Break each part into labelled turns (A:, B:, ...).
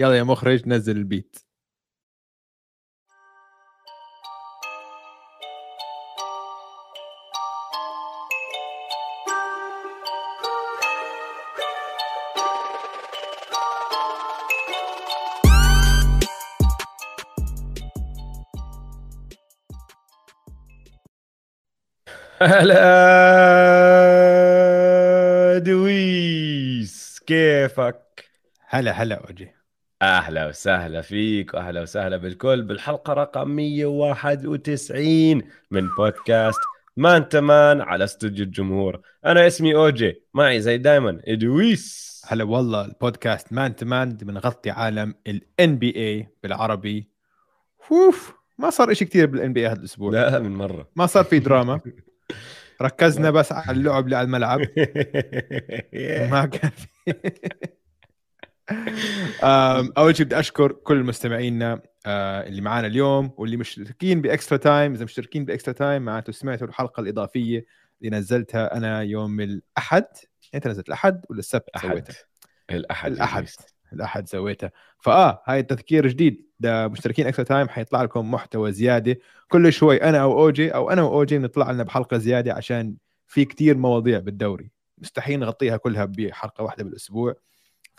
A: يلا يا مخرج نزل البيت
B: هلا دويس كيفك؟
A: هلا هلا وجه
B: أهلا وسهلا فيك وأهلا وسهلا بالكل بالحلقة رقم 191 من بودكاست مان تو مان على استوديو الجمهور. أنا اسمي أوجي معي زي دايما إدويس.
A: هلا والله البودكاست مان تو مان بنغطي عالم ال NBA بالعربي. أوف ما صار إشي كتير بال NBA هذا الأسبوع.
B: لا من مرة.
A: ما صار في دراما. ركزنا بس على اللعب اللي على الملعب. ما كان في. أول شيء بدي أشكر كل مستمعينا آه، اللي معانا اليوم واللي مشتركين ب extra time. إذا مشتركين ب extra time معناته سمعتوا الحلقة الإضافية اللي نزلتها أنا يوم الأحد. أنت نزلت الأحد ولا السبت سويتها؟
B: الأحد.
A: الأحد.
B: إدويس.
A: الأحد سويتها. فآه هاي تذكير جديد. إذا مشتركين extra time حيطلع لكم محتوى زيادة. كل شوي أنا أو أوجي أو أنا وأوجي نطلع لنا بحلقة زيادة عشان في كتير مواضيع بالدوري. مستحيل نغطيها كلها بحلقة واحدة بالأسبوع.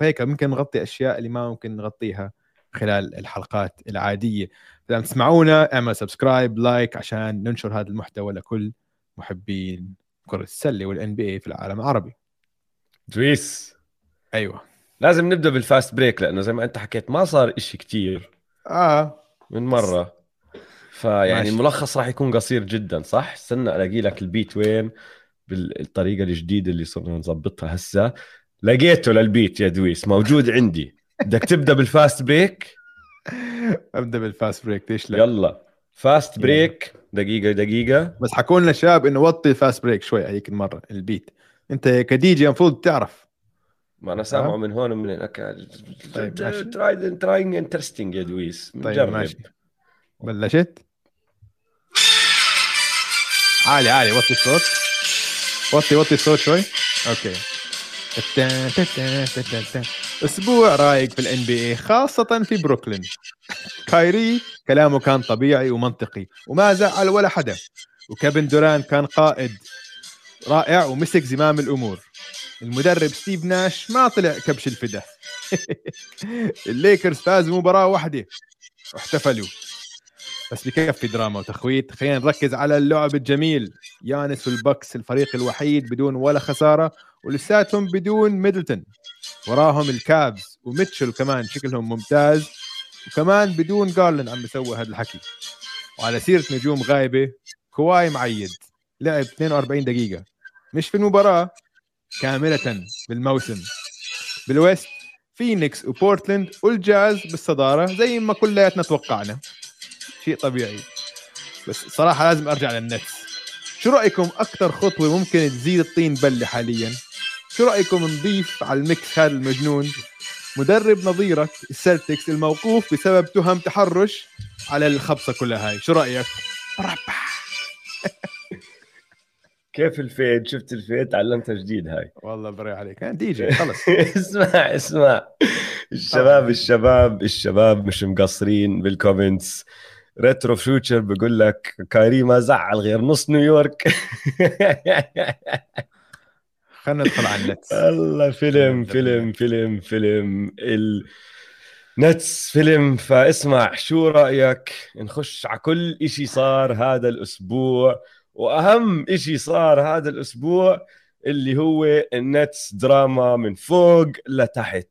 A: فهيك ممكن نغطي أشياء اللي ما ممكن نغطيها خلال الحلقات العادية. إذا تسمعونا اعمل subscribe like عشان ننشر هذا المحتوى لكل محبين كرة السلة والان بي في العالم العربي.
B: دويس.
A: أيوه.
B: لازم نبدأ بال fast break لأنه زي ما أنت حكيت ما صار إشي كتير
A: آه.
B: من مرة. فيعني
A: ماشي.
B: الملخص راح يكون قصير جدا صح؟ استنى ألاقي لك ال beat وين بالطريقة الجديدة اللي صرنا نظبطها هسه. لقيته لل beat يا دويس موجود عندي. بدك تبدأ بال fast
A: break؟ أبدأ بال fast break ليش لا؟
B: يلا. fast break دقيقة دقيقة.
A: بس حكوا لنا شباب إنه وطي ال fast break شوي هيك المره ال beat. أنت كدي جي المفروض تعرف.
B: ما أنا سامعه
A: آه.
B: من هون ومن هناك.
A: طيب،.
B: try trying interesting يا دويس.
A: طيب ماشي. بلشت. عالي عالي. وطي الصوت. وطي وطي الصوت شوي. okay. أسبوع رايق في ال NBA خاصة في بروكلين. كايري كلامه كان طبيعي ومنطقي وما زعل ولا حدا. وكيفن دوران كان قائد رائع ومسك زمام الأمور. المدرب ستيف ناش ما طلع كبش الفدا. الليكرز فازوا مباراة واحدة واحتفلوا. بس بكفي دراما وتخويت. خلينا نركز على اللعب الجميل. يانس والبكس الفريق الوحيد بدون ولا خسارة ولساتهم بدون ميدلتون. وراهم الكابز وميتشل كمان شكلهم ممتاز وكمان بدون جارلند عم بيسوي هذا الحكي. وعلى سيرة نجوم غايبة كواي معيد. لعب 42 دقيقة. مش في المباراة كاملة بالموسم. بالويست فينيكس وبورتلاند والجاز بالصدارة زي ما كلياتنا توقعنا. شيء طبيعي. بس صراحة لازم أرجع للنتس شو رأيكم أكثر خطوة ممكن تزيد الطين بله حاليا؟ شو رأيكم نضيف على ال mix هذا المجنون؟ مدرب نضيف ال Celtics الموقوف بسبب تهم تحرش على الخبصة كلها هاي. شو رأيك؟
B: كيف ال fade شفت ال fade تعلمتها جديد هاي.
A: والله بري عليك. دي جي. خلص.
B: اسمع اسمع. الشباب الشباب الشباب مش مقصرين بال comments ريترو فيوتشر بقول لك كايري ما زعل غير نص نيويورك.
A: خلينا ندخل على النتس.
B: الله فيلم فيلم فيلم فيلم. النتس فيلم فاسمع شو رأيك؟ نخش على كل إشي صار هذا الأسبوع وأهم إشي صار هذا الأسبوع اللي هو النتس دراما من فوق لتحت.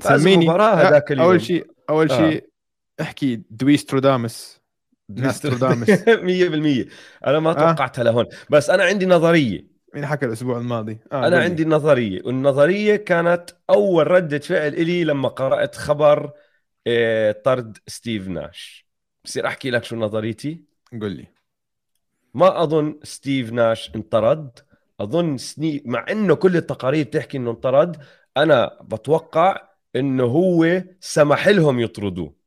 A: سميني.
B: مباراة هذاك اليوم.
A: أول شيء أول
B: آه.
A: شيء احكي دويسترودامس. ناسترودامس
B: 100% أنا ما
A: آه.
B: توقعتها لهون بس أنا عندي نظرية.
A: مين حكى الأسبوع الماضي. آه
B: أنا
A: قول لي.
B: عندي نظرية. والنظرية كانت أول ردة فعل إلي لما قرأت خبر آه، طرد ستيف ناش. بصير أحكي لك شو نظريتي؟
A: قول لي.
B: ما أظن ستيف ناش انطرد. أظن يعني مع إنه كل التقارير تحكي إنه انطرد أنا بتوقع إنه هو سمح لهم يطردوه.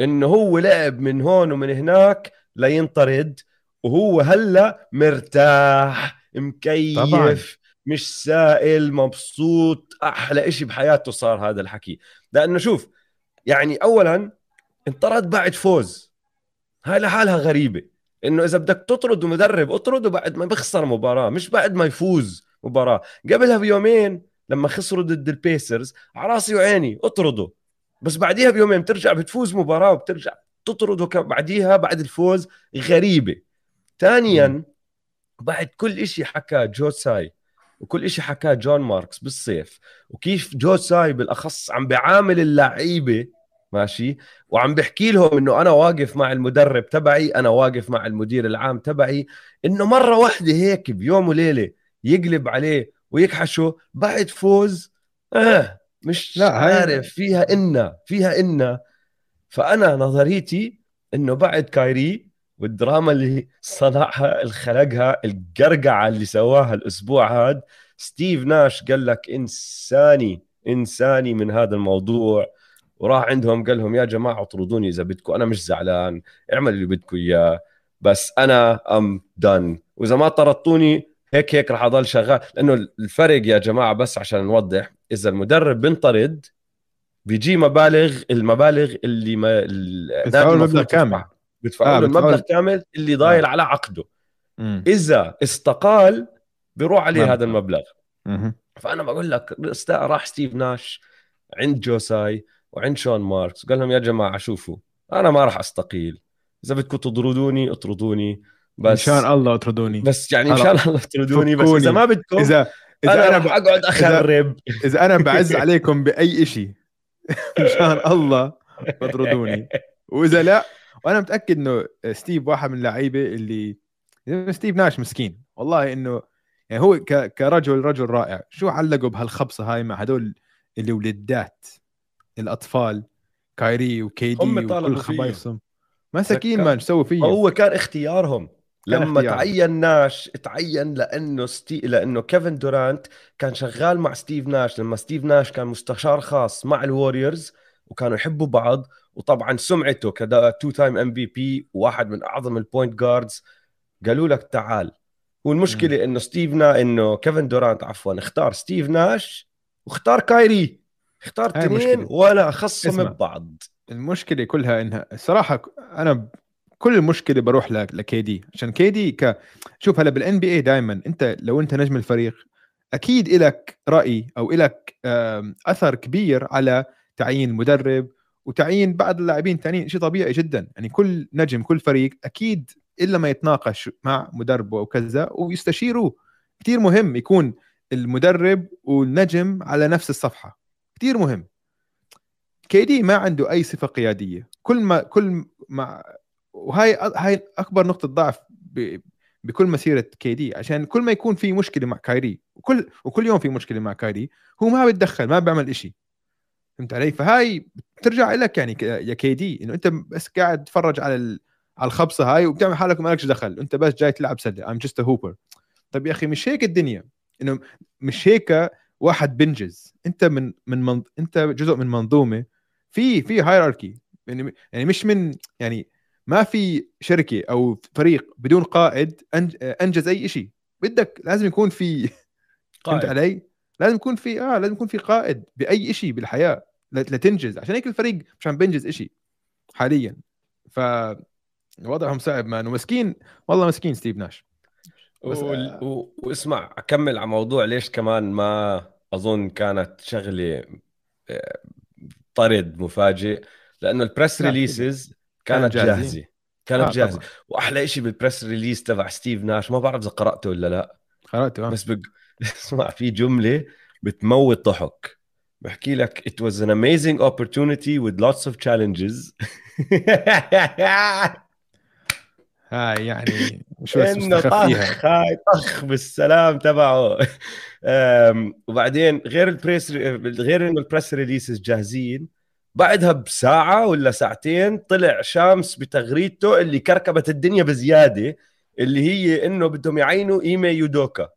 B: انه هو لعب من هون ومن هناك لينطرد وهو هلا مرتاح مكيف
A: طبعاً.
B: مش سائل مبسوط أحلى إشي بحياته صار هذا الحكي. لأنه شوف يعني اولا انطرد بعد فوز. هاي لحالها غريبة. إنه إذا بدك تطرد مدرب اطرده بعد ما بيخسر مباراة مش بعد ما يفوز مباراة. قبلها بيومين لما خسروا ضد البيسرز على راسي وعيني اطرده بس بعديها بيومين بترجع بتفوز مباراة وبترجع تطرده بعديها بعد الفوز غريبة. ثانيا بعد كل شيء حكى جو ساي وكل شيء حكاه جون ماركس بالصيف وكيف جو تساي بالأخص عم بيعامل اللعيبة ماشي؟ وعم بحكي لهم إنه أنا واقف مع المدرب تبعي أنا واقف مع المدير العام تبعي إنه مرة واحدة هيك بيوم وليلة يقلب عليه ويكحشه بعد فوز آه مش لا عارف. فيها إنا فيها إنا. فأنا نظريتي إنه بعد كايري والدراما اللي صنعها اللي خلقها القرقعة اللي سواها الأسبوع هذا ستيف ناش قال لك إنساني إنساني من هذا الموضوع. وراح عندهم قال لهم يا جماعة اطردوني إذا بدكم أنا مش زعلان اعملوا اللي بدكم إياه. بس أنا أم دن وإذا ما طردتوني هيك هيك راح أضل شغال لأنه الفرق يا جماعة بس عشان نوضح إذا المدرب بنطرد بيجي مبالغ المبالغ اللي ما
A: بيدفعوا المبلغ كامل
B: بيدفعوا آه المبلغ كامل اللي ضايل آه. على عقده مم. إذا استقال بيروح عليه مم. هذا المبلغ مم. فأنا بقول لك راح ستيف ناش عند جو تساي وعند شون ماركس وقال لهم يا جماعة شوفوا أنا ما راح أستقيل إذا بدكم تطردوني اطردوني
A: بس ان شاء الله أطردوني.
B: بس يعني إن شاء الله أطردوني بس إذا ما بدكم اذا إذا أنا, أنا بقعد اخرب
A: اذا, إذا أنا بعز عليكم بأي شيء إن شاء الله أطردوني. وإذا لا وأنا متأكد إنه ستيف واحد من اللعيبة اللي ستيف ناش مسكين. والله إنه يعني هو كرجل رجل رائع. شو علقوا بهالخبصة هاي مع هدول الولدات الأطفال كايري وكيدي وكل خبايصهم. مساكين ما سووا فيه
B: هو كان اختيارهم. لما. تعين ناش تعين لأنه ستي... لأنه كيفن دورانت كان شغال مع ستيف ناش لما ستيف ناش كان مستشار خاص مع الوريورز وكانوا يحبوا بعض وطبعا سمعته كدا two time MVP وواحد من أعظم ال point guards قالوا لك تعال. والمشكلة. إنه ستيف نا إنه كيفن دورانت عفوا اختار ستيف ناش واختار كايري. اختار اثنين ولا خصهم ببعض.
A: المشكلة كلها إنها الصراحه أنا كل المشكلة بروح لكيدي عشان كيدي ك شوف هلا بال NBA دائما أنت لو أنت نجم الفريق أكيد لك رأي أو لك أثر كبير على تعيين مدرب وتعيين بعض اللاعبين الثانيين شيء طبيعي جدا. يعني كل نجم كل فريق أكيد إلا ما يتناقش مع مدربه وكذا ويستشيروه. كثير مهم يكون المدرب والنجم على نفس الصفحة. كثير مهم. كيدي ما عنده أي صفة قيادية. كل ما كل ما وهاي هاي أكبر نقطة ضعف بكل مسيرة كيدي عشان كل ما يكون في مشكلة مع كايري وكل وكل يوم في مشكلة مع كايري هو ما بيتدخل ما بيعمل شيء فهمت علي؟ فهاي بترجع لك يعني يا كيدي إنه أنت بس قاعد تتفرج على على الخبصة هاي وبتعمل حالك ما لكش دخل أنت بس جاي تلعب سلة. I'm just hooper طيب يا أخي مش هيك الدنيا؟ إنه مش هيك واحد بنجز أنت من من منظ... أنت جزء من منظومة. في في hierarchy يعني يعني مش من يعني ما في شركة أو فريق بدون قائد أنجز أي شيء بدك لازم يكون في فهمت علي؟ لازم يكون في آه لازم يكون في قائد بأي شيء بالحياة لتنجز. عشان هيك الفريق مش عم بينجز شيء حاليا. ف وضعهم صعب man ومسكين والله مسكين ستيف ناش.
B: بس و... و... واسمع أكمل على موضوع ليش كمان ما أظن كانت شغلة آه، طرد مفاجئ. لأنه ال press releases كانت جاهزة. كانت آه جاهزة. طبعا. وأحلى شيء بال press release تبع ستيف ناش. ما بعرف إذا قرأته ولا لا.
A: قرأته
B: آه. بس بق... اسمع في جملة بتموت ضحك. بحكي لك it was an amazing opportunity with lots of challenges.
A: هاي يعني شو إنه
B: طخ هاي طخ بالسلام تبعه. وبعدين غير ال press غير إنه ال press releases جاهزين بعدها بساعة ولا ساعتين طلع شامس بتغريدته اللي كركبت الدنيا بزيادة اللي هي إنه بدهم يعينوا إيمي يودوكا.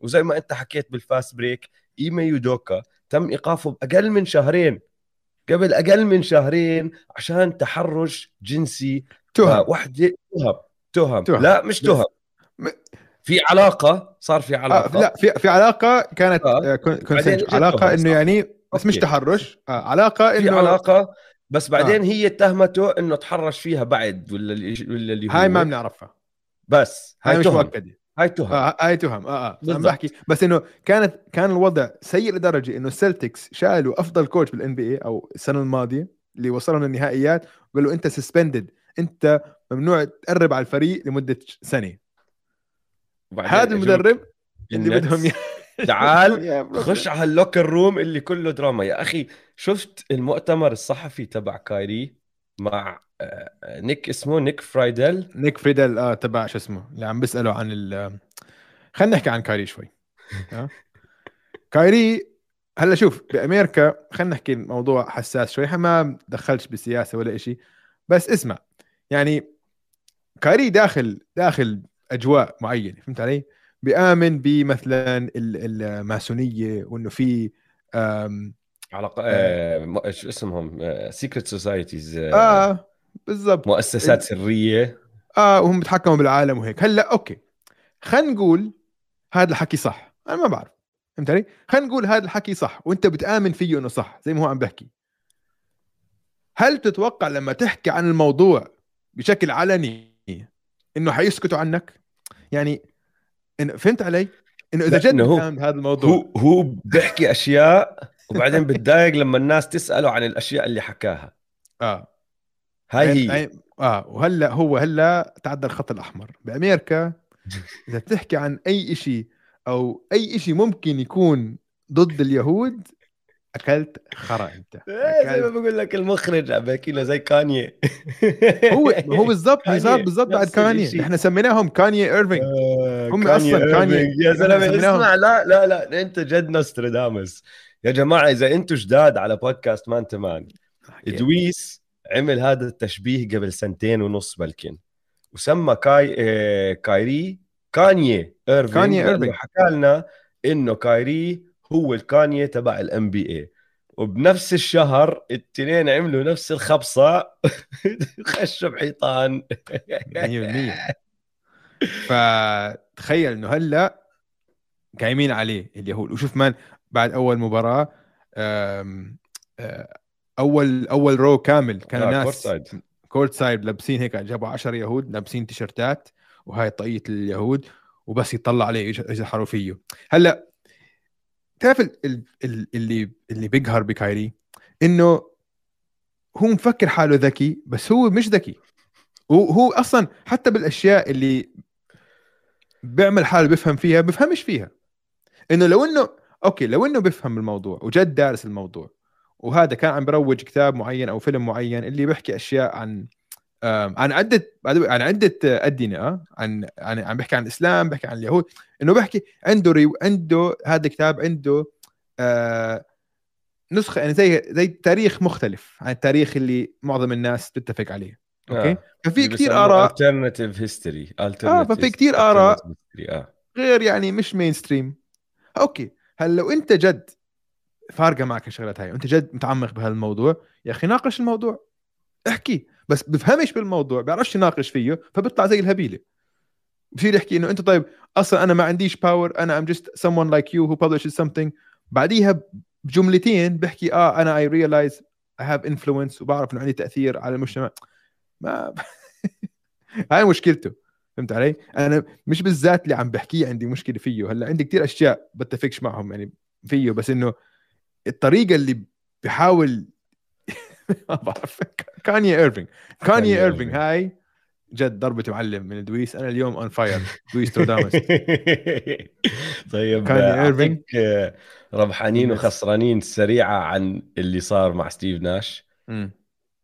B: وزي ما أنت حكيت بال fast break إيمي يودوكا تم إيقافه بأقل من شهرين. قبل أقل من شهرين عشان تحرش جنسي.
A: تهم
B: وحدة تهم تهم, تهم. لا مش تهم في علاقة صار في علاقة.
A: آه لا في في علاقة كانت آه. آه، علاقة إنه يعني بس مش تحرش. آه علاقة
B: انه في علاقة بس بعدين آه. هي اتهمته إنه تحرش فيها بعد ولا ولا اللي
A: هاي ما بنعرفها.
B: بس
A: هاي,
B: هاي
A: مش مؤكدة.
B: هاي تهم.
A: آه هاي تهم. آه آه.
B: بالضبط.
A: بحكي. بس إنه كانت كان الوضع سيء لدرجة إنه السلتكس شالوا أفضل coach بال NBA أو السنة الماضية اللي وصلهم للنهائيات وقالوا أنت suspended أنت ممنوع تقرب على الفريق لمدة
B: سنة.
A: هذا المدرب اللي. بدهم
B: تعال. خش على ال locker room اللي كله دراما يا أخي شفت المؤتمر الصحفي تبع كايري مع آه، نيك اسمه نيك فريدل
A: نيك فريدل آه تبع شو اسمه اللي عم بيساله عن ال خلينا نحكي عن كايري شوي؟ كايري هلأ شوف بامريكا خلينا نحكي الموضوع حساس شوي ما دخلش بالسياسة ولا إشي بس اسمع يعني كايري داخل داخل أجواء معينة فهمت علي؟ بيامن بمثلا ال- الماسونية وإنه في
B: على آه شو اسمهم؟ secret societies
A: آه بالضبط.
B: مؤسسات سرية.
A: آه وهم بيتحكموا بالعالم وهيك. هلأ أوكي. خلينا نقول هذا الحكي صح. أنا ما بعرف. فهمت علي خلينا نقول هذا الحكي صح وأنت بتآمن فيه إنه صح زي ما هو عم بحكي. هل تتوقع لما تحكي عن الموضوع بشكل علني إنه حيسكتوا عنك؟ يعني إنه فهمت علي؟ إنه
B: إذا
A: جد
B: هو-
A: بهذا الموضوع.
B: هو هو بيحكي أشياء وبعدين بتضايق لما الناس تسأله عن الأشياء اللي حكاها.
A: آه.
B: هاي
A: عين-
B: هي.
A: عين- آه. وهلأ هو هلأ تعدى الخط الأحمر. بأمريكا إذا بتحكي عن أي شيء أو أي شيء ممكن يكون ضد اليهود أكلت خرا أنت
B: إيه، زي ما
A: أكلت.
B: بقول لك المخرج عم بحكي له زي كاني
A: هو هو بالضبط
B: كانية،
A: صار بالضبط بعد
B: نفس
A: كاني
B: الإشي.
A: إحنا سميناهم كاني ايرفينج
B: آه،
A: هم
B: كاني
A: أصلاً كاني-
B: إيرفينج. يا
A: زلمة
B: اسمع لا لا لا أنت جد نوستراداموس يا جماعة إذا أنتم جداد على بودكاست مان تمان إدويس عمل هذا التشبيه قبل سنتين ونص بلكن وسمى كاي آه كايري كاني ايرفينج
A: كاني
B: لأنه
A: إيرفينج.
B: حكى لنا إنه كايري هو الكاني تبع ال NBA وبنفس الشهر التنين عملوا نفس الخبصة. خشوا بحيطان.
A: 100% فتخيل إنه هلأ قايمين عليه اليهود وشوف مان بعد أول آه، أول أول row كامل
B: آه،
A: ناس courtside. courtside لابسين هيك جابوا 10 يهود لابسين تيشرتات وهاي طاقيه اليهود وبس يطلع عليه يج- يزحروا فيه. هلأ تعرف ال- ال- ال- اللي اللي بيقهر بكايري؟ إنه هو مفكر حاله ذكي بس هو مش ذكي. هو هو أصلا حتى بالأشياء اللي بيعمل حاله بيفهم فيها بفهمش فيها. إنه لو إنه okay لو إنه بيفهم الموضوع وجد دارس الموضوع وهذا كان عم بروج كتاب معين أو فيلم معين اللي بيحكي أشياء عن عن عدة عن عدة أديان آه، عن عن عم بيحكي عن الإسلام بيحكي عن اليهود إنه بيحكي عنده ريو عنده هذا الكتاب عنده آه نسخة يعني زي زي تاريخ مختلف عن التاريخ اللي معظم الناس تتفق عليه okay
B: آه.
A: ففي كثير آراء
B: alternative history
A: آه، ففي كتير آراء.
B: Alternative history، آه
A: غير يعني مش mainstream okay هل لو أنت جد فارقة معك الشغلات هاي وأنت جد متعمق بهالموضوع يا أخي ناقش الموضوع احكي بس بفهمش بالموضوع بيعرفش يناقش فيه فبيطلع زي الهبيلة. بصير يحكي إنه أنت طيب أصلا أنا ما عنديش power أنا I'm just someone like you who publishes something. بعديها بجملتين بحكي آه أنا I realize I have influence وبعرف إنه عندي تأثير على المجتمع. ما هاي مشكلته فهمت علي؟ أنا مش بالذات اللي عم بحكيه عندي مشكلة فيه. هلأ عندي كتير أشياء بتفقش معهم يعني فيه بس إنه الطريقة اللي بحاول ما بعرف. كاني ايرفينج كاني ايرفينج. هاي جد ضربة معلم من دويس. أنا اليوم on fire دويس today مس.
B: طيب
A: كاني
B: آه، ربحانين. وخسرانين سريعة عن اللي صار مع ستيف ناش.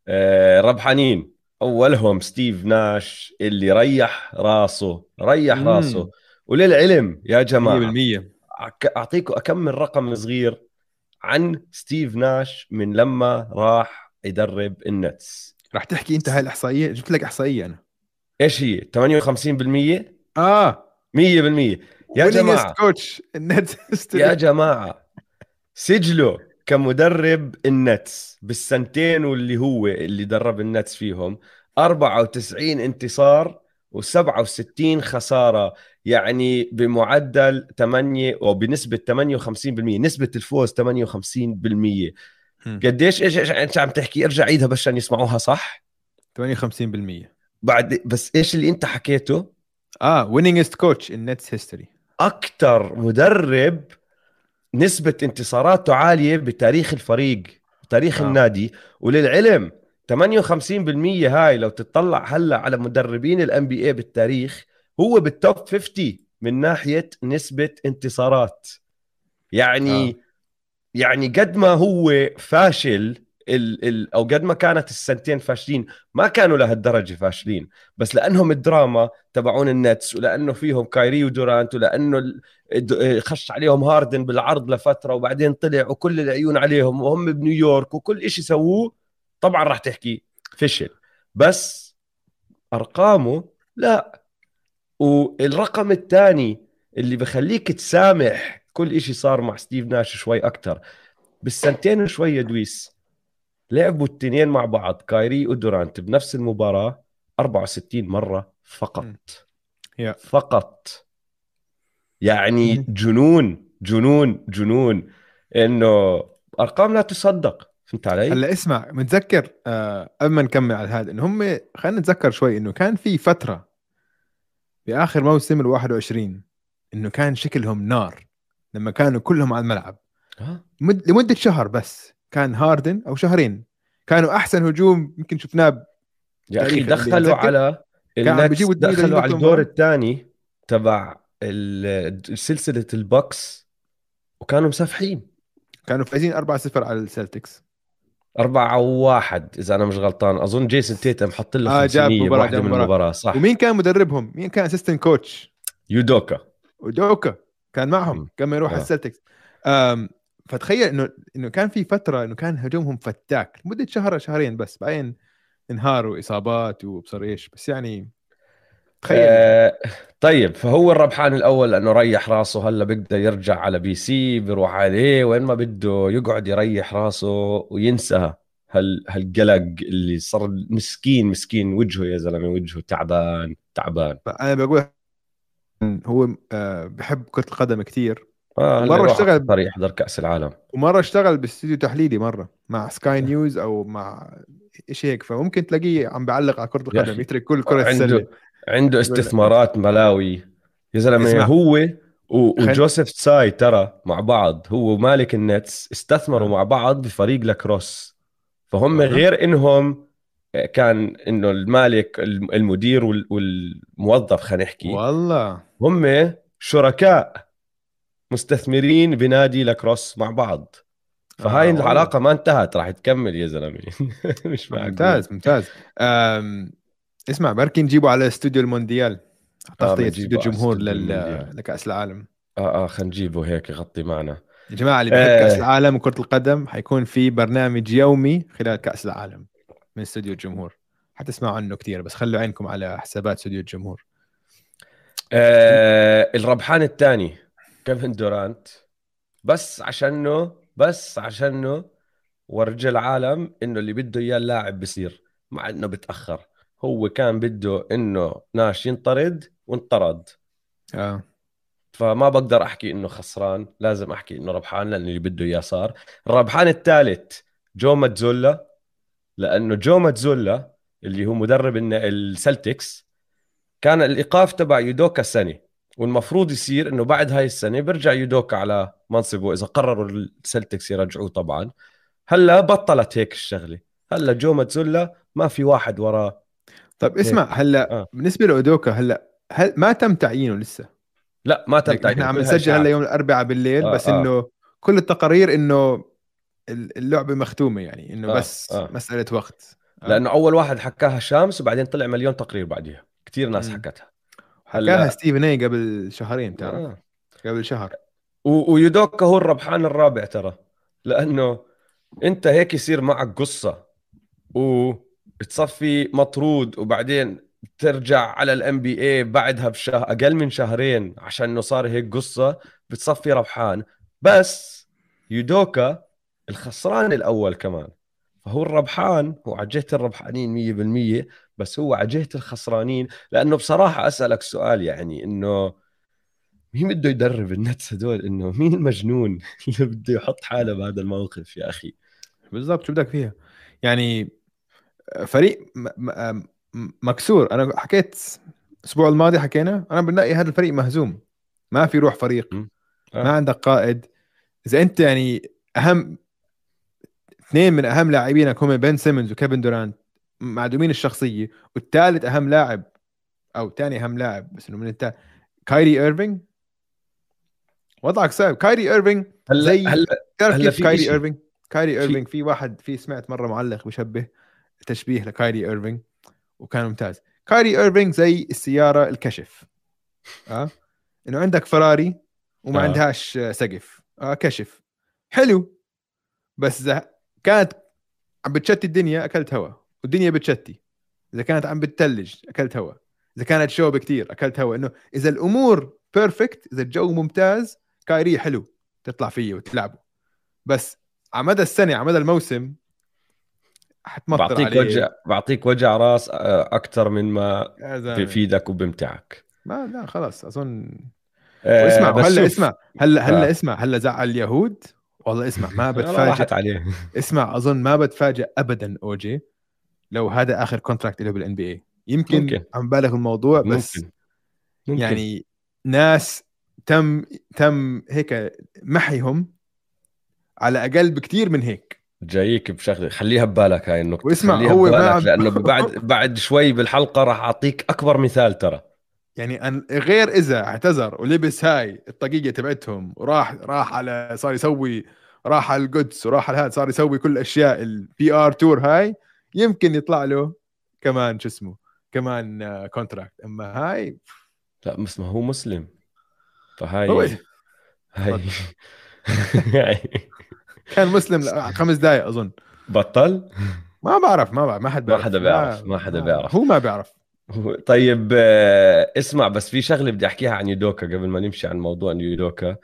B: آه، ربحانين. أولهم ستيف ناش اللي ريح راسه ريح
A: مم.
B: راسه. وللعلم يا جماعة
A: 100%
B: أك- أعطيكم كم رقم صغير عن ستيف ناش من لما راح يدرب النتس.
A: رح تحكي أنت هاي الإحصائية؟ جبت لك إحصائية أنا.
B: إيش هي؟ 58% 100%
A: آه.
B: يا جماعة.
A: coach النتس
B: يا جماعة. سجله كمدرب النتس بالسنتين واللي هو اللي درب النتس فيهم. 94 انتصار و67 خسارة. يعني بمعدل 8 وبنسبة 58% نسبة الفوز 58%
A: مم.
B: قديش إيش أنت عم تحكي؟ ارجع عيدها بس عشان يسمعوها صح؟
A: 58%
B: بعد بس إيش اللي أنت حكيته؟
A: آه winningest coach in Nets history.
B: أكثر مدرب نسبة انتصاراته عالية بتاريخ الفريق بتاريخ
A: آه.
B: آه. النادي. وللعلم 58% هاي لو تطلع هلأ على مدربين ال NBA بالتاريخ هو بال top 50 من ناحية نسبة انتصارات. يعني
A: آه.
B: يعني قد ما هو فاشل ال ال أو قد ما كانت السنتين فاشلين ما كانوا لهالدرجة فاشلين. بس لأنهم الدراما تبعون النتس ولأنه فيهم كايري ودورانت ولأنه خش عليهم هاردن بالعرض لفترة وبعدين طلع وكل العيون عليهم وهم بنيويورك وكل إشي سووه. طبعا راح تحكي فشل. بس أرقامه لا. والرقم الثاني اللي بخليك تسامح كل إشي صار مع ستيف ناش شوي أكثر بالسنتين وشوي دويس لعبوا التنين مع بعض كايري ودورانت بنفس المباراة 64 مرة فقط. فقط. يعني. جنون جنون جنون. إنه أرقام لا تصدق. فهمت علي؟
A: هلا اسمع متذكر آه قبل ما نكمل على هذا إنه هم خلينا نتذكر شوي إنه كان في فترة بآخر موسم ال 21 إنه كان شكلهم نار. لما كانوا كلهم على الملعب
B: آه.
A: مد... لمدة شهر بس كان هاردن أو شهرين كانوا أحسن هجوم يمكن شفناه
B: يا
A: أخي
B: دخلوا على دخلوا على الدور. الثاني تبع سلسلة البوكس وكانوا مسافحين
A: كانوا فايزين 4-0 على السلتكس
B: أربعة واحد إذا أنا مش غلطان أظن جيسون تيتم حط له
A: آه، جاب
B: 500
A: مباراة، جاب
B: من
A: مباراة.
B: المباراة صح
A: ومين كان مدربهم؟ مين كان assistant coach؟
B: يودوكا
A: ودوكا كان معهم. قبل ما يروح
B: آه.
A: على السلتكس أم فتخيل إنه إنه كان في فترة إنه كان هجومهم فتاك لمدة شهر شهرين بس بعدين انهاروا اصابات وبصر إيش بس يعني تخيل
B: آه طيب فهو الربحان الأول لأنه ريح راسه هلا بيقدر يرجع على BC بيروح عليه وين ما بده يقعد يريح راسه وينسى هال هالقلق اللي صار مسكين مسكين وجهه يا زلمة وجهه تعبان تعبان
A: أنا بقول هو آه، بحب كرة القدم كثير
B: آه
A: مرة
B: مرة
A: اشتغل-
B: طريق يحضر كأس العالم
A: ومرة اشتغل باستديو تحليلي مرة مع سكاي نيوز أو مع شيء هيك فممكن تلاقيه عم بعلق على
B: كرة
A: القدم. يترك كل كرة السلة
B: عنده عنده استثمارات بلاوي يا
A: زلمة.
B: هو وجوزيف تساي ترى مع بعض هو ومالك النتس استثمروا
A: آه.
B: مع بعض بفريق لاكروس فهم
A: والله.
B: غير إنهم كان إنه المالك الم- المدير وال- والموظف خلينا نحكي
A: والله.
B: هم شركاء مستثمرين بنادي لاكروس مع بعض. فهاي
A: آه،
B: آه العلاقة ما انتهت راح تكمل يا زلمة. مش معقول.
A: ممتاز ممتاز. أم اسمع بركي نجيبه على استوديو المونديال. تغطية
B: بنجيبه
A: استوديو الجمهور لل... لكأس العالم.
B: آه آه خلينا نجيبه هيك يغطي معنا.
A: يا جماعة اللي بحب
B: آه.
A: كأس العالم وكرة القدم حيكون في برنامج يومي خلال كأس العالم. من استوديو الجمهور. حتسمعوا عنه كثير بس خلوا عينكم على حسابات استوديو الجمهور.
B: آه الربحان الثاني كيفن دورانت. بس عشانه بس عشانه ورجى العالم إنه اللي بده إياه اللاعب بصير مع إنه بتأخر. هو كان بده إنه ناش ينطرد وانطرد.
A: آه.
B: فما بقدر أحكي إنه خسران لازم أحكي إنه ربحان لأن اللي بده إياه صار. الربحان الثالث جو ماتزولا. لأنه جو ماتزولا اللي هو مدرب السلتكس كان الإيقاف تبع يودوكا سنه والمفروض يصير إنه بعد هاي السنة بيرجع يودوكا على منصبه إذا قرروا السلتكس يرجعوه طبعا هلأ بطلت هيك الشغلة هلأ جو ماتزولا ما في واحد وراه
A: طيب اسمع هلأ
B: آه.
A: بالنسبة لأودوكا هلأ هل ما تم تعيينه لسه
B: لا ما تم
A: إحنا عم نسجل. هلأ يوم الأربعاء بالليل
B: آه،
A: بس
B: آه.
A: إنه كل التقارير إنه اللعبة مختومة يعني إنه
B: آه،
A: بس
B: آه.
A: مسألة وقت آه.
B: لأنه أول واحد حكاها شامس وبعدين طلع مليون تقرير بعديها كثير ناس. حكتها
A: حكاها Stephen A قبل شهرين بتعرف
B: آه.
A: قبل شهر
B: و- ويودوكا هو الربحان الرابع ترى لأنه أنت هيك يصير معك قصة وتصفي مطرود وبعدين ترجع على ال NBA بعدها بشهر أقل من شهرين عشان إنه صار هيك قصة بتصفي ربحان بس يودوكا الخسران الأول كمان. فهو الربحان هو على جهة الربحانين 100% بس هو على جهة الخسرانين. لأنه بصراحة أسألك سؤال يعني إنه مين بده يدرب النتس هدول؟ إنه مين المجنون اللي بده يحط حاله بهذا الموقف يا أخي؟
A: بالضبط شو بدك فيها؟ يعني فريق مكسور. أنا حكيت الأسبوع الماضي حكينا أنا بنلاقي هذا الفريق مهزوم. ما في روح فريق.
B: م. آه.
A: ما عندك قائد. إذا أنت يعني أهم اثنين من أهم لاعبينك هم بن سيمنز وكيفن دورانت معدومين الشخصية والثالث أهم لاعب أو ثاني أهم لاعب بس إنه من التا كايري ايرفينج وضعك صعب. كايري ايرفينج
B: هلا
A: زي
B: هلا
A: تعرف
B: هلا
A: كيف
B: في
A: كايري. ايرفينج كايري
B: في-
A: ايرفينج في واحد في سمعت مرة معلق بشبه تشبيه لكايري ايرفينج وكان ممتاز. كايري ايرفينج زي السيارة الكشف. آه؟ إنه عندك فراري وما
B: آه.
A: آه. عندهاش آه، سقف. آه كشف. حلو. بس كانت عم بتشتي الدنيا أكلت هوا. والدنيا بتشتي. إذا كانت عم بتتلج أكلت هوا. إذا كانت شوب كتير أكلت هوا. إنه إذا الأمور perfect إذا الجو ممتاز كايري حلو. تطلع فيه وتلعبه بس على مدى السنة على مدى الموسم حتمطر
B: بعطيك
A: عليه
B: وجع بعطيك وجع راس أكثر من ما. بفيدك وبمتعك.
A: ما لا خلاص أظن.
B: آه،
A: واسمع
B: بس
A: هلا اسمع. هلا هلا
B: آه.
A: اسمع. هلا زعل اليهود. والله اسمع ما بتفاجئ.
B: عليه.
A: اسمع أظن ما بتفاجئ ابدا اوجي لو هذا آخر contract له بال NBA يمكن
B: ممكن.
A: عم بالغ الموضوع بس
B: ممكن. ممكن.
A: يعني ناس تم تم هيك محيهم على أقل بكثير من هيك.
B: جايك بشغلة. خليها ببالك هاي النقطة.
A: واسمع،
B: خليها
A: هو ما
B: ببالك
A: عم-
B: لأنه بعد بعد شوي بالحلقة راح أعطيك أكبر مثال ترى.
A: يعني أن غير إذا اعتذر ولبس هاي الطاقيه تبعتهم وراح راح على صار يسوي راح على القدس وراح على هذا صار يسوي كل الاشياء ال PR tour هاي يمكن يطلع له كمان شو اسمه كمان contract أما هاي
B: لا بس ما هو مسلم. فهاي
A: هو
B: هاي هاي
A: كان مسلم خمس دقائق أظن.
B: بطل؟
A: ما بعرف ما بعرف ما حد
B: ما
A: بيعرف
B: حدا بيعرف، ما حدا بيعرف.
A: هو ما بيعرف.
B: طيب آه، اسمع بس في شغلة بدي أحكيها عن يودوكا قبل ما نمشي عن موضوع يودوكا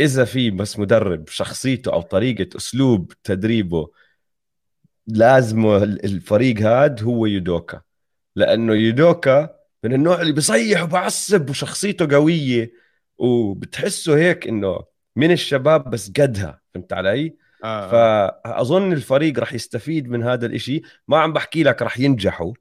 B: إذا في بس مدرب شخصيته أو طريقة أسلوب تدريبه لازمه الفريق هاد هو يودوكا لأنه يودوكا من النوع اللي بيصيح وبعصب وشخصيته قوية وبتحسه هيك إنه من الشباب بس قدها فهمت علي؟
A: آه.
B: فأظن الفريق راح يستفيد من هذا الإشي ما عم بحكي لك راح ينجحوا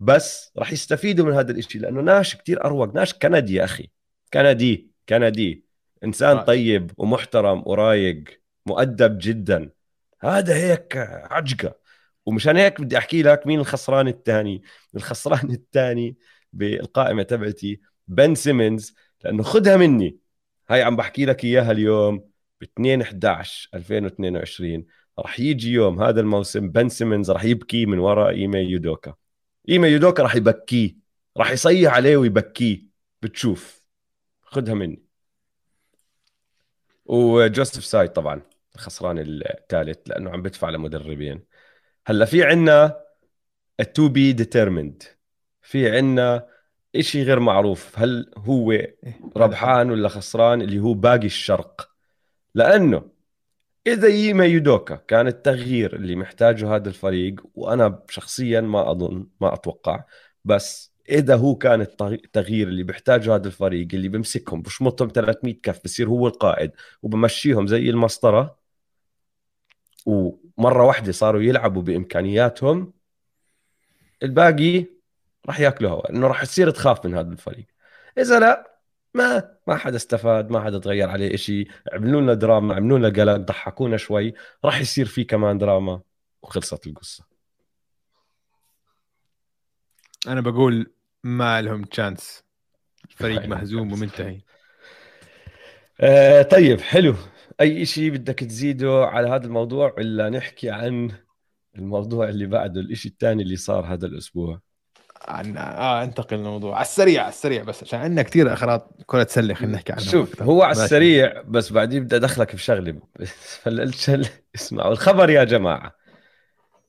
B: بس راح يستفيدوا من هذا الإشي لأنه ناش كتير أروق ناش كندي يا أخي. كندي كندي. إنسان
A: آه.
B: طيب ومحترم ورايق مؤدب جدا. هذا هيك عجقة. ومشان هيك بدي أحكي لك مين الخسران الثاني. الخسران الثاني بالقائمة تبعتي بن سيمنز لأنه خدها مني. هاي عم بحكي لك إياها اليوم ب 2 11 2022 راح يجي يوم هذا الموسم بن سيمنز راح يبكي من وراء ايمي يودوكا. ايمي يودوكا راح يبكيه راح يصيح عليه ويبكيه. بتشوف. خدها مني. وجوزيف سايد طبعا الخسران الثالث لأنه عم بدفع لمدربين. هلأ في عنا to be determined في عنا إشي غير معروف. هل هو
A: إيه،
B: ربحان ولا خسران؟ اللي هو باقي الشرق. لأنه إذا ايمي يودوكا. كان التغيير اللي محتاجه هذا الفريق وأنا شخصيا ما أظن ما أتوقع. بس إذا هو كان التغ- التغيير اللي بيحتاجه هذا الفريق اللي بمسكهم بشمطهم 300 كف بصير هو القائد وبمشيهم زي المسطرة ومرة واحدة صاروا يلعبوا بإمكانياتهم الباقي راح ياكلوا هوا إنه راح تصير تخاف من هذا الفريق. إذا لا ما ما حدا استفاد ما حدا تغير عليه إشي. عملوا لنا دراما عملوا لنا قلق ضحكونا شوي. راح يصير في كمان دراما. وخلصت القصة.
A: أنا بقول ما لهم تشانس الفريق مهزوم. ومنتهي.
B: آه طيب حلو. أي شيء بدك تزيده على هذا الموضوع ولا نحكي عن الموضوع اللي بعده الإشي الثاني اللي صار هذا الأسبوع؟
A: عن آه انتقل للموضوع. على السريع على السريع بس عشان عندنا كثير اغراض كرة سله خلينا نحكي عنها
B: شوف. هو على. السريع بس بعدين بدي أدخلك بشغله فللشل اسمعوا الخبر يا جماعة.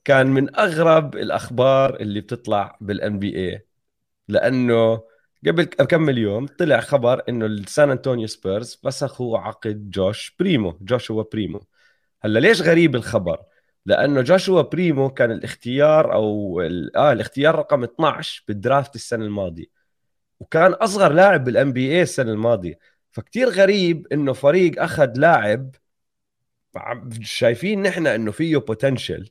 B: كان من أغرب الأخبار اللي بتطلع بال NBA لأنه قبل كم يوم طلع خبر إنه السان أنطونيو سبيرز فسخوا عقد جوش بريمو. جوشوا بريمو. هلا ليش غريب الخبر؟ لأنه جوشوا بريمو كان الاختيار أو آه الاختيار رقم 12 بال draft السنة الماضية. وكان أصغر لاعب بال NBA السنة الماضية. فكتير غريب إنه فريق أخذ لاعب شايفين نحن إنه فيه potential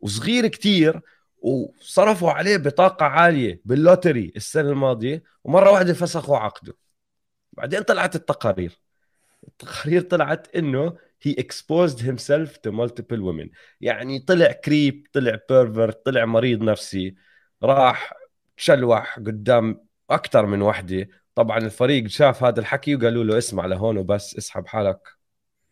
B: وصغير كتير وصرفوا عليه بطاقة عالية بال lottery السنة الماضية ومرة واحدة فسخوا عقده. بعدين طلعت التقارير. التقارير طلعت إنه he exposed himself to multiple women. يعني طلع creep طلع pervert طلع مريض نفسي راح تشلوح قدام أكثر من وحدة. طبعا الفريق شاف هذا الحكي وقالوا له اسمع لهون وبس اسحب حالك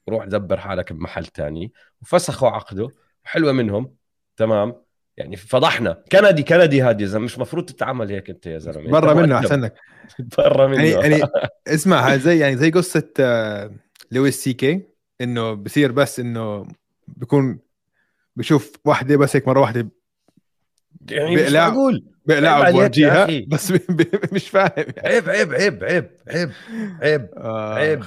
B: روح دبر حالك بمحل تاني. وفسخوا عقده. حلوة منهم. تمام. يعني فضحنا. كندي كندي هذه اذا مش مفروض تتعامل هيك أنت يا زلمة.
A: برا منه أحسن لك.
B: برا منه.
A: يعني, يعني اسمع زي يعني زي قصة آه، لويس سي كي. إنه بصير بس إنه بيكون بشوف واحدة بس هيك مرة واحدة
B: يعني مش معقول.
A: بيقلع بوجهها بس مش فاهم.
B: عيب عيب عيب عيب عيب عيب عيب.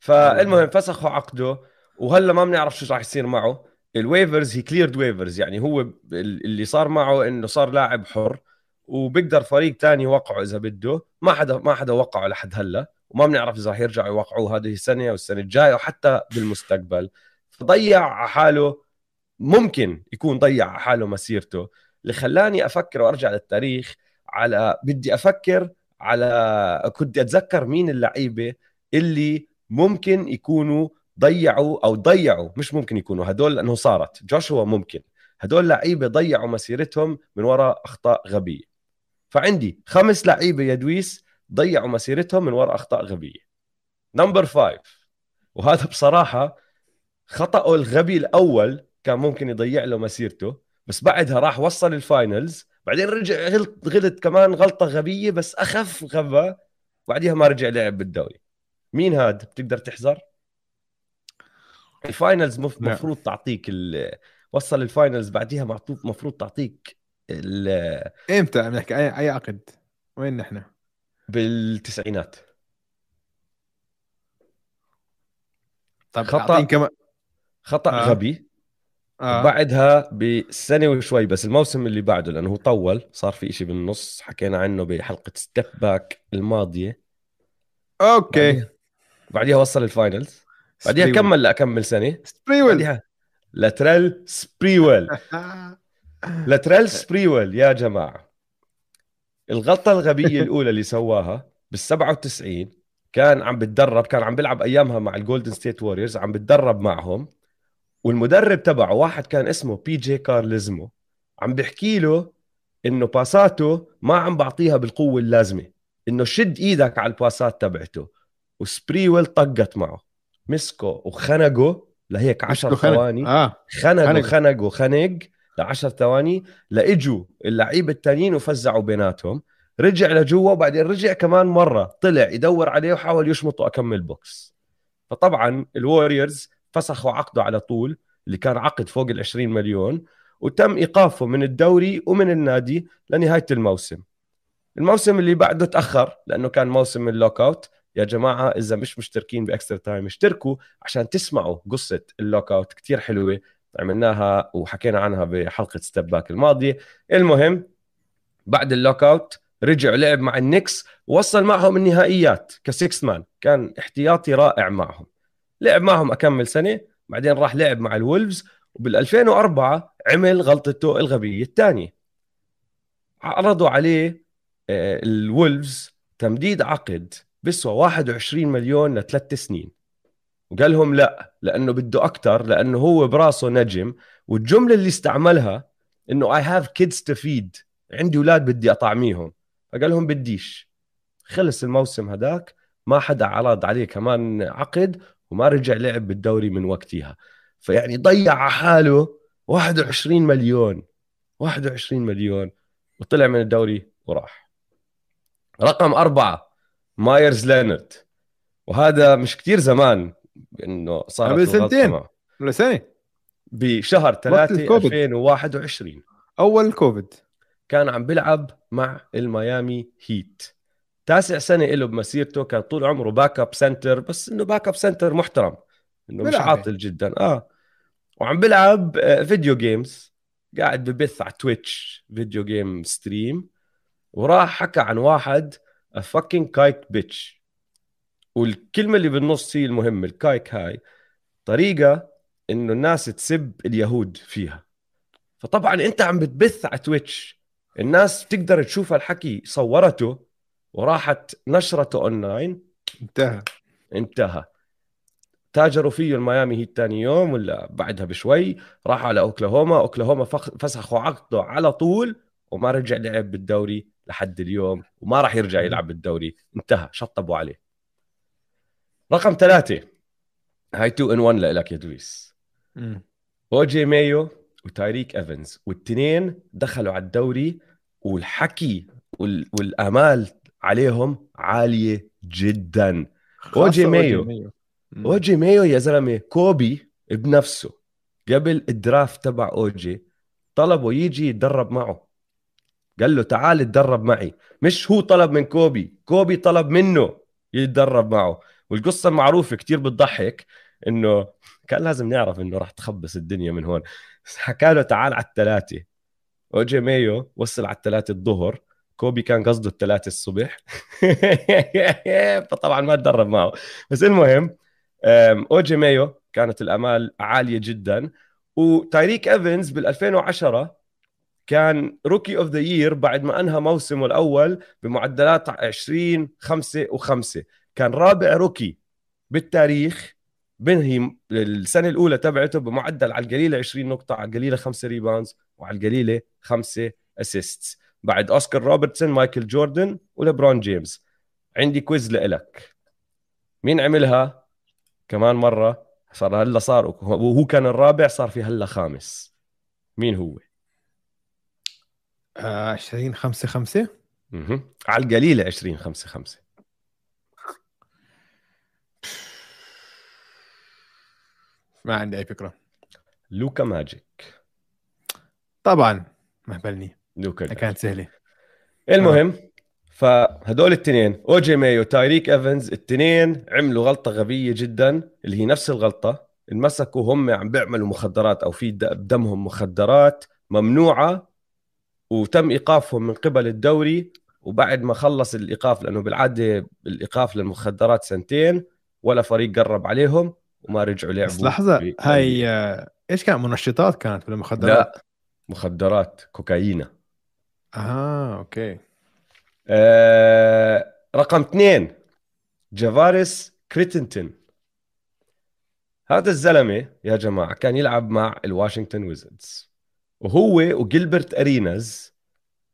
B: فالمهم فسخوا عقده وهلا ما بنعرف شو راح يصير معه. ال waivers he cleared waivers يعني هو اللي صار معه إنه صار لاعب حر وبيقدر فريق تاني يوقعه إذا بده. ما حدا ما حدا وقعه لحد هلا. وما بنعرف إذا راح يرجعوا يوقعوه هذه السنة أو السنة الجاية أو حتى بالمستقبل. فضيع على حاله ممكن يكون ضيع على حاله مسيرته. اللي خلاني أفكر وأرجع للتاريخ على بدي أفكر على كنت أتذكر مين اللعيبة اللي ممكن يكونوا ضيعوا أو ضيعوا مش ممكن يكونوا هدول لأنه صارت. جوشوا ممكن. هدول لعيبة ضيعوا مسيرتهم من وراء أخطاء غبية. فعندي خمس لعيبة يا دويس ضيعوا مسيرتهم من وراء أخطاء غبية. number five وهذا بصراحة خطأه الغبي الأول كان ممكن يضيع له مسيرته بس بعدها راح وصل ال finals بعدين رجع غلط غلط كمان غلطة غبية بس أخف غبا بعديها ما رجع لعب بالدوري. مين هاد؟ بتقدر تحذر؟ ال finals نعم. مفروض تعطيك وصل ال finals بعديها مفروض تعطيك
A: إمتى؟ نحكي اي أي عقد. وين نحن؟
B: بالتسعينات.
A: طيب خطأ كمان
B: خطأ آه. غبي. آه. بعدها بسنة وشوي بس الموسم اللي بعده لأنه هو طول صار في إشي بالنص حكينا عنه بحلقة Step Back الماضية.
A: okay. بعديها,
B: بعديها وصل ال finals بعديها كمل لاكمل سنة.
A: سبريول بعديها
B: لاتريل سبريول لاتريل سبريول يا جماعة. الغلطة الغبية الأولى اللي سواها بال 97 كان عم بتدرب كان عم بيلعب أيامها مع ال Golden State Warriors عم بتدرب معهم. والمدرب تبعه واحد كان اسمه بي جي كارليزمو عم بيحكي له إنه باساته ما عم بعطيها بالقوة اللازمة إنه شد إيدك على الباسات تبعته. وسبريول طقت معه. مسكه وخنقه لهيك 10 ثواني.
A: آه.
B: خنقه خنقه خنق. ل 10 ثواني لإجوا اللعيبه الثانيين وفزعوا بيناتهم. رجع لجوا وبعدين رجع كمان مرة طلع يدور عليه وحاول يشمطه أكمن بوكس فطبعا ال Warriors فسخوا عقده على طول اللي كان عقد فوق ال 20 مليون وتم إيقافه من الدوري ومن النادي لنهاية الموسم. الموسم اللي بعده تأخر لأنه كان موسم ال lockout. يا جماعة إذا مش مشتركين ب Extra Time اشتركوا عشان تسمعوا قصة ال lockout. كثير حلوة. عملناها وحكينا عنها بحلقة Step Back الماضية. المهم بعد ال lockout رجع لعب مع ال Knicks وصل معهم النهائيات ك sixth man. كان احتياطي رائع معهم. لعب معهم أكمن سنة بعدين راح لعب مع ال Wolves وبال 2004 عمل غلطته الغبية الثانية. عرضوا عليه آه، ال Wolves تمديد عقد بيسوى 21 مليون لثلاث سنين. وقال لهم لا لأنه بده أكثر لأنه هو براسه نجم. والجملة اللي استعملها إنه I have kids to feed عندي أولاد بدي أطعميهم. فقال لهم بديش. خلص الموسم هداك ما حدا عرض عليه كمان عقد وما رجع لعب بالدوري من وقتها. فيعني ضيع على حاله 21 مليون. 21 مليون. وطلع من الدوري وراح. رقم أربعة مايرز لينرد وهذا مش كتير زمان. إنه صار
A: قبل سنتين. ولا سنه
B: بشهر 3 2021
A: أول كوفيد.
B: كان عم بيلعب مع ال Miami Heat. تاسع سنة له بمسيرته كان طول عمره backup center بس إنه backup center محترم. إنه مش عاطل جدا. آه. وعم بيلعب video games قاعد ببث على Twitch video game stream وراح حكى عن واحد fucking kike bitch والكلمة اللي بالنص هي المهمة ال kike هاي طريقة إنه الناس تسب اليهود فيها. فطبعا أنت عم بتبث على Twitch. الناس تقدر تشوف الحكي صورته وراحت نشرته أونلاين.
A: انتهى.
B: انتهى. تاجروا فيه ال Miami Heat ثاني يوم ولا بعدها بشوي. راح على أوكلاهوما. أوكلاهوما فسخوا عقده على طول وما رجع لعب بالدوري لحد اليوم وما راح يرجع يلعب بالدوري. انتهى. شطبوا عليه. رقم ثلاثة. هاي 2 in 1 لك يا دويس. أو جي مايو وتايريك إيفنز. والاثنين دخلوا على الدوري والحكي والآمال عليهم عالية جدا. أو جي مايو أو جي مايو يا زلمة كوبي بنفسه قبل ال draft تبع اوجي طلبه يجي يتدرب معه. قال له تعال اتدرب معي. مش هو طلب من كوبي كوبي طلب منه يتدرب معه. والقصة المعروفة كتير بتضحك إنه كان لازم نعرف إنه راح تخبص الدنيا من هون. حكى له تعال على الثلاثة أوجي مايو وصل على الثلاثة الظهر. كوبي كان قصده الثلاثة الصبح. فطبعا ما تدرب معه. بس المهم أوجي مايو كانت الأمال عالية جدا. وتايريك إيفنز بال 2010 كان Rookie of the Year بعد ما أنهى موسمه الأول بمعدلات 20 5 و5 كان رابع rookie بالتاريخ بنهي السنة الأولى تبعته بمعدل على القليلة 20 نقطة على القليلة 5 rebounds وعلى القليلة 5 assists بعد أوسكار روبرتسون مايكل جوردن وليبرون جيمس. عندي quiz لإلك. مين عملها كمان مرة؟ صار هلا صار وهو كان الرابع صار في هلا خامس. مين هو؟
A: 20 5 5
B: على القليلة 20 5 5
A: ما عندي أي فكرة.
B: لوكا Magic.
A: طبعا مهبلني
B: لوكا
A: كانت سهلة.
B: المهم فهدول الاثنين اوجي مايو تايريك إيفنز الاثنين عملوا غلطة غبية جدا اللي هي نفس الغلطة. انمسكوا هم عم بيعملوا مخدرات أو في بدمهم مخدرات ممنوعة وتم إيقافهم من قبل الدوري. وبعد ما خلص الإيقاف لأنه بالعادة الإيقاف للمخدرات سنتين ولا فريق قرب عليهم. وما رجعوا لعبوا
A: بس لحظة هاي آه، إيش كان منشطات كانت ولا مخدرات؟
B: لا مخدرات كوكايينا
A: آه okay.
B: آه، رقم اثنين جافاريس كريتنتون هذا الزلمة يا جماعة كان يلعب مع ال Washington Wizards. وهو وجيلبرت اريناز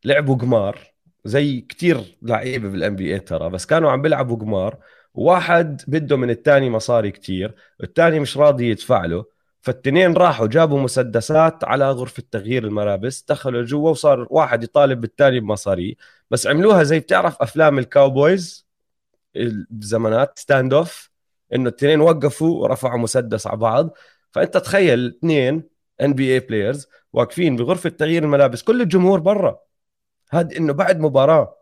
B: لعبوا قمار زي كتير لعيبة بال NBA ترى بس كانوا عم بيلعبوا قمار واحد بده من الثاني مصاري كتير الثاني مش راضي يدفع له فالتنين راحوا جابوا مسدسات على غرفة تغيير الملابس دخلوا جوا وصار واحد يطالب بالثاني بمصاري بس عملوها زي بتعرف أفلام الكاوبويز بزمانات standoff إنه التنين وقفوا ورفعوا مسدس على بعض. فأنت تخيل اثنين NBA players واقفين بغرفة تغيير الملابس كل الجمهور برا. هذا إنه بعد مباراة.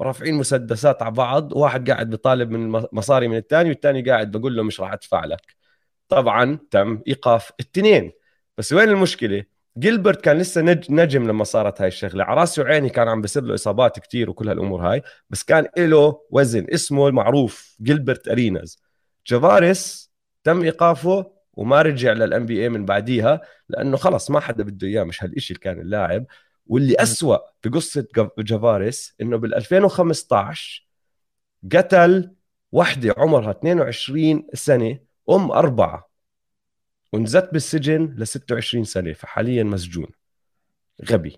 B: رافعين مسدسات على بعض واحد قاعد بيطالب من مصاري من الثاني والثاني قاعد بقول له مش راح ادفع لك. طبعا تم إيقاف الاثنين بس وين المشكلة؟ جيلبرت كان لسه نج نجم لما صارت هاي الشغلة. على راسي وعيني كان عم بيصير له إصابات كثير وكل هالأمور هاي بس كان له وزن اسمه المعروف جيلبرت أريناز. جافاريس تم إيقافه وما رجع لل NBA من بعديها لأنه خلص ما حدا بده إياه مش هالشيء اللي كان اللاعب. واللي أسوأ في قصة جافاريس إنه بال 2015 قتل وحدة عمرها 22 سنة أم أربعة ونزت بالسجن ل 26 سنة فحاليا مسجون. غبي.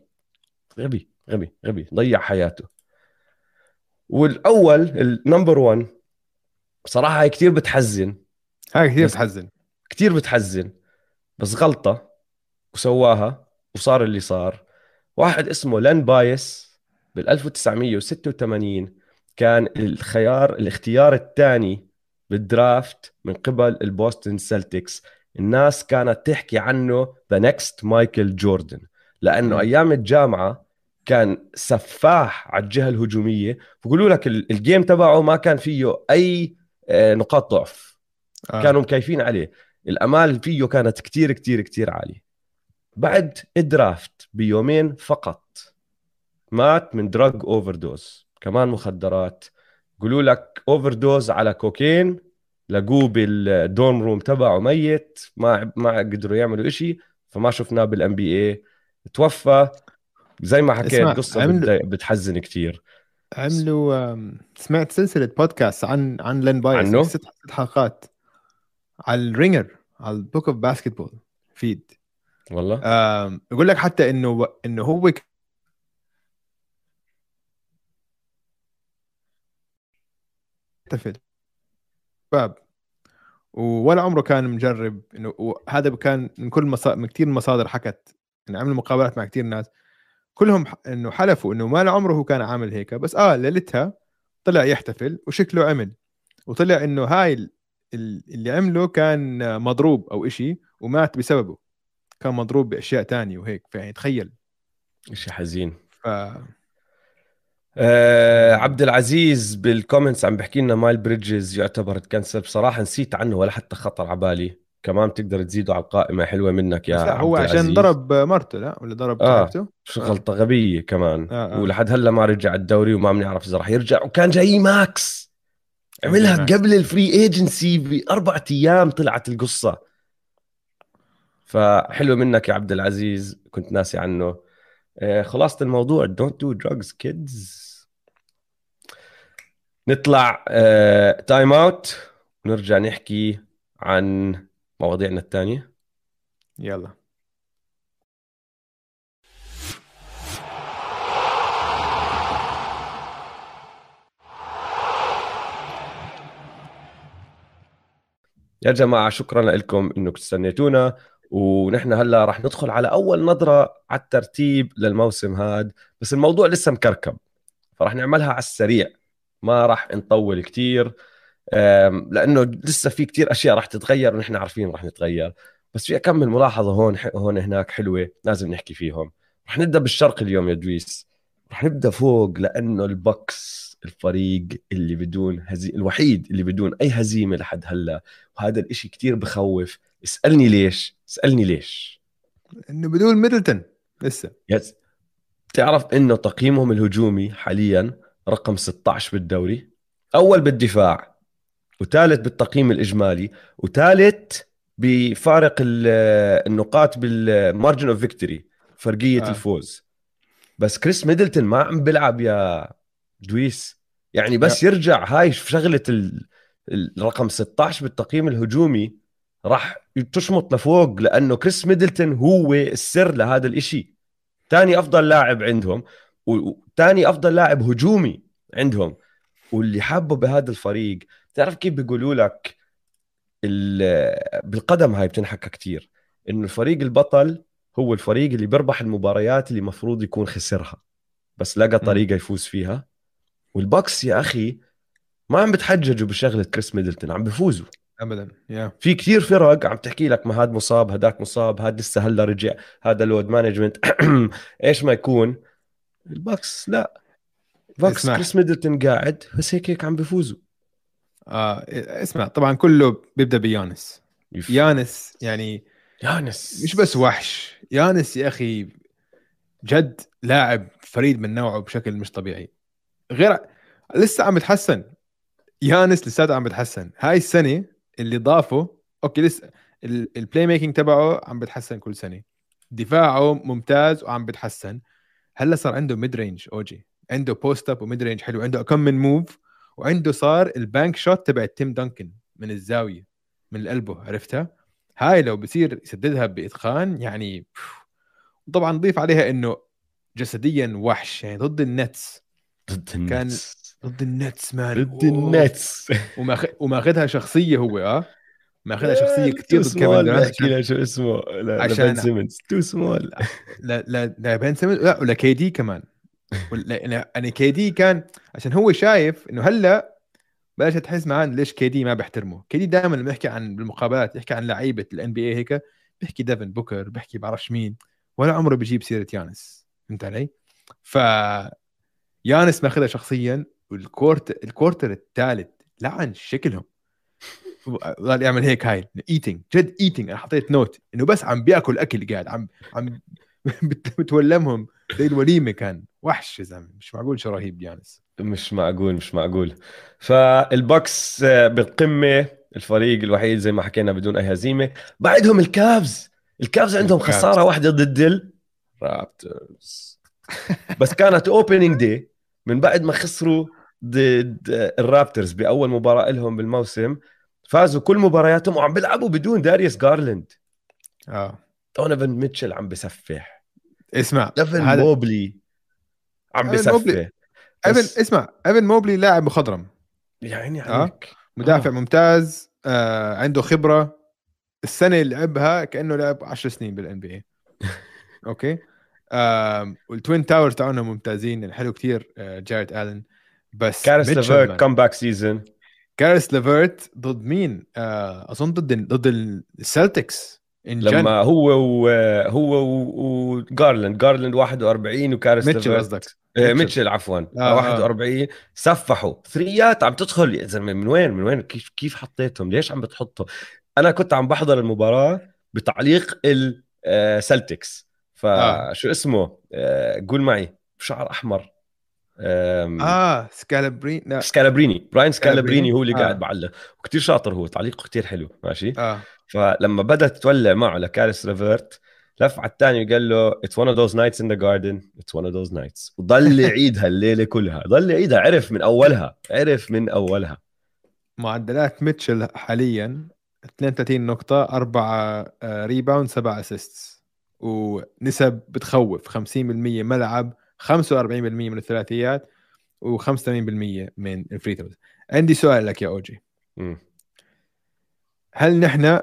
B: غبي. غبي. غبي. ضيع حياته. والأول النمبر 1 بصراحة هي كثير بتحزن.
A: هاي كثير بتحزن.
B: كثير بتحزن. بس غلطة وسواها وصار اللي صار. واحد اسمه لن بايس بال 1986 كان الخيار الاختيار الثاني بال draft من قبل البوستن سلتكس. الناس كانت تحكي عنه the next مايكل جوردن لأنه أيام الجامعة كان سفاح على الجهة الهجومية. بقولوا لك ال game تبعه ما كان فيه أي آه، نقاط ضعف. آه. كانوا مكيفين عليه. الآمال فيه كانت كتير كتير كتير عالية. بعد ال draft بيومين فقط. مات من drug overdose كمان مخدرات. يقولوا لك overdose على كوكين. لقوه بال dorm room تبعه ميت. ما ما قدروا يعملوا إشي. فما شفناه بال NBA توفى. زي ما حكيت
A: قصة
B: بتضايق- بتحزن كتير.
A: عملوا سمعت سلسلة بودكاست عن عن لن
B: عنه؟
A: ست ست حلقات. على الرينجر على ال Book of Basketball فيد
B: والله.
A: يقول لك حتى إنه إنه هو ك- احتفل شباب ولا عمره كان مجرب إنه وهذا كان من كل مصادر من كثير مصادر حكت إنه عملوا مقابلات مع كثير ناس. كلهم إنه حلفوا إنه ما عمره هو كان عامل هيك. بس آه ليلتها طلع يحتفل وشكله عمل. وطلع إنه هاي ال- ال- اللي عمله كان مضروب أو إشي ومات بسببه. كان مضروب بأشياء تانية وهيك فيعني تخيل.
B: إشي حزين.
A: ف
B: آه عبد العزيز بال comments عم بحكي لنا مايلز بريدجز يعتبر تcanceل بصراحة نسيت عنه ولا حتى خطر على بالي. كمان تقدر تزيده على القائمة. حلوة منك يا
A: لا هو عشان
B: العزيز.
A: ضرب مرته لا؟ ولا ضرب
B: آه.
A: صاحبته
B: شو غلطة غبية كمان.
A: آه، آه.
B: ولحد هلا ما رجع الدوري وما بنعرف إذا راح يرجع. وكان جاي max. عملها
A: max.
B: قبل ال free agency بأربع أيام طلعت القصة. فحلو منك يا عبد العزيز كنت ناسي عنه. آه، خلاصة الموضوع don't do drugs kids. نطلع timeout ونرجع نحكي عن مواضيعنا الثانية
A: يلا.
B: يا جماعة شكرا لكم إنكم استنيتونا. ونحن هلا رح ندخل على أول نظرة على الترتيب للموسم هاد بس الموضوع لسه مكركب فرح نعملها على السريع ما رح نطول كتير. لأنه لسه في كتير أشياء رح تتغير ونحن عارفين رح نتغير بس في كم من ملاحظة هون هون هناك حلوة لازم نحكي فيهم. رح نبدأ بالشرق اليوم يا دويس. رح نبدأ فوق لأنه البكس الفريق اللي بدون هزي... الوحيد اللي بدون أي هزيمة لحد هلأ. وهذا الإشي كتير بخوف. اسألني ليش؟ اسألني ليش.
A: إنه بدون ميدلتون. لسه.
B: yes بتعرف إنه تقييمهم الهجومي حاليا رقم 16 بالدوري. أول بالدفاع وثالث بالتقييم الإجمالي وثالث بفارق ال- النقاط بال margin of victory
A: فرقية.
B: آه. الفوز. بس كريس ميدلتون ما عم بيلعب يا دويس يعني بس يرجع هاي شغلة ال- الرقم 16 بالتقييم الهجومي راح تشمط لفوق لأنه كريس ميدلتون هو السر لهذا الإشي. ثاني أفضل لاعب عندهم وثاني أفضل لاعب هجومي عندهم. واللي حابه بهذا الفريق تعرف كيف بيقولوا لك ال- بالقدم هاي بتنحكى كتير إنه الفريق البطل هو الفريق اللي بيربح المباريات اللي مفروض يكون خسرها بس لقى طريقة يفوز فيها. والبكس يا أخي ما عم بتحججوا بشغلة كريس ميدلتون عم بفوزوا.
A: ابدا يا.
B: في كثير فرق عم تحكي لك ما هاد مصاب هداك مصاب هاد لسه هلأ رجع هذا load management إيش ما يكون؟ البكس لا.
A: اسمع.
B: كريس ميدلتون قاعد بس هيك هيك عم بفوزوا.
A: آه اسمع طبعا كله بيبدأ بيانس.
B: يف-
A: يانس يعني
B: يانس.
A: مش بس وحش يانس يا أخي جد لاعب فريد من نوعه بشكل مش طبيعي. غير لسه عم بتحسن يانس لساته عم بتحسن هاي السنة اللي ضافه okay لسه ال- ال playmaking تبعه عم بتحسن كل سنة. دفاعه ممتاز وعم بتحسن. هلأ صار عنده mid-range اوجي عنده post up و mid-range حلو. عنده كم من move وعنده صار ال bank shot تبع تيم دانكن من الزاوية من القلبه عرفتها؟ هاي لو بصير يسددها بإتقان يعني طبعا نضيف عليها إنه جسديا وحش. يعني ضد النتس.
B: ضد النتس.
A: ضد النتس man.
B: ضد النتس.
A: وماخ... وماخذها شخصية هو آه؟ ماخذها شخصية كثير ضد كيفن دورانت.
B: شو اسمه.
A: عشان-
B: لبن سيمنز. too small.
A: لا لا لا بين سيمنز. لا ولا KD كمان. ولا- يعني KD كان عشان هو شايف إنه هلأ بلش تحس معاه ليش KD ما بيحترمه. KD دائما لما يحكي عن بالمقابلات يحكي عن لعيبة ال NBA هيك بيحكي ديفن بوكر بيحكي بعرفش مين. ولا عمره بيجيب سيرة يانس. فهمت علي؟ ف يانس ماخذها شخصيا وال court ال quarter الثالث لعن شكلهم. ظل يعمل هيك هاي eating جد eating أنا حطيت note إنه بس عم بيأكل أكل قاعد عم عم بت- بتولمهم. زي الوليمه كان وحش يا زلمة مش معقول شو رهيب يانس.
B: مش معقول مش معقول. فالبكس آه، بالقمة الفريق الوحيد زي ما حكينا بدون أي هزيمة. بعدهم الكابز الكابز عندهم. خسارة واحدة ضد الرابترز بس كانت opening day من بعد ما خسروا ضد الرابترز بأول مباراة لهم بالموسم فازوا كل مبارياتهم وعم بيلعبوا بدون داريوس جارلاند
A: آه.
B: دونيفن ميتشل عم بسفح
A: اسمع
B: ديفن
A: هذا
B: موبلي عم
A: إيفن موبلي.
B: بسفح
A: ايفن
B: بس-
A: اسمع إيفن موبلي لاعب مخضرم.
B: يا عيني
A: آه.
B: عليك
A: مدافع
B: آه.
A: ممتاز آه عنده خبرة. السنة اللي لعبها كأنه لعب 10 سنين بال NBA أوكي؟ آه وال twin towers تاعونهم ممتازين الحلو كثير آه جاريت آلن. بس
B: كارس ليفرت. comeback season
A: كارس ليفرت ضد مين؟ آه أظن ضد ضد السلتكس
B: لما هو و هو وجارلاند جارلاند 41 وكارس
A: ميتشل قصدك.
B: آه،
A: ميتشل.
B: عفوا.
A: آه،
B: آه. 41 سفحوا. ثريات عم تدخل. يا زلمة من وين؟ من وين؟ كيف كيف حطيتهم؟ ليش عم بتحطهم؟ أنا كنت عم بحضر المباراة بتعليق السلتكس
A: آه.
B: فشو اسمه؟ آه، قول معي بشعر أحمر.
A: آه سكالبرين لا.
B: سكالابريني. براين سكالابريني.
A: سكالابريني؟
B: هو اللي
A: آه.
B: قاعد بعلق. وكتير شاطر هو تعليقه كتير حلو ماشي؟
A: آه.
B: فلما بدات تولع معه لكارس ريفرت لف على الثاني وقال له It's one of those nights in the garden. It's one of those nights. وضل يعيدها الليلة كلها. ضل يعيدها عرف من أولها. عرف من أولها.
A: معدلات ميتشل حاليا 32 نقطة 4 rebound 7 assists ونسب بتخوف. 50% ملعب 45% من الثلاثيات و85% من ال free throws عندي سؤال لك يا اوجي. هل نحن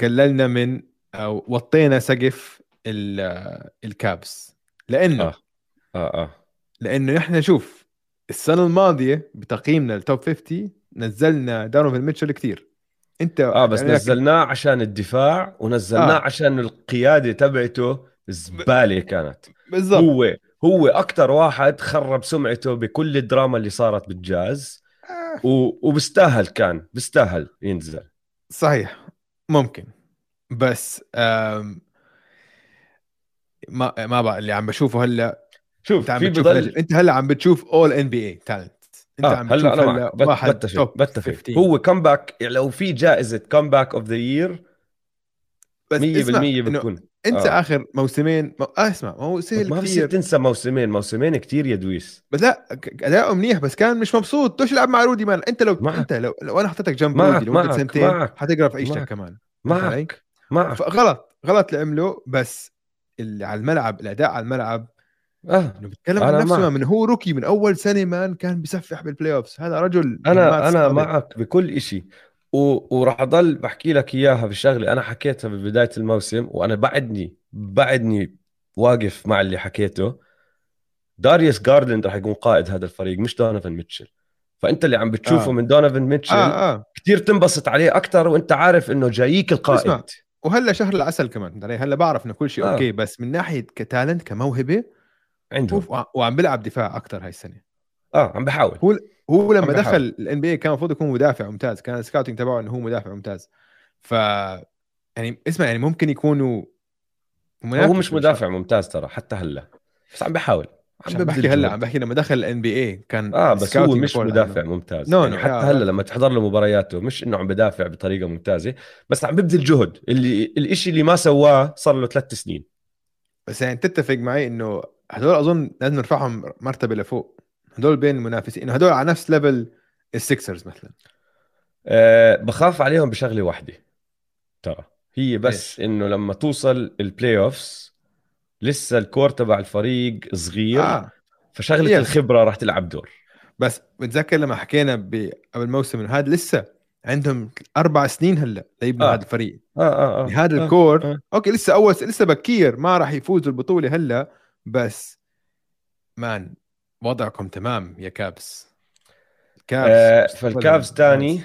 A: قللنا من أو وطينا سقف ال- الكابس؟ لأنه
B: آه. آه آه.
A: لأنه نحن شوف السنة الماضية بتقييمنا ال top 50 نزلنا دانوفن ميتشل كثير انت
B: آه بس
A: يعني
B: نزلناه عشان الدفاع ونزلناه
A: آه.
B: عشان القيادة تبعته زبالة كانت.
A: بالضبط.
B: هو هو أكثر واحد خرب سمعته بكل الدراما اللي صارت بالجاز
A: آه،
B: و... وبستاهل كان بستاهل ينزل.
A: صحيح. ممكن. بس آم، ما ما بقى اللي عم بشوفه هلأ.
B: شوف
A: انت عم بتشوف
B: بضل
A: انت هلأ عم بتشوف اول ان بي اي تالنت انت
B: آه
A: عم
B: هلا
A: أنا
B: معك
A: واحد
B: بتفق بتفق
A: 15
B: هو كمباك يعني لو في جائزة كمباك اوف ذا يير 100%
A: بس اسمع إنه
B: بتكون
A: انت
B: آه.
A: آه. آخر موسمين مو... آه اسمع ما هو سهل
B: ما
A: كثير
B: تنسى موسمين موسمين كتير يا دويس
A: بس لا أداؤه منيح بس كان مش مبسوط توش يلعب مع رودي مان انت لو
B: معك.
A: انت لو, لو أنا حطيتك جنب
B: معك،
A: رودي لمده سنتين
B: معك،
A: حتقرأ في عيشتك. كمان؟
B: معك معك
A: فغلط غلط اللي عمله بس اللي على الملعب الأداء على الملعب آه
B: أنا
A: عن نفسه
B: معك.
A: من هو rookie من أول سنة man كان بيسفح بال playoffs هذا رجل أنا
B: أنا
A: صعبة.
B: معك بكل إشي و... وراح أضل بحكي لك إياها بشغله أنا حكيتها ببداية الموسم وأنا بعدني بعدني واقف مع اللي حكيته داريوس جارلاند راح يكون قائد هذا الفريق مش دونيفن ميتشل فأنت اللي عم بتشوفه
A: آه.
B: من دونيفن ميتشل
A: آه آه
B: كثير تنبسط عليه أكثر وأنت عارف إنه جاييك القائد
A: اسمع. وهلا شهر العسل كمان علي؟ هلا بعرف إنه كل شيء
B: آه.
A: أوكي بس من ناحية ك talent كموهبة
B: عندهم
A: هو وعم بيلعب دفاع أكثر هاي السنة.
B: آه عم بحاول.
A: هو هو لما. دخل ال NBA كان المفروض يكون مدافع ممتاز كان ال scouting تبعه إنه هو مدافع ممتاز. ف يعني اسمع يعني ممكن يكونوا
B: هو مش مدافع ممتاز ترى حتى هلأ بس عم بحاول.
A: عم بحكي
B: هلأ.
A: عم بحكي لما دخل ال NBA كان
B: آه بس هو مش مدافع
A: لأنه-
B: ممتاز.
A: No,
B: يعني
A: no,
B: حتى
A: yeah, هلأ.
B: لما تحضر له مبارياته مش إنه عم بدافع بطريقة ممتازة بس عم ببذل جهد. اللي الإشي اللي ما سواه صار له ثلاث سنين.
A: بس يعني تتفق معي إنه هدول أظن لازم نرفعهم مرتبة لفوق هدول بين المنافسين هدول على نفس level السكسرز مثلا
B: أه بخاف عليهم بشغلة واحدة ترى هي بس إنه لما توصل ال playoffs لسه ال core تبع الفريق صغير آه. فشغلة
A: Yes.
B: الخبرة راح تلعب دور
A: بس بتذكر لما حكينا قبل الموسم إنه هذا لسه عندهم أربع سنين هلأ ليبنوا
B: آه.
A: هذا الفريق
B: آه, آه.
A: يعني هذا
B: آه.
A: ال core
B: آه.
A: أوكي لسه أول لسه بكير ما راح يفوزوا البطولة هلأ بس. man وضعكم تمام يا كابس. كابس
B: آه
A: ممتاز.
B: تاني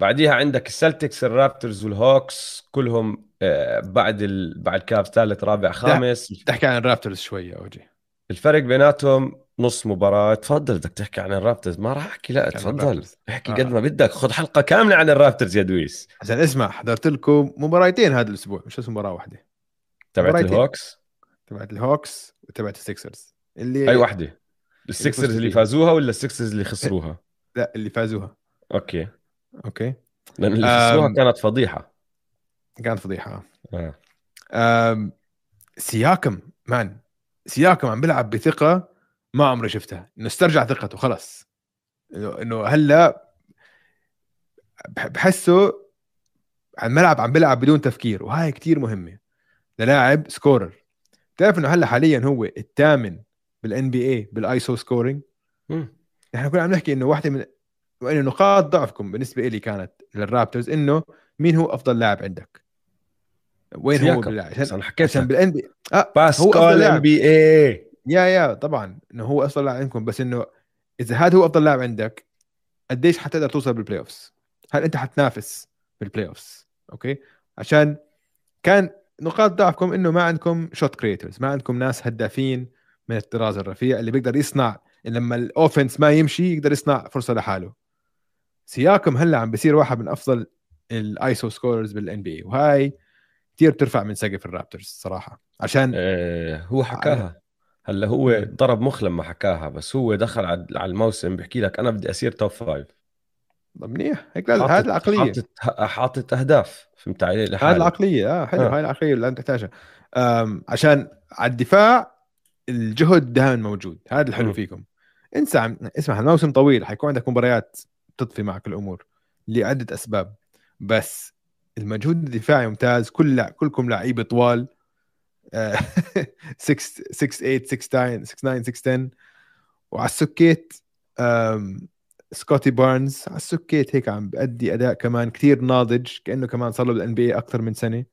B: بعديها عندك السلتكس الرابترز والهوكس كلهم آه بعد ال... بعد كافز ثالث رابع خامس.
A: تحكي عن الرابترز شوي يا أوجي.
B: الفرق بيناتهم نص مباراة. تفضل بدك تحكي عن الرابترز. ما راح أحكي لا تفضل
A: الرابترز.
B: احكي
A: آه.
B: قد ما بدك. خذ حلقة كاملة عن الرابترز يا دويس.
A: عشان اسمع حضرت لكم مباراتين هذا الأسبوع مش بس مباراة واحدة.
B: تبعت. الهوكس؟
A: تبعت الهوكس وتبعت السكسرز اللي
B: أي وحدة؟ السكسرز اللي. فازوها ولا السكسرز اللي خسروها؟
A: لا اللي فازوها.
B: okay.
A: okay.
B: لأن اللي خسروها. كانت فضيحة.
A: كانت فضيحة.
B: آه.
A: آم، سياكم man سياكم عم بيلعب بثقة ما عمري شفتها. إنه استرجع ثقته خلص. انه هلأ بح- بحسه على الملعب عم بيلعب بدون تفكير وهاي كتير مهمة. للاعب scorer. تعرف إنه هلأ حاليا هو الثامن بال NBA بال iso
B: scoring.
A: إحنا كنا عم نحكي إنه واحدة من وإنه نقاط ضعفكم بالنسبة لي كانت للرابترز إنه مين هو أفضل لاعب عندك؟ وين هو. باللاعب؟ عشان
B: أنا حكيت
A: عشان بال NBA
B: باسكال. NBA
A: yeah yeah طبعا إنه هو أفضل لاعب عندكم بس إنه إذا هذا هو أفضل لاعب عندك قديش حتقدر توصل بال playoffs هل أنت حتنافس بال playoffs okay؟ عشان كان نقاط ضعفكم إنه ما عندكم shot creators ما عندكم ناس هدافين من الطراز الرفيع اللي بيقدر يصنع لما ال offense ما يمشي يقدر يصنع فرصة لحاله. سياكم هلأ عم بصير واحد من أفضل ال iso scorers بال NBA وهاي كثير بترفع من سقف الرابترز صراحة. عشان
B: آه هو حكاها. هلأ هو. ضرب مخ لما حكاها بس هو دخل على على الموسم بحكي لك أنا بدي أصير top five
A: منيح. هيك لازم هذه العقلية.
B: حاطط حاطط أهداف. فهمت علي؟
A: هذه العقلية آه حلو
B: آه.
A: هاي العقلية اللي أنت تحتاجها. عشان على الدفاع الجهد دائما موجود هذا الحلو
B: مم.
A: فيكم. انسى عم... اسمع الموسم طويل حيكون عندك مباريات تطفي معك الأمور لعدة أسباب. بس المجهود الدفاعي ممتاز كل لع... كلكم لعيبة طوال. آه، 6 6 8 6 9 6 9 6 10 وعلى السكيت سكوتي بارنز على السكيت هيك عم بأدي أداء كمان كثير ناضج كأنه كمان صار له بال NBA أكثر من سنة.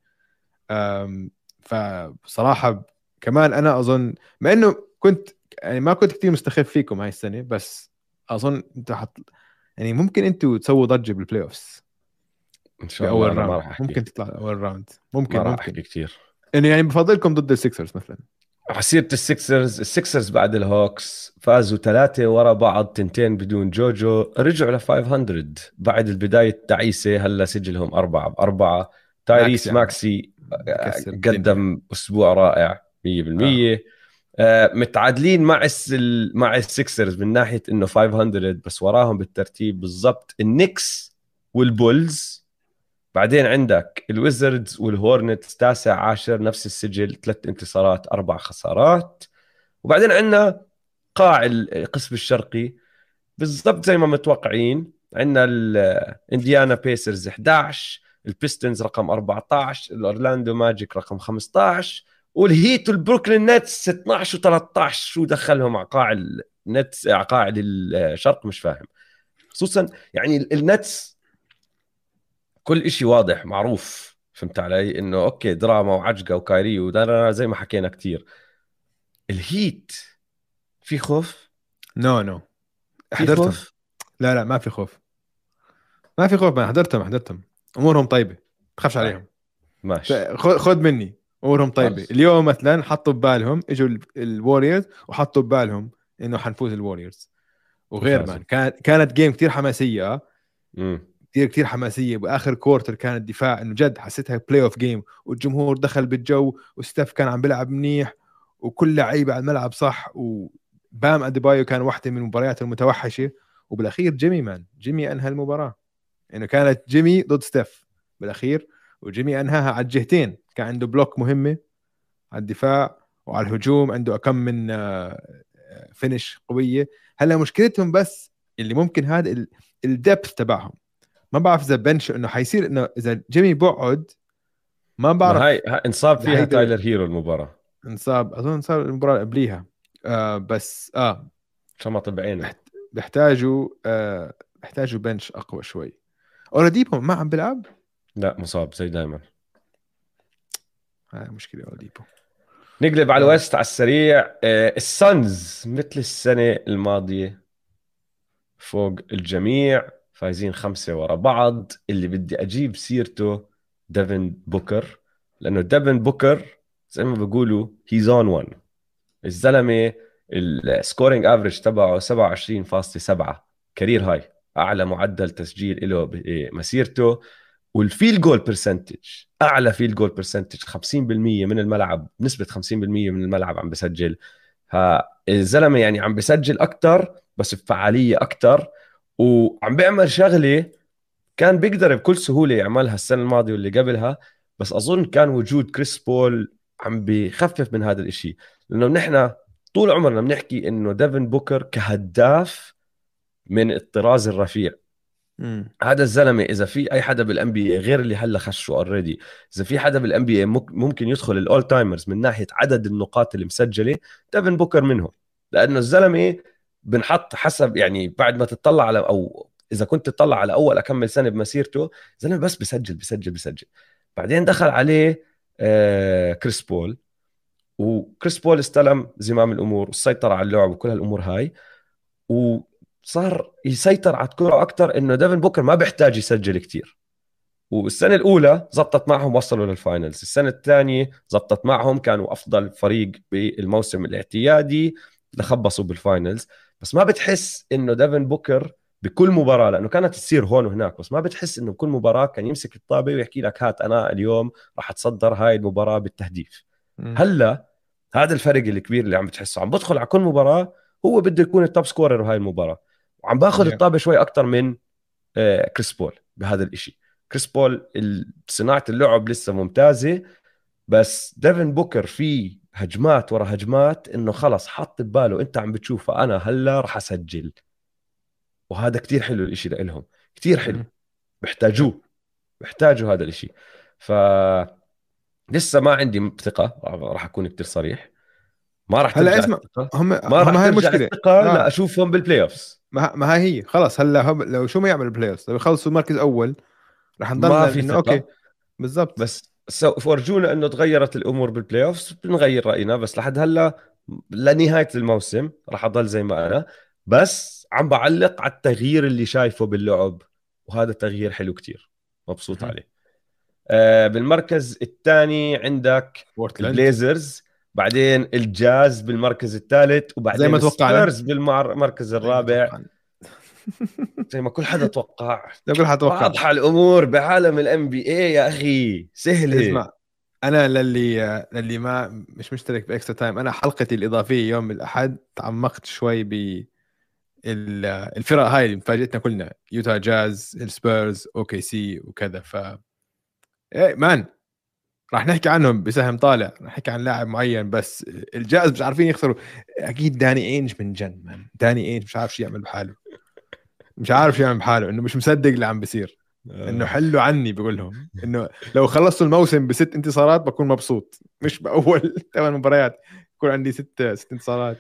A: فبصراحه كمان أنا أظن مع إنه كنت يعني ما كنت كثير مستخف فيكم هاي السنة بس أظن انت حط يعني ممكن أنتوا تسووا ضجة بال playoffs
B: إن شاء الله round
A: ممكن تطلع أول round ممكن
B: ما راح أحكي كثير
A: إنه يعني بفضلكم ضد السكسرز مثلا.
B: على سيره السكسرز السكسرز بعد الهوكس فازوا ثلاثة ورا بعض تنتين بدون جوجو. رجعوا ل 500 بعد البداية التعيسة هلأ سجلهم أربعة بأربعة تايريس
A: ماكسي مكسر الدنيا.
B: قدم أسبوع رائع 100% آه. متعادلين مع الس... مع السكسرز من ناحية إنه 500 بس وراهم بالترتيب بالضبط النكس والبولز. بعدين عندك الويزردز والهورنتس تاسع عاشر نفس السجل ثلاث انتصارات أربع خسارات. وبعدين عندنا قاع القسم الشرقي. بالضبط زي ما متوقعين عندنا الانديانا بيسرز 11 البيستونز رقم 14 الأورلاندو ماجيك رقم 15 والهيت والبروكلين نتس 12 و13 شو دخلهم على قاع النتس على قاع الشرق؟ مش فاهم. خصوصا يعني النتس كل إشي واضح معروف فهمت علي؟ إنه okay دراما وعجقة وكايري وده زي ما حكينا كتير. الهيت في خوف؟
A: no no
B: في
A: حضرتهم.
B: خوف؟
A: لا لا ما في خوف. ما في خوف ما حضرتهم حضرتهم. أمورهم طيبة تخافش
B: طيب.
A: عليهم
B: ماشي
A: خذ مني. أمورهم طيبة.
B: خلص.
A: اليوم مثلا حطوا ببالهم إجوا الوريورز وحطوا ببالهم إنه حنفوز الوريورز وغير. man كان كانت game كثير حماسية.
B: امم
A: كثير كثير حماسية. باخر quarter كان الدفاع إنه جد حسيتها playoff game والجمهور دخل بالجو وستيف كان عم بيلعب منيح وكل لعيبة على الملعب صح. وبام أديبايو كان واحدة من المباريات المتوحشة. وبالأخير جيمي man جيمي أنهى المباراة. إنه كانت جيمي ضد ستيف بالأخير وجيمي أنهاها على الجهتين. كان عنده block مهمة على الدفاع وعلى الهجوم عنده كم من finish قوية. هلأ مشكلتهم بس اللي ممكن هذا ال depth تبعهم. ما بعرف إذا bench إنه حيصير إنه إذا جيمي بقعد ما بعرف.
B: هاي انصاب فيها تايلر هيرو المباراة.
A: انصاب أظن صار المباراة اللي قبليها. آه بس آه.
B: شمط بعينه.
A: بيحتاجوا آه بيحتاجوا bench أقوى شوي. اولاديبو ما عم بيلعب؟
B: لا مصاب زي دائما
A: هاي مشكلة اولاديبو
B: نقلب على
A: آه.
B: الويست على السريع. آه، السانز مثل السنة الماضية فوق الجميع. فايزين خمسة ورا بعض. اللي بدي أجيب سيرته ديفن بوكر لأنه ديفن بوكر زي ما بيقولوا he's on 1 الزلمة ال scoring average تبعه 27.7 career high أعلى معدل تسجيل له بمسيرته وال field goal percentage أعلى field goal percentage 50% من الملعب نسبة 50% من الملعب عم بسجل. ها الزلمة يعني عم بسجل أكثر بس بفعالية أكثر وعم بيعمل شغلة كان بيقدر بكل سهولة يعملها السنة الماضية واللي قبلها بس أظن كان وجود كريس بول عم بخفف من هذا الإشي. لأنه نحن طول عمرنا بنحكي إنه ديفن بوكر كهداف من الطراز الرفيع.
A: مم.
B: هذا الزلمة إذا في أي حدا بال NBA غير اللي هلا خشه already إذا في حدا بال NBA ممكن يدخل ال all timers من ناحية عدد النقاط اللي مسجله ديفن بوكر منهم. لأنه الزلمة بنحط حسب يعني بعد ما تطلع على أو إذا كنت تطلع على أول أكمل سنة بمسيرته زلمة بس بسجل بسجل بسجل. بعدين دخل عليه آه كريس بول. وكريس بول استلم زمام الأمور والسيطره على اللعب وكل هالأمور هاي. وصار يسيطر على الكرة أكثر إنه ديفن بوكر ما بيحتاج يسجل كثير والسنة الأولى زبطت معهم وصلوا لل finals. السنة الثانية زبطت معهم كانوا أفضل فريق بالموسم الاعتيادي لخبصوا بال finals. بس ما بتحس إنه ديفن بوكر بكل مباراة لأنه كانت تصير هون وهناك بس ما بتحس إنه بكل مباراة كان يمسك الطابة ويحكي لك هات أنا اليوم راح أتصدر هاي المباراة بالتهديف. هلأ هذا الفرق الكبير اللي عم بتحسه عم بدخل على كل مباراة هو بده يكون ال top scorer بهاي المباراة. وعم باخذ الطابة شوي أكثر من آه، كريس بول بهذا الإشي. كريس بول صناعة اللعب لسه ممتازة بس ديفن بوكر في هجمات ورا هجمات إنه خلص حط بباله أنت عم بتشوفه أنا هلأ راح أسجل. وهذا كتير حلو الإشي لهم كتير حلو. بيحتاجوه بيحتاجوا هذا الإشي. ف لسه ما عندي ثقة راح أكون كتير صريح. ما راح
A: هلأ اسمع هم
B: ما راح
A: هاي
B: المشكلة. الثقة آه. لأ أشوفهم بال playoffs
A: ما, ما هي خلص هلأ هم لو شو ما يعملوا ال playoffs لو يخلصوا المركز أول راح نضل
B: ما في ثقة. okay
A: بالضبط.
B: بس فرجونا انه تغيرت الأمور بال playoffs بنغير رأينا بس لحد هلأ لنهاية الموسم راح أضل زي ما أنا. بس عم بعلق على التغيير اللي شايفه باللعب وهذا تغيير حلو كتير. مبسوط م. عليه. آه بالمركز الثاني عندك البليزرز بعدين الجاز بالمركز الثالث وبعدين
A: زي ما توقعنا.
B: بالمركز الرابع. زي ما كل حدا توقع.
A: زي كل حدا توقع.
B: واضحة الأمور بعالم ال NBA يا أخي. سهلة.
A: اسمع أنا للي للي ما مش مشترك ب extra time أنا حلقتي الإضافية يوم الأحد تعمقت شوي ب الفرق هاي اللي فاجئتنا كلنا يوتا جاز السبيرز OKC وكذا. ف إيه man راح نحكي عنهم بسهم طالع راح نحكي عن لاعب معين بس الجاز مش عارفين يخسروا. أكيد داني اينج انجن man داني اينج مش عارف شو يعمل بحاله. مش عارف شو يعمل بحاله إنه مش مصدق اللي عم بيصير. إنه حلوا عني بقول لهم. إنه لو خلصتوا الموسم بست انتصارات بكون مبسوط. مش بأول ثمان مباريات يكون عندي ست ست انتصارات.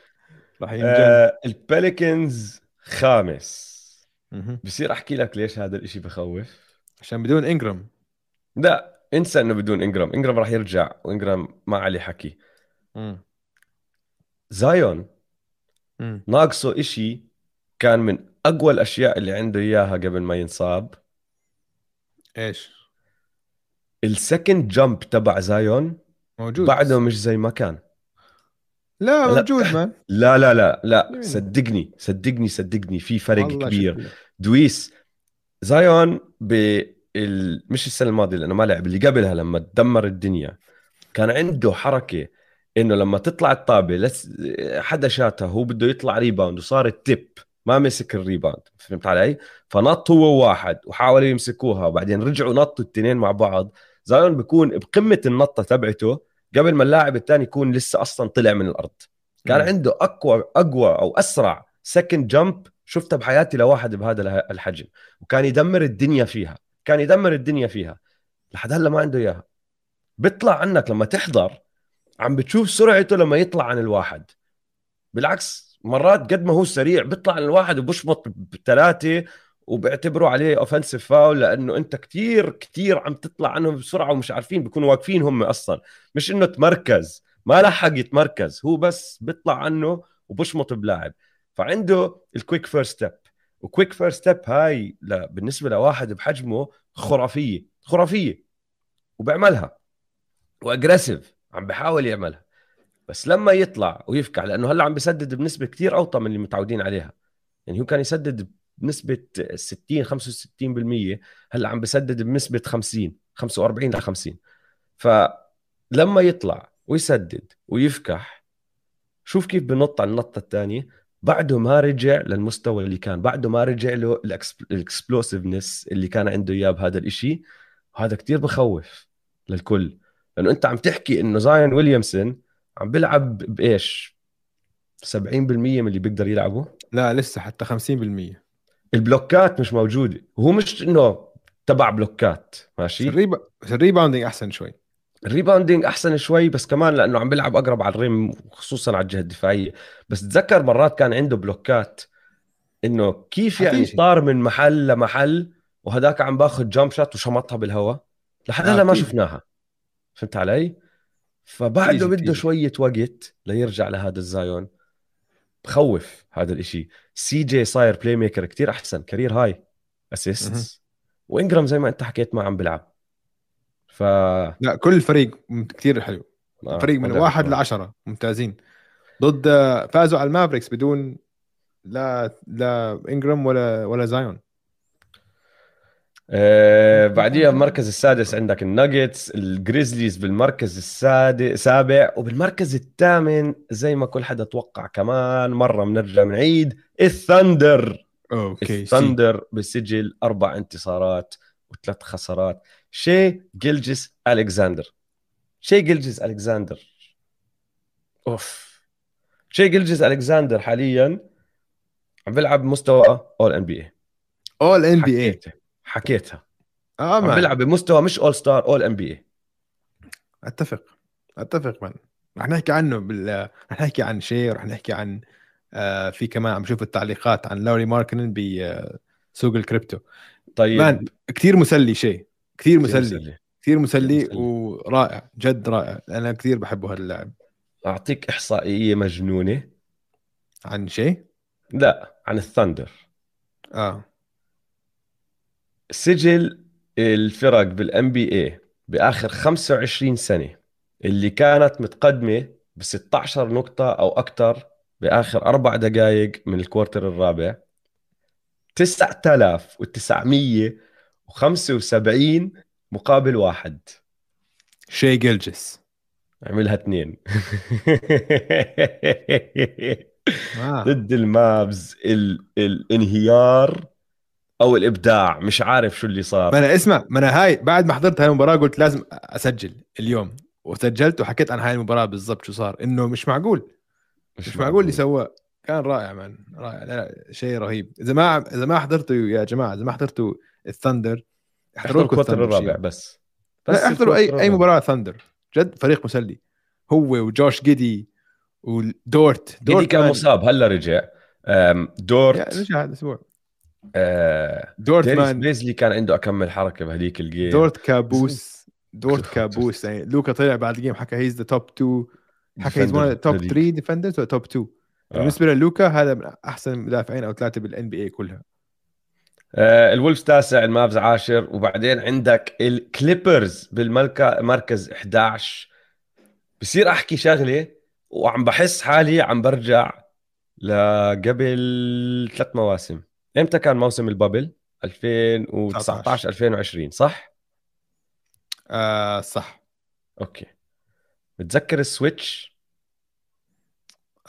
B: راح ينجن آه البيليكنز خامس. بصير أحكي لك ليش هذا الإشي بخوف؟
A: عشان بدون إنجرام.
B: لا انسى إنه بدون إنجرام. إنجرام راح يرجع وإنجرام ما عليه حكي. زايون. ناقصه إشي كان من أقوى الأشياء اللي عنده إياها قبل ما ينصاب؟
A: إيش؟
B: ال second jump تبع زايون
A: موجود.
B: بعده مش زي ما كان.
A: لا موجود man
B: لا لا لا لا. صدقني صدقني صدقني. في فرق كبير. دويس زايون بال... مش السنة الماضية لأنه ما لعب اللي قبلها لما تدمر الدنيا. كان عنده حركة إنه لما تطلع الطابة لس... حدا شاتها هو بده يطلع rebound وصار ال tip. ما مسك ال rebound فهمت علي؟ فنط هو واحد وحاولوا يمسكوها وبعدين رجعوا نطوا الاثنين مع بعض. زايون بيكون بقمة النطة تبعته قبل ما اللاعب الثاني يكون لسه أصلا طلع من الأرض. كان م. عنده أقوى أقوى أو أسرع second jump شفتها بحياتي لواحد بهذا الحجم وكان يدمر الدنيا فيها كان يدمر الدنيا فيها. لحد هلا ما عنده إياها. بيطلع عنك لما تحضر عم بتشوف سرعته لما يطلع عن الواحد. بالعكس مرات قد ما هو سريع بيطلع الواحد وبشمط بثلاثة وبيعتبروا عليه offensive foul لأنه أنت كثير كثير عم تطلع عنهم بسرعة ومش عارفين بيكونوا واقفين هم أصلا. مش إنه تمركز ما لحق يتمركز هو بس بيطلع عنه وبشمط بلاعب. فعنده ال quick first step و quick first step هاي لا بالنسبة لواحد بحجمه خرافية خرافية. وبيعملها. و aggressive عم بحاول يعملها. بس لما يطلع ويفكع لأنه هلأ عم بسدد بنسبة كثير أوطى من اللي متعودين عليها. يعني هو كان يسدد بنسبة 60 65% هلأ عم بسدد بنسبة 50 45 ل 50 فلما يطلع ويسدد ويفكع شوف كيف بنط على النطة الثانية بعده ما رجع للمستوى اللي كان بعده ما رجع له ال explosiveness اللي كان عنده إياه بهذا الإشي. وهذا كتير بخوف للكل لأنه أنت عم تحكي إنه زايون ويليامسون عم بيلعب بإيش؟ 70% من اللي بيقدر يلعبه؟
A: لا لسه حتى 50%
B: البلوكات مش موجودة. وهو مش إنه تبع بلوكات ماشي؟
A: ال rebou... ال rebounding أحسن شوي.
B: ال rebounding أحسن شوي بس كمان لأنه عم بيلعب أقرب على ال rim خصوصا على الجهة الدفاعية. بس تذكر مرات كان عنده blockات إنه كيف يعني
A: حفيشي.
B: طار من محل لمحل وهداك عم باخذ jump shot وشمطها بالهواء؟ لحد هلا ما. شفناها. فهمت علي؟ فبعده بده. شوية وقت ليرجع لهذا الزايون. بخوف هذا الإشي. سي جي صاير playmaker كثير أحسن. career high. assist وإنجرام زي ما أنت حكيت ما عم بيلعب. ف
A: لا كل الفريق كثير حلو.
B: آه،
A: فريق من واحد. لعشرة. ممتازين. ضد فازوا على المافريكس بدون لا لا إنجرام ولا ولا زايون.
B: آه بعديها بالمركز السادس عندك الناجتس الجريزليز بالمركز السادس السابع وبالمركز الثامن زي ما كل حدا توقع كمان مرة بنرجع بنعيد الثندر
A: okay
B: الثندر بسجل أربع انتصارات وثلاث خسارات. شي جلجس ألكساندر. شي جلجس ألكساندر. أوف. شي جلجس ألكساندر حاليا عم بيلعب مستوى اول ان بي اي
A: اول ان بي اي
B: حكيتها.
A: آه
B: عم بيلعب بمستوى مش all star all NBA
A: أتفق. أتفق man رح نحكي عنه بال رح نحكي عن شيء رح نحكي عن آه في كمان عم شوف التعليقات عن لوري ماركنن بسوق الكريبتو.
B: طيب.
A: man كثير مسلي شيء. كثير مسلي. كثير مسلي
B: مسلي.
A: ورائع جد رائع. أنا كثير بحبه هذا اللاعب
B: أعطيك إحصائية مجنونة.
A: عن شيء؟
B: لا عن الثندر
A: آه.
B: سجل الفرق بال NBA باخر 25 سنة اللي كانت متقدمة ب 16 نقطة أو أكثر بآخر أربع دقائق من الكوارتر الرابع. 9975 مقابل واحد.
A: شي جلجس.
B: عملها اثنين. ضد المابز ال... الانهيار. أو الإبداع مش عارف شو اللي
A: ما
B: صار
A: أنا اسمع ما أنا هاي بعد ما حضرت هاي المباراة قلت لازم أسجل اليوم. وسجلت وحكيت عن هاي المباراة بالضبط شو صار. إنه مش معقول. مش معقول اللي سواه. كان رائع man رائع. لا لا شيء رهيب. إذا ما إذا ما حضرتوا يا جماعة إذا ما حضرتوا الثندر
B: احضروا
A: ال
B: quarter
A: الثندر
B: الرابع
A: شيء.
B: بس.
A: لا احضروا اي
B: أي.
A: مباراة ثندر جد فريق مسلي. هو وجوش جيدي ودورت. دورت
B: كان
A: مان-
B: مصاب هلا رجع. دورت.
A: رجع هذا الأسبوع.
B: آه،
A: دورت
B: ديريس
A: man
B: بيزلي كان عنده أكمل حركة بهذيك ال game
A: دورت كابوس. دورت. كابوس. يعني لوكا طلع بعد ال game حكى he's the top 2 حكى he's top
B: هذيك.
A: 3 defenders ولا top 2
B: آه.
A: بالنسبة للوكا هذا من أحسن مدافعين أو ثلاثة بال NBA كلها.
B: آه، الولفز تاسع المافز عاشر. وبعدين عندك الكليبرز بالمركز 11 بصير أحكي شغلة وعم بحس حالي عم برجع لقبل ثلاث مواسم. إمتى كان موسم ال bubble؟ 2019 2020 صح؟
A: آه صح.
B: okay. بتذكر ال
A: switch؟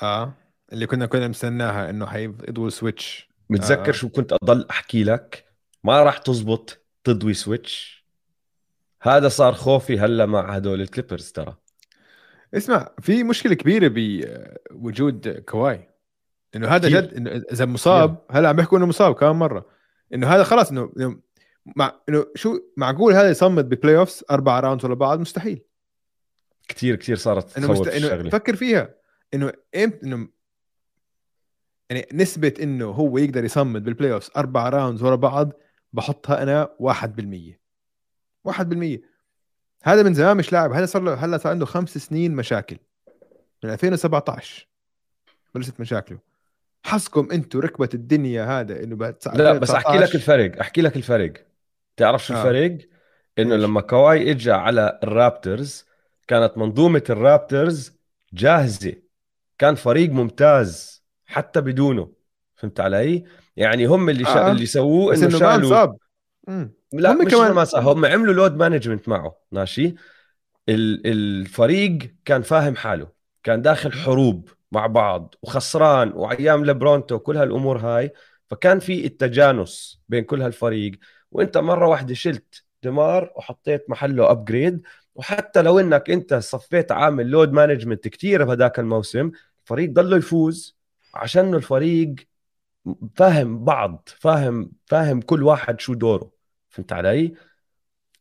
A: آه اللي كنا كنا مستناها إنه حيضوي switch.
B: متذكر
A: آه.
B: شو كنت أضل أحكي لك؟ ما راح تزبط تضوي switch. هذا صار خوفي هلا مع هدول الكليبرز ترى.
A: اسمع في مشكلة كبيرة بوجود كواي. إنه هذا. جد إنه إذا مصاب هلا عم بيحكوا إنه مصاب كمان مرة. إنه هذا خلاص إنه إنه مع إنه شو معقول هذا يصمد ب playoffs أربع rounds ورا بعض؟ مستحيل.
B: كتير كتير صارت إنه
A: مست... إنه
B: الشغلة.
A: فكر فيها. إنه إمتى إنه يعني نسبة إنه هو يقدر يصمد بال playoffs أربع rounds ورا بعض بحطها أنا 1% 1% هذا من زمان مش لاعب. هذا صار له هلا صار عنده خمس سنين مشاكل. من 2017 بلشت مشاكله. حظكم أنتم ركبت الدنيا هذا إنه بعد
B: لا بس أحكي لك الفرق أحكي لك الفرق تعرف شو
A: آه.
B: الفرق
A: إنه؟
B: لما كواي اجى على الرابترز كانت منظومة الرابترز جاهزة. كان فريق ممتاز حتى بدونه. فهمت علي؟ يعني هم اللي شا...
A: آه.
B: اللي سووه
A: إنه
B: شالوا. لا
A: هم
B: مش
A: كمان-
B: ما هم عملوا load management معه. ماشي؟ ال- الفريق كان فاهم حاله. كان داخل حروب. مع بعض وخسران وأيام لبرونتو وكل هالأمور هاي فكان في التجانس بين كل هالفريق. وأنت مرة واحدة شلت دمار وحطيت محله upgrade وحتى لو إنك أنت صفيت عامل load management كثير بهداك الموسم الفريق ضله يفوز عشان الفريق فاهم بعض فاهم فاهم كل واحد شو دوره. فهمت علي؟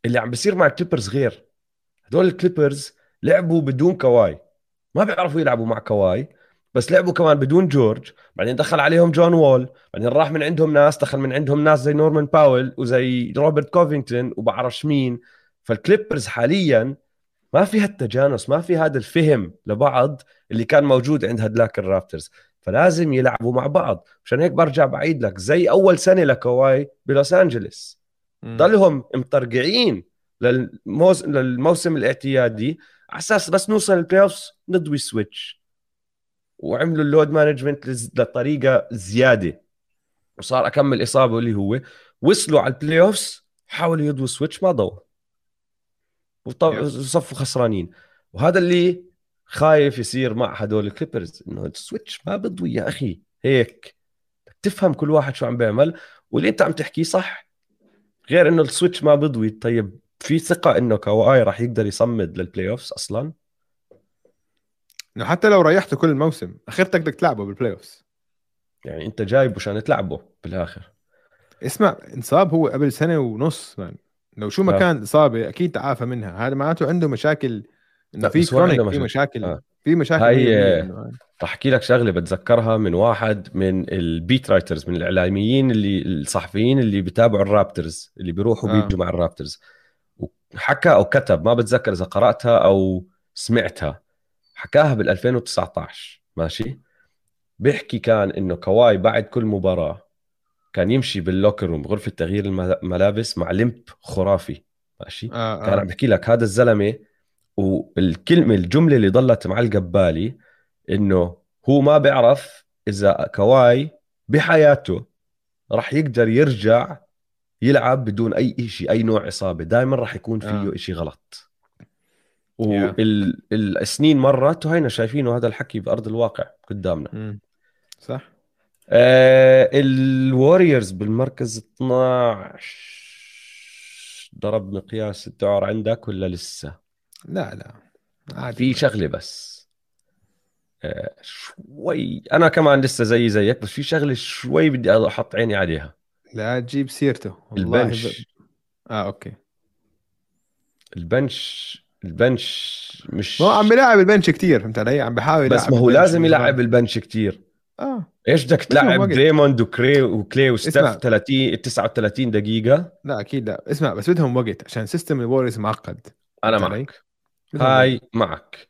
B: اللي عم بيصير مع الكليبرز غير. هدول الكليبرز لعبوا بدون كواي. ما بيعرفوا يلعبوا مع كواي. بس لعبوا كمان بدون جورج بعدين دخل عليهم جون وول بعدين راح من عندهم ناس دخل من عندهم ناس زي نورمان باول وزي روبرت كوفينغتون وبعرفش مين فالكليبرز حاليا ما في هالتجانس ما في هذا الفهم لبعض اللي كان موجود عند هدلاك الرابترز. فلازم يلعبوا مع بعض. عشان هيك برجع بعيد لك زي أول سنة لكواي بلوس أنجلس. ضلهم مطرقعين للموز... للموسم الاعتيادي. على أساس بس نوصل ال playoff نضوي switch وعملوا ال load management لطريقة زيادة. وصار أكمل إصابة اللي هو وصلوا على ال playoff حاولوا يضووا switch ما ضووا وصفوا خسرانين. وهذا اللي خايف يصير مع هدول الكليبرز إنه ال switch ما بضوي يا أخي. هيك. تفهم كل واحد شو عم بيعمل. واللي أنت عم تحكيه صح. غير إنه ال switch ما بضوي. طيب في ثقة إنه كواي راح يقدر يصمد لل playoffs أصلا؟
A: إنه حتى لو ريحته كل الموسم اخرتك بدك تلعبه بال playoffs
B: يعني أنت جايبه عشان تلعبه بالآخر.
A: اسمع إنصاب هو قبل سنة ونص man لو شو ما كان إصابة أكيد تعافى منها. هذا معناته عنده مشاكل إنه في chronic في مشاكل. آه. في مشاكل
B: هاي احكي لك شغلة بتذكرها من واحد من ال beat writers من الإعلاميين اللي الصحفيين اللي بيتابعوا الرابترز اللي بيروحوا آه. بيجوا مع الرابترز. وحكى أو كتب ما بتذكر إذا قرأتها أو سمعتها. حكاها بال 2019 ماشي بيحكي كان إنه كواي بعد كل مباراة كان يمشي بال locker room بغرفه تغيير الملابس مع limp خرافي ماشي آه آه. كان عم بحكي لك هذا الزلمة والكلمة الجملة اللي ضلت معلقه ببالي إنه هو ما بيعرف إذا كواي بحياته راح يقدر يرجع يلعب بدون أي شيء أي نوع إصابة دائما راح يكون فيه آه. شيء غلط والسنين مرت وهينا شايفينه هذا الحكي بأرض الواقع قدامنا.
A: صح.
B: آه الوريورز بالمركز 12 ضرب مقياس الذعر عندك ولا لسه؟
A: لا لا.
B: عادي. في شغلة بس. آه شوي. أنا كمان لسه زي زيك بس في شغلة شوي بدي أحط عيني عليها.
A: لا تجيب سيرته.
B: والله ال bench. ب...
A: آه أوكي.
B: ال bench ال bench مش
A: هو عم بيلعب ال bench كثير فهمت علي؟ عم بحاول
B: بس ما هو لازم يلعب ال bench كثير آه. إيش بدك تلعب؟ دريموند وكري وكلي وستيف 30 39 دقيقة.
A: لا أكيد لا. اسمع بس بدهم وقت عشان system الوريورز معقد.
B: أنا معك. هاي معك.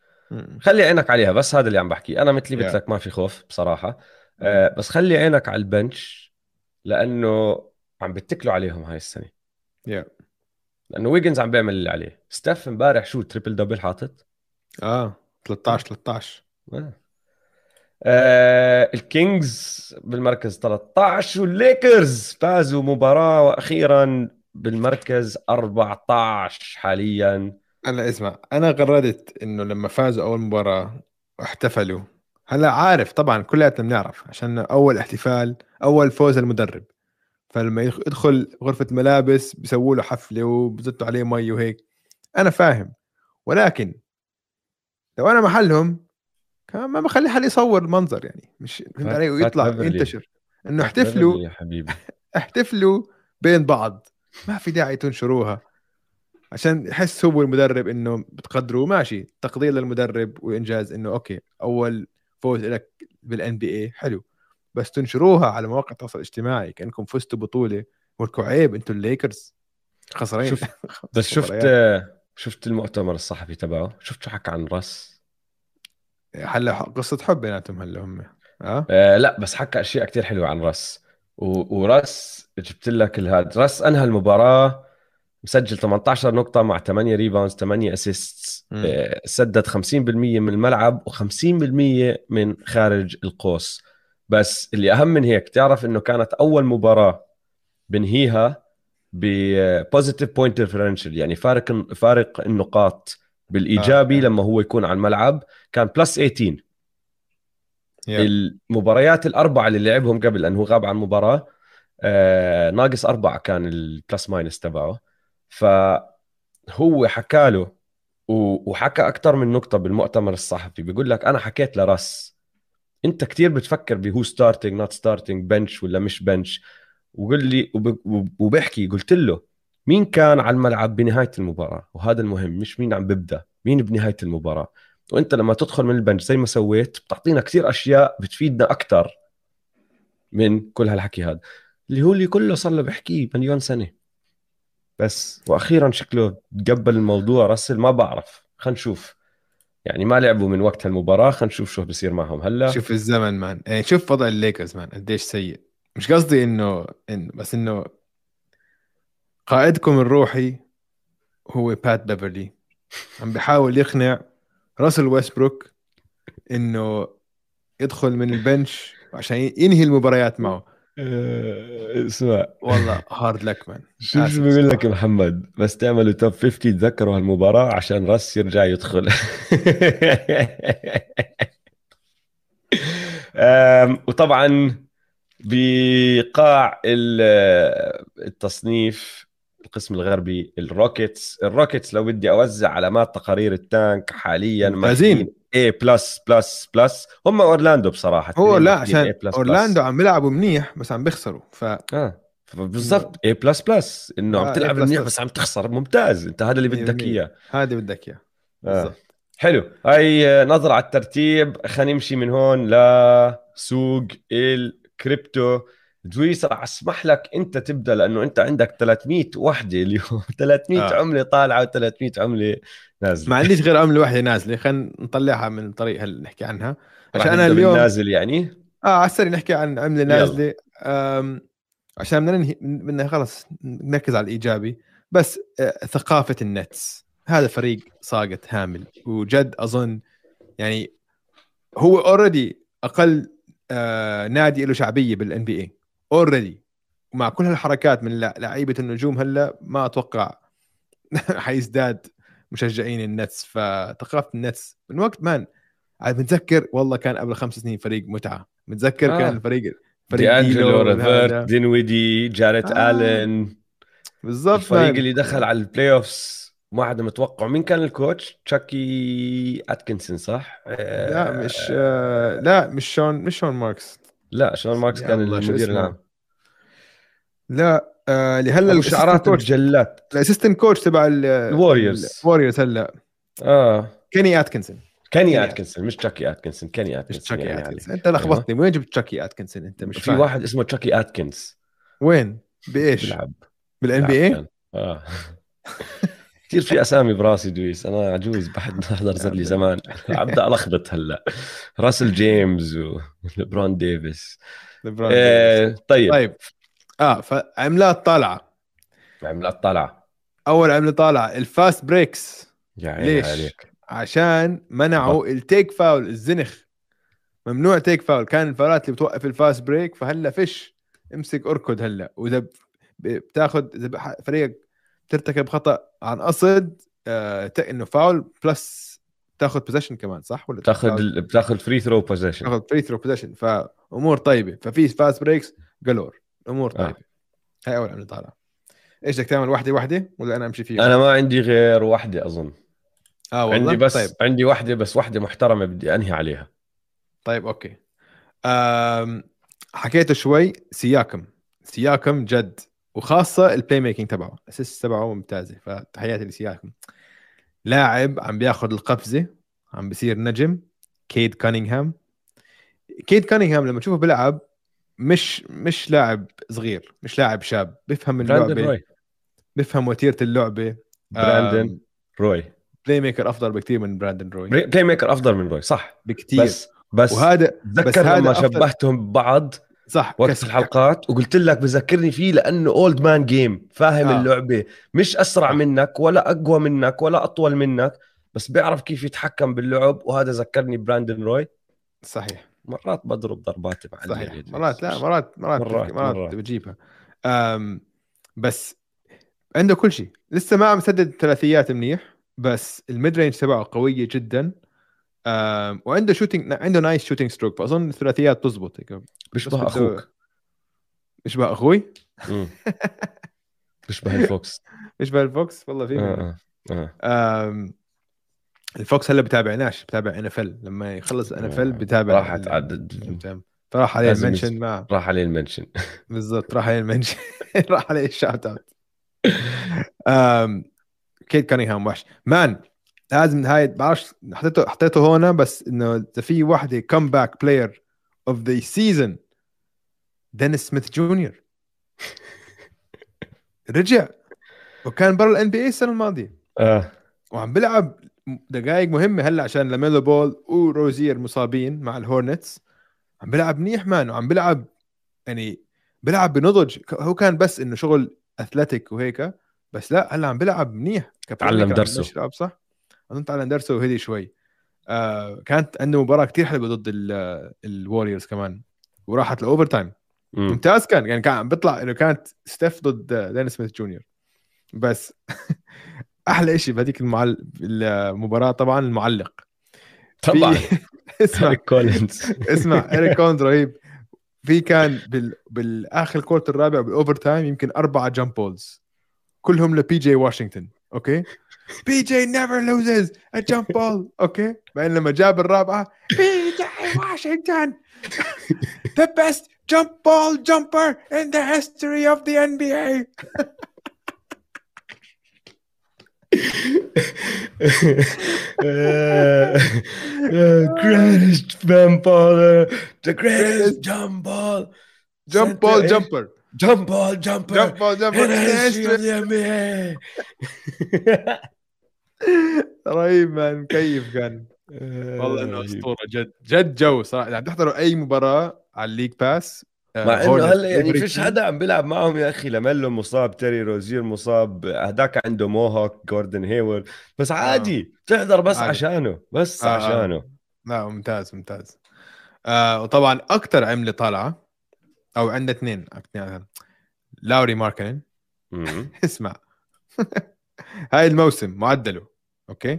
B: خلي عينك عليها بس هذا اللي عم بحكي. أنا مثلي قلت لك ما في خوف بصراحة. آه بس خلي عينك على ال bench لأنه عم بتكلوا عليهم هاي السنة.
A: Yeah.
B: لأنه ويجنز عم بيعمل اللي عليه. ستيف امبارح شو triple double حاطط؟
A: آه 13 13 آه.
B: آه الكينجز بالمركز 13 والليكرز فازوا مباراة وأخيرا بالمركز 14 حاليا.
A: أنا اسمع أنا قررت إنه لما فازوا أول مباراة واحتفلوا هلا عارف طبعا كلياتنا بنعرف عشان أول احتفال أول فوز المدرب فلما يدخل غرفة ملابس بيسووا له حفلة وبزتوا عليه مي وهيك. أنا فاهم. ولكن لو أنا محلهم كمان ما بخلي حد يصور المنظر يعني. مش فهمت علي؟ ويطلع ينتشر. إنه احتفلوا
B: يا حبيبي.
A: احتفلوا بين بعض. ما في داعي تنشروها. عشان يحس هو المدرب إنه بتقدروا ماشي. تقدير للمدرب وإنجاز إنه أوكي أول فوز لك بال NBA حلو. بس تنشروها على مواقع التواصل الاجتماعي كأنكم فزتوا بطولة. ولكم عيب أنتم الليكرز. خسرين.
B: شوف بس شفت شفت المؤتمر الصحفي تبعه؟ شفت شو حكى عن راس
A: هلا قصة حب بيناتهم هلا هم.
B: أه؟ آه لا بس حكى أشياء كتير حلوة عن راس و... وراس جبت لك الهاد راس أنهى المباراة مسجل 18 نقطة مع 8 rebounds 8 assist سدد 50% من الملعب و50% من خارج القوس. بس اللي أهم من هيك تعرف إنه كانت أول مباراة بنهيها ب positive point differential يعني فارق فارق النقاط بالإيجابي آه. لما هو يكون على الملعب كان plus 18
A: يا.
B: المباريات الأربعة اللي لعبهم قبل لأنه هو غاب عن مباراة آه ناقص أربعة كان ال plus minus تبعه فهو حكى له وحكى أكثر من نقطة بالمؤتمر الصحفي بيقول لك أنا حكيت لراس أنت كتير بتفكر ب who starting not starting bench ولا مش bench وقل لي وب- وب- وبحكي قلت له مين كان على الملعب بنهاية المباراة؟ وهذا المهم مش مين عم ببدأ مين بنهاية المباراة؟ وانت لما تدخل من ال bench زي ما سويت بتعطينا كثير أشياء بتفيدنا أكثر من كل هالحكي هذا. اللي هو اللي كله صار له بحكيه مليون سنة. بس وأخيرا شكله تقبل الموضوع رسل ما بعرف خلينا نشوف. يعني ما لعبوا من وقت المباراه خلينا نشوف شو بصير معهم. هلا
A: شوف الزمن man. يعني شوف وضع الليكرز man قديش سيء. مش قصدي إنه إن بس إنه قائدكم الروحي هو بات بيفرلي عم بيحاول يقنع راسل ويستبروك إنه يدخل من ال bench عشان ينهي المباريات معه.
B: اسمع.
A: والله hard luck man
B: شو شو بقول لك. محمد؟ بس تعملوا top 50 تذكروا هالمباراة عشان راس يرجع يدخل. وطبعا بقاع ال- التصنيف القسم الغربي الروكيتس الروكيتس لو بدي أوزع علامات تقارير ال tank حاليا
A: ممتازين.
B: A plus plus plus هم أورلاندو بصراحة
A: هو لا عشان. أورلاندو عم بيلعبوا منيح بس عم بيخسروا ف
B: آه. بالضبط A plus plus إنه
A: آه،
B: عم تلعب
A: A++.
B: منيح بس عم تخسر. ممتاز. أنت هذا اللي بدك. إياه.
A: هذا بدك إياه.
B: آه.
A: بالضبط.
B: حلو. هاي نظرة على الترتيب؟ خلينا نمشي من هون لسوق الكريبتو. دويس راح أسمح لك أنت تبدأ لأنه أنت عندك 300 وحدة اليوم. 300
A: آه.
B: عملة طالعة و300 عملة نازلة.
A: ما عنديش غير عملة واحدة نازلة. خلينا نطلعها من الطريق هل نحكي عنها. عشان
B: أنا
A: اليوم
B: بالنازل يعني؟
A: آه على السريع نحكي عن عملة نازلة. عشان بدنا ننهي بدنا خلص نركز على الإيجابي. بس آه ثقافة ال Nets. هذا فريق ساقط هامل. وجد أظن يعني هو already أقل آه نادي له شعبية بال NBA already ومع كل هالحركات من لع- لعيبة النجوم هلا ما أتوقع حيزداد مشجعين النتس فثقافة النتس من وقت مان عاد متذكر والله كان قبل خمس سنين فريق متعة متذكر
B: آه.
A: آه. كان الفريق
B: دي
A: فريق
B: أنجلو
A: ديلو
B: ريفرت
A: وهذا.
B: دينويدي جاريت
A: آه.
B: آلن
A: بالضبط
B: الفريق
A: مان.
B: اللي دخل على البلاي اوفز ما حدا متوقع مين كان الكوتش تشاكي أتكنسون صح
A: لا مش آه لا مش شون مش شون ماركس
B: لا شون ماركس كان المدير؟ العام
A: لا آه اللي هلا
B: ابو
A: الأسيستنت
B: شعرات
A: كوتش
B: الجلات
A: الأسيستنت كوتش تبع
B: الوريورز.
A: الوريورز هلا.
B: آه.
A: كيني اتكنسون
B: كيني اتكنسون مش تشاكي اتكنسون كيني
A: مش
B: اتكنسون
A: تشاكي
B: يعني
A: اتكنسون. أنت لخبطتني. وين جبت تشاكي اتكنسون أنت مش
B: في
A: فاهم.
B: واحد اسمه تشاكي اتكنز
A: وين؟ بإيش؟
B: بيلعب.
A: بالان بي اي.
B: آه. كثير في أسامي براسي دويس. أنا عجوز بحد احضر صار لي زمان. ابدا الخبط هلأ. راسل جيمس وليبرون ديفيس. آه طيب.
A: طيب. آه فعملات طالعة.
B: عملات طالعة.
A: أول عملة طالعة ال fast breaks
B: يا عيني
A: ليش؟
B: عليك.
A: عشان منعوا ال take foul الزنخ. ممنوع take foul كان الفاولات اللي بتوقف ال fast break فهلأ فيش امسك أركض هلأ. وإذا بتاخذ إذا فريقك ترتكب خطأ عن قصد آه إنه فاول plus تاخذ possession كمان صح؟ ولا
B: بتاخذ بتاخذ free throw possession
A: تاخذ free throw possession فأمور طيبة. ففي fast breaks galore امور
B: آه.
A: طيبة. هاي أول عمله طالعه إيش بدك تعمل؟ واحدة واحدة ولا أنا أمشي فيها؟
B: أنا ما عندي غير واحدة أظن.
A: آه والله؟
B: عندي بس
A: طيب.
B: عندي واحدة بس واحدة محترمة بدي أنهي عليها.
A: طيب okay. أم حكيته شوي سياكم. سياكم جد. وخاصة ال playmaking تبعه ال assist تبعه ممتازة فتحياتي لسياكم. لاعب عم بياخذ القفزة عم بيصير نجم كيد كانينغهام. كيد كانينغهام لما تشوفه بيلعب مش مش لاعب صغير مش لاعب شاب
B: براندن
A: اللعبة
B: روي.
A: بيفهم وتيرة اللعبة
B: براندن روي.
A: playmaker أفضل بكثير من براندن روي.
B: playmaker أفضل من روي صح.
A: بكثير
B: بس بس
A: وهذا
B: تذكر
A: هذا
B: لما
A: أفضل-
B: شبهتهم ببعض
A: صح
B: وقت
A: كس-
B: الحلقات وقلت لك بذكرني فيه لأنه old man game فاهم
A: آه.
B: آه. اللعبة مش أسرع
A: صح.
B: منك ولا أقوى منك ولا أطول منك بس بيعرف كيف يتحكم باللعب وهذا ذكرني براندن روي
A: صحيح
B: مرات بضرب ضربات مع
A: صحيح. مرات لا مرات مرات
B: مرات-
A: مرات, مرات. بجيبها أم بس عنده كل شيء لسه ما عم يسدد ثلاثيات منيح بس ال mid-range تبعه قوية جدا وعنده shooting عنده nice shooting stroke فأظن الثلاثيات تزبط هيك
B: بيشبه أخوك
A: بيشبه
B: أخوي. بيشبه الفوكس
A: بيشبه الفوكس والله في.
B: آه آه. آه.
A: الفوكس هلا بتابعناش بتابع ان اف ل لما يخلص ان اف ل
B: آه.
A: بتابع
B: راحت
A: ال-
B: عدد
A: فراح عليه المنشن. مع
B: راح عليه المنشن
A: بالضبط راح عليه المنشن راح عليه الشاوت اوت كيد كانيهام وحش مان لازم هاي بعرفش حطيته حطيته هنا بس إنه إذا في وحدة كم باك بلاير of the season دينيس سميث جونيور رجع. وكان برا ال NBA السنة الماضية.
B: آه.
A: وعم بيلعب دقائق مهمة هلأ عشان لاميلو بول وروزير مصابين مع ال Hornets. عم بيلعب منيح man وعم بيلعب يعني بيلعب بنضج. هو كان بس إنه شغل athletic وهيك بس لأ هلأ عم بيلعب منيح
B: تعلم درسه.
A: صح؟ أظن تعلم درسه وهدي شوي. آه كانت عنده مباراة كتير حلوة ضد ال Warriors كمان وراحت ل overtime
B: مم.
A: ممتاز كان يعني كان عم بيطلع إنه كانت ستيف ضد دينيس سميث جونيور بس أحلى شيء بهذيك المعل... المباراة طبعا المعلق.
B: طبعا.
A: في- اسمع.
B: هاري كولينز.
A: اسمع إيريك كولينز رهيب. في كان بال... بالآخر ال quarter الرابع بال overtime يمكن أربعة jump balls كلهم لبي جي واشنطن أوكي؟ بي جي نيفر لوزز ا جامب بول اوكي بعدين لما جاب الرابعه بي جي واشنطن the best jump ball jumper in the history of the NBA
B: greatest jump baller the greatest jump ball
A: jump ball jumper
B: jump ball jumper
A: jump ball jumper
B: in
A: in
B: the
A: the
B: history of
A: history.
B: the NBA
A: رهيب man مكيف كان. والله إنه أسطورة جد جد جو صراحة. اذا عم تحضروا أي مباراة على ال League Pass آه،
B: مع
A: إنه
B: هلا يعني فيش. حدا عم بيلعب معهم يا أخي. لميلو مصاب تيري روزير مصاب هداك عنده mohawk جوردن هيورد بس عادي تحضر بس
A: عادي.
B: عشانه بس
A: آه.
B: عشانه.
A: لا ممتاز ممتاز. آه وطبعا أكثر عملة طالعة أو عندنا اثنين اثنين لاوري ماركنن. اسمع. هاي الموسم معدله. okay؟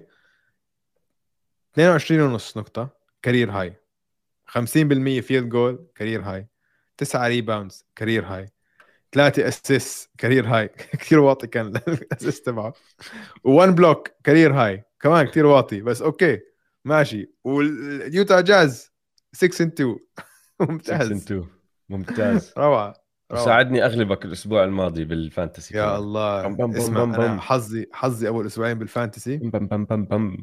A: 22 ونص نقطة career high. 50% field goal career high. 9 rebounds career high. 3 assists career high. كثير واطي كان الاسيس تبعه. و1 block career high. كمان كثير واطي. بس okay ماشي. واليوتا جاز 6 and 2 ممتاز.
B: 6 ممتاز.
A: روعة روعة.
B: ساعدني أغلبك الأسبوع الماضي بال fantasy
A: يا
B: كمان.
A: الله.
B: بم بم بم
A: اسمع
B: بم
A: أنا
B: بم.
A: حظي حظي أول أسبوعين بال fantasy.
B: بم بم بم بم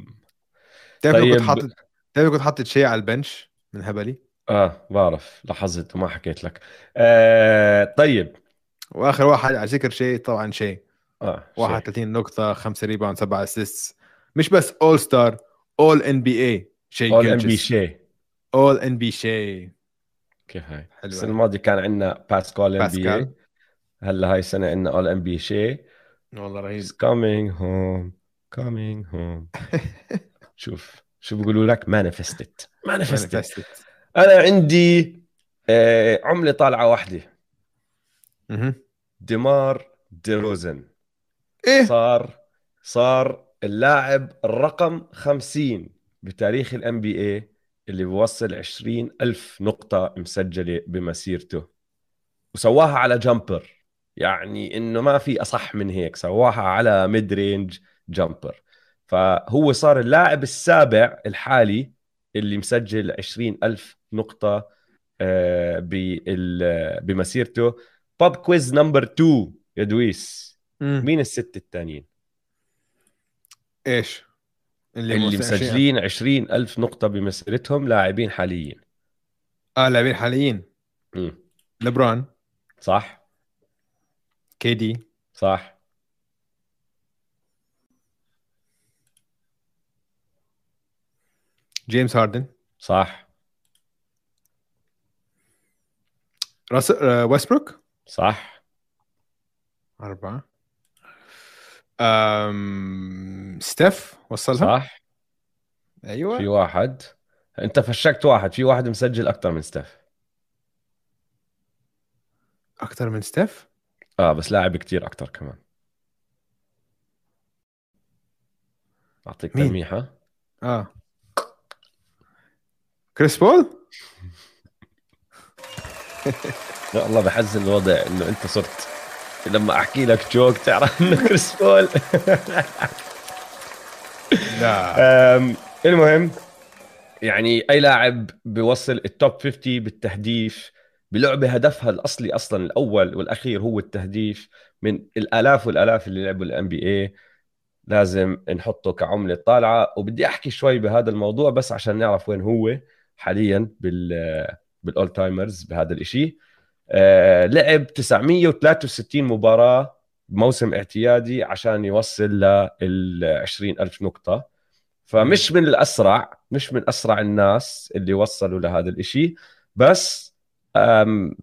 A: تعرف
B: طيب.
A: كنت حاطط تعرف كنت حاطط شاي على ال bench من هبلي؟
B: آه بعرف. لاحظت وما حكيت لك. آه طيب.
A: وآخر واحد على ذكر شاي طبعا شاي.
B: آه
A: 31 نقطة 5 rebound 7 assist مش بس All Star اول ان بي اي شيء
B: اول ام بي شي
A: اول ان بي شيء
B: كيف هاي.
A: حلوة.
B: السنة الماضية كان عندنا باسكال ام بي
A: باسكال.
B: هلا هاي السنة عندنا اول ام بي شي
A: والله رهيب.
B: He's coming home coming home. شوف شو بيقولوا لك؟ Manifest it manifest it
A: Manifested.
B: أنا عندي آه عملة طالعة
A: واحدة.
B: ديمار ديروزن.
A: إيه.
B: صار صار اللاعب الرقم 50 بتاريخ ال NBA اللي بوصل 20 ألف نقطة مسجلة بمسيرته. وسواها على jumper. يعني إنه ما في أصح من هيك. سواها على mid range jumper. فهو صار اللاعب السابع الحالي اللي مسجل 20 ألف نقطة آه، بمسيرته. pop quiz number 2 يا دويس. مين الست التانيين؟
A: إيش؟
B: اللي
A: 20
B: مسجلين 20 ألف نقطة بمسيرتهم لاعبين حاليين.
A: آه لاعبين حاليين.
B: مم.
A: لبران
B: صح.
A: كي دي.
B: صح.
A: جيمس هاردن.
B: صح.
A: راس آه، ويستبروك.
B: صح.
A: أربعة. أم... ستيف وصلها؟
B: صح.
A: أيوة.
B: في واحد. أنت فشكت واحد. في واحد مسجل أكثر من ستيف.
A: أكثر من ستيف؟
B: آه بس لاعب كتير أكثر كمان.
A: أعطيك؟
B: تلميحة.
A: آه. كريس بول؟
B: يا الله بحزن الوضع إنه أنت صرت. لما احكي لك جوك تعرف انه كريس بول.
A: لا.
B: المهم يعني أي لاعب بيوصل ال top 50 بالتهديف بلعبه هدفها الأصلي أصلا الأول والأخير هو التهديف من الآلاف والآلاف اللي لعبوا ال NBA لازم نحطه كعملة طالعة. وبدي أحكي شوي بهذا الموضوع بس عشان نعرف وين هو حاليا بال بال all timers بهذا الإشي. آه لعب 963 مباراة بموسم اعتيادي عشان يوصل لل 20 ألف نقطة. فمش من الأسرع مش من أسرع الناس اللي وصلوا لهذا الإشي بس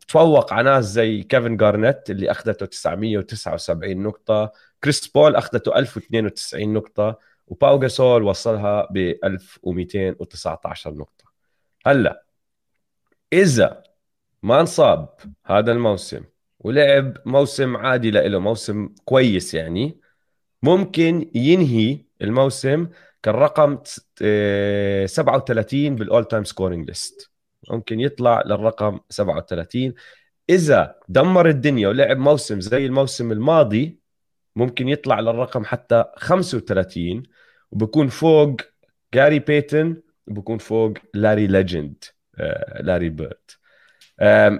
B: تفوق على ناس زي كيفن جارنيت اللي أخذته 979 نقطة كريس بول أخذته 1092 نقطة وباو جاسول وصلها ب 1219 نقطة. هلأ إذا ما انصاب هذا الموسم ولعب موسم عادي له موسم كويس يعني. ممكن ينهي الموسم كالرقم تس- آه، 37 بال all time scoring list ممكن يطلع للرقم 37 إذا دمر الدنيا ولعب موسم زي الموسم الماضي ممكن يطلع للرقم حتى 35 وبكون فوق جاري بيتن وبكون فوق لاري legend لاري بيرد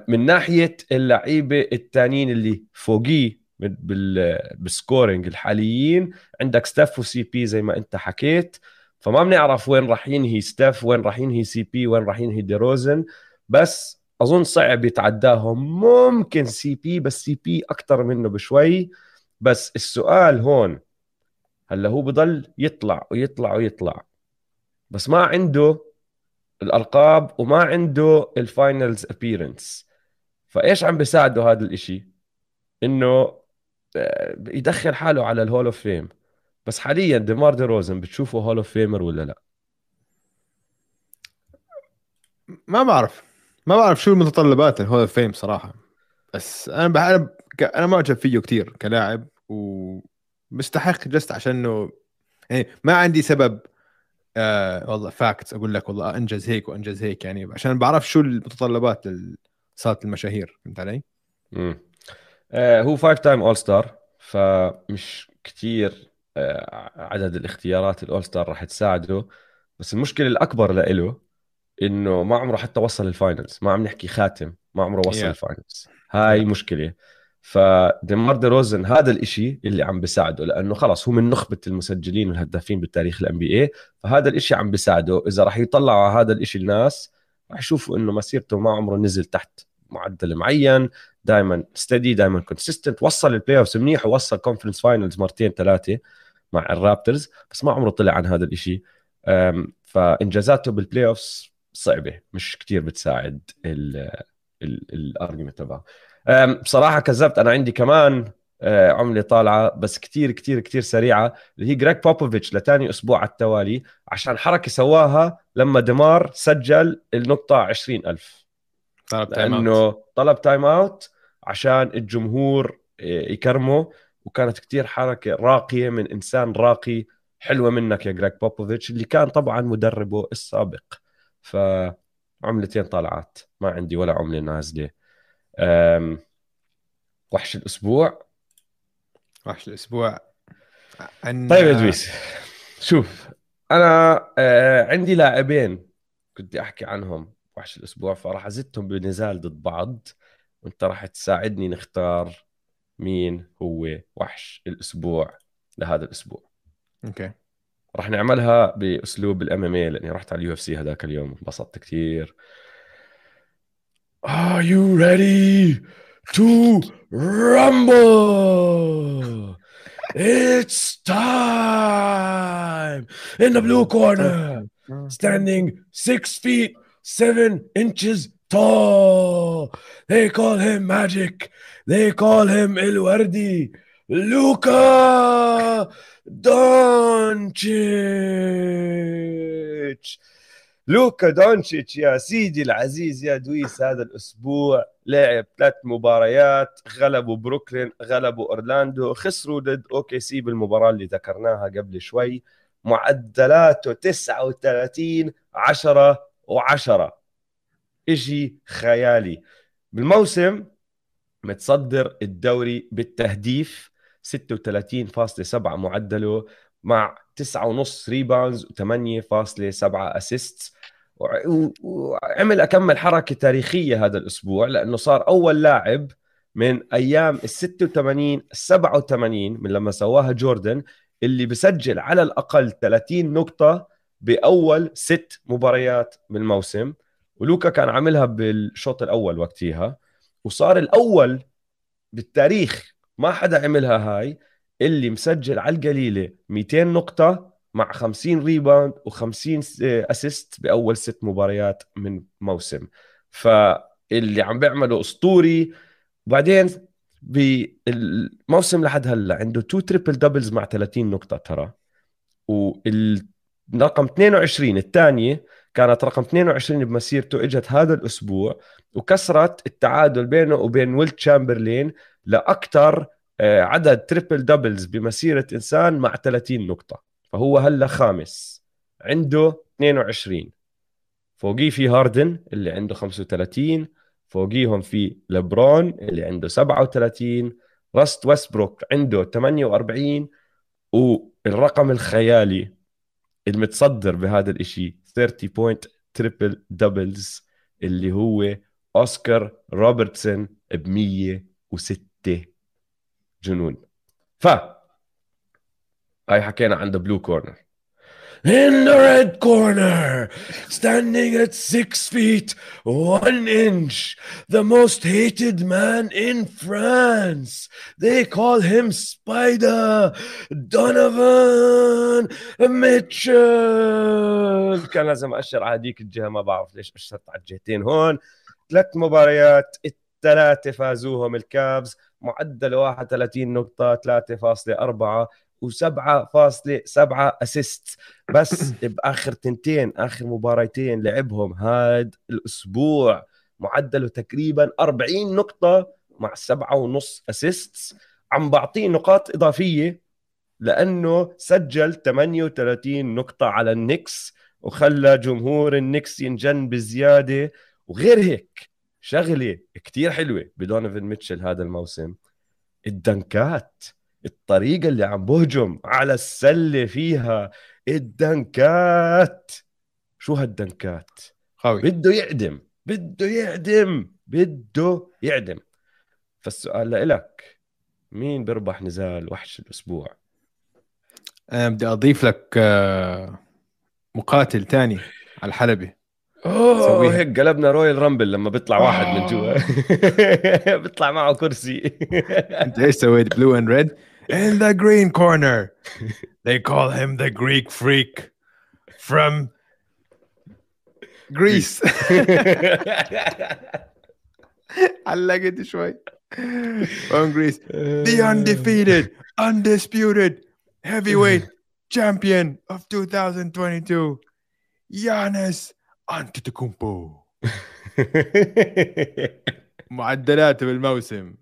B: من ناحية اللعيبة الثانيين اللي فوقيه بال- بال- بال scoring الحاليين عندك ستاف و CP زي ما انت حكيت. فما بنعرف وين راح ينهي ستاف وين راح ينهي CP وين راح ينهي ديروزن بس أظن صعب يتعداهم. ممكن CP بس CP أكثر منه بشوي. بس السؤال هون هلا هو بضل يطلع ويطلع ويطلع. بس ما عنده الألقاب وما عنده ال finals appearance فإيش عم بيساعده هذا الإشي؟ إنه آه، يدخل حاله على ال hall of fame بس حاليا ديمار دي روزن بتشوفه hall of famer ولا لا؟
A: ما بعرف. ما بعرف شو المتطلبات ال hall of fame صراحة. بس أنا بح... أنا ك- أنا معجب فيه كثير كلاعب ومستحق just عشان إنه يعني ما عندي سبب آه والله facts أقول لك والله أنجز هيك وأنجز هيك يعني عشان بعرف شو المتطلبات ال- صارت المشاهير فهمت علي؟
B: مم. آه هو five-time All-Star فمش كتير آه عدد الاختيارات ال All-Star راح تساعده بس المشكلة الأكبر لإله إنه ما عمره حتى وصل ال finals ما عم نحكي خاتم ما عمره وصل
A: Yeah.
B: ال finals هاي
A: Yeah.
B: مشكلة فديمار ديروزن هذا الإشي اللي عم بيساعده لأنه خلص هو من نخبة المسجلين والهدافين بالتاريخ ال NBA فهذا الإشي عم بيساعده إذا راح يطلعوا على هذا الإشي الناس راح يشوفوا إنه مسيرته ما عمره نزل تحت معدل معين دائما steady دائما consistent وصل ال playoffs منيح ووصل conference finals مرتين ثلاثة مع الرابترز بس ما عمره طلع عن هذا الإشي. أم، فإنجازاته بال playoffs صعبة مش كتير بتساعد ال argument تبعه. بصراحة كذبت. أنا عندي كمان آه، عملة طالعة بس كتير كتير كتير سريعة اللي هي جريج بوبوفيتش لتاني أسبوع على التوالي عشان حركة سواها لما دمار سجل النقطة 20000
A: طلب time
B: لأنه طلب timeout عشان الجمهور آه، يكرمه وكانت كتير حركة راقية من إنسان راقي حلوة منك يا جريج بوبوفيتش اللي كان طبعا مدربه السابق. فعملتين طالعات ما عندي ولا عملة نازلة. وحش الأسبوع.
A: وحش الأسبوع. عن
B: طيب يا دويس شوف أنا آه، عندي لاعبين كنت أحكي عنهم وحش الأسبوع فراح أزتهم بنزال ضد بعض. وانت راح تساعدني نختار مين هو وحش الأسبوع لهذا الأسبوع.
A: أوكي.
B: راح نعملها بأسلوب ال MMA لأني رحت على ال UFC هذاك اليوم انبسطت كثير Are you ready to rumble? It's time in the blue corner, standing six feet seven inches tall. They call him Magic. They call him El Wardi. Luka Doncic. لوكا دونتشيتش يا سيدي العزيز يا دويس هذا الأسبوع لعب ثلاث مباريات غلبوا بروكلين غلبوا أورلاندو خسروا ضد OKC بالمباراة اللي ذكرناها قبل شوي معدلاته 39 10 وعشرة. إشي خيالي. بالموسم متصدر الدوري بالتهديف 36.7 معدله مع 9.5 rebounds و8.7 assist وعمل أكمل حركة تاريخية هذا الأسبوع لأنه صار أول لاعب من أيام ال 86 ال 87 من لما سواها جوردن اللي بسجل على الأقل 30 نقطة بأول ست مباريات من الموسم ولوكا كان عاملها بالشوط الأول وقتها. وصار الأول بالتاريخ ما حدا عملها هاي. اللي مسجل على القليلة 200 نقطة مع 50 rebound و50 assist بأول ست مباريات من موسم. فاللي عم بيعمله أسطوري. وبعدين بالموسم لحد هلأ عنده two triple-doubles مع 30 نقطة ترى. والرقم 22 الثانية كانت رقم 22 بمسيرته إجت هذا الأسبوع وكسرت التعادل بينه وبين ويل تشامبرلين لأكثر عدد triple-doubles بمسيرة إنسان مع 30 نقطة فهو هلأ خامس عنده 22 فوقيه في هاردن اللي عنده 35 فوقيهم في لبرون اللي عنده 37 راست ويستبروك عنده 48 والرقم الخيالي المتصدر بهذا الإشي 30 point triple-doubles اللي هو أوسكار روبرتسون ب 106 جنون ف هاي حكينا عن the blue corner In the red corner, standing at six feet, one inch, the most hated man in France. They call him Spider Donovan Mitchell. كان لازم أشر على هذيك الجهة ما بعرف ليش أشرت على الجهتين هون. ثلاث مباريات الثلاثة فازوهم الكابز معدل 31 نقطة 3.4 و7.7 assist بس بآخر تنتين آخر مباراتين لعبهم هاد الأسبوع معدله تقريبا 40 نقطة مع سبعة ونص assist عم بعطيه نقاط إضافية لأنه سجل 38 نقطة على النكس وخلى جمهور النكس ينجن بزيادة وغير هيك. شغلة كتير حلوة بدونيفن ميتشل هذا الموسم. الدنكات الطريقة اللي عم بهجم على السلة فيها الدنكات. شو هالدنكات؟
A: قوي.
B: بده يعدم بده يعدم بده يعدم. فالسؤال لإلك مين بيربح نزال وحش
A: الأسبوع؟ بدي أضيف لك آه، مقاتل تاني على الحلبة.
B: اوه. هيك قلبنا رويال رامبل لما بيطلع واحد من جوا
A: آه.
B: بيطلع معه كرسي
A: انت إيش سويت بلو اند ريد in the green corner they call him the Greek freak from Greece علقت شوي from Greece the undefeated undisputed heavyweight champion of 2022 Giannis Antetokounmpo معدلاته بالموسم.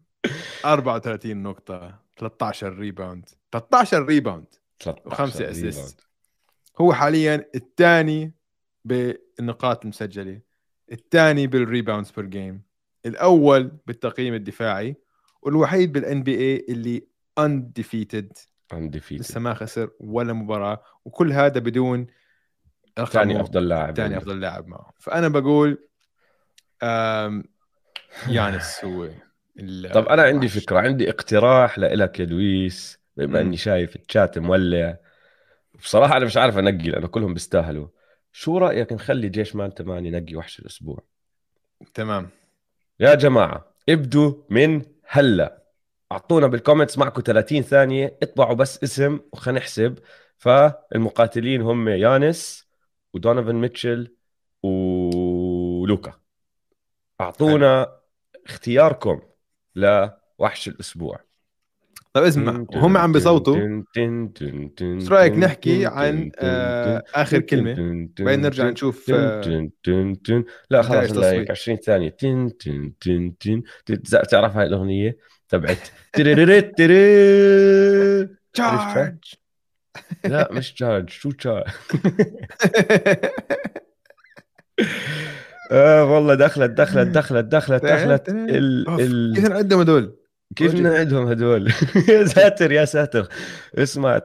A: 34 نقطة. 13 rebound 13 rebound
B: 13
A: وخمسة. assist هو حاليا الثاني بالنقاط المسجلة. الثاني بال rebounds per game الأول بالتقييم الدفاعي. والوحيد بال NBA اللي undefeated
B: undefeated.
A: لسه ما خسر ولا مباراة. وكل هذا بدون
B: ثاني أفضل لاعب
A: ثاني
B: عنده.
A: أفضل لاعب معه فأنا بقول يانس هو
B: طب أنا عندي. فكرة عندي اقتراح لإلك يا دويس بما. إني شايف الشات مولع. بصراحة أنا مش عارف أنقي لأنه كلهم بيستاهلوا. شو رأيك نخلي جيش man-to-man ينقي وحش الأسبوع؟
A: تمام.
B: يا جماعة ابدوا من هلأ. أعطونا بال comments معكم 30 ثانية اطبعوا بس اسم وخلينا نحسب. فالمقاتلين هم يانس ودونيفن ميتشل ولوكا. أعطونا اختياركم لوحش الأسبوع.
A: طيب اسمع وهم عم بيصوتوا. إيش رأيك نحكي عن آه آخر كلمة؟ بعدين نرجع نشوف آه
B: لا خلاص هيك
A: تصويت.
B: 20 ثانية. تن تن تن تن. تن- تعرف هاي الأغنية تبعت؟
A: تشارج
B: لا مش تشارج شو تشارج آه والله دخلت دخلت دخلت دخلت دخلت ال ال
A: كيف نعدهم هدول؟
B: كيف. نعدهم هدول؟ يا ساتر يا ساتر. اسمع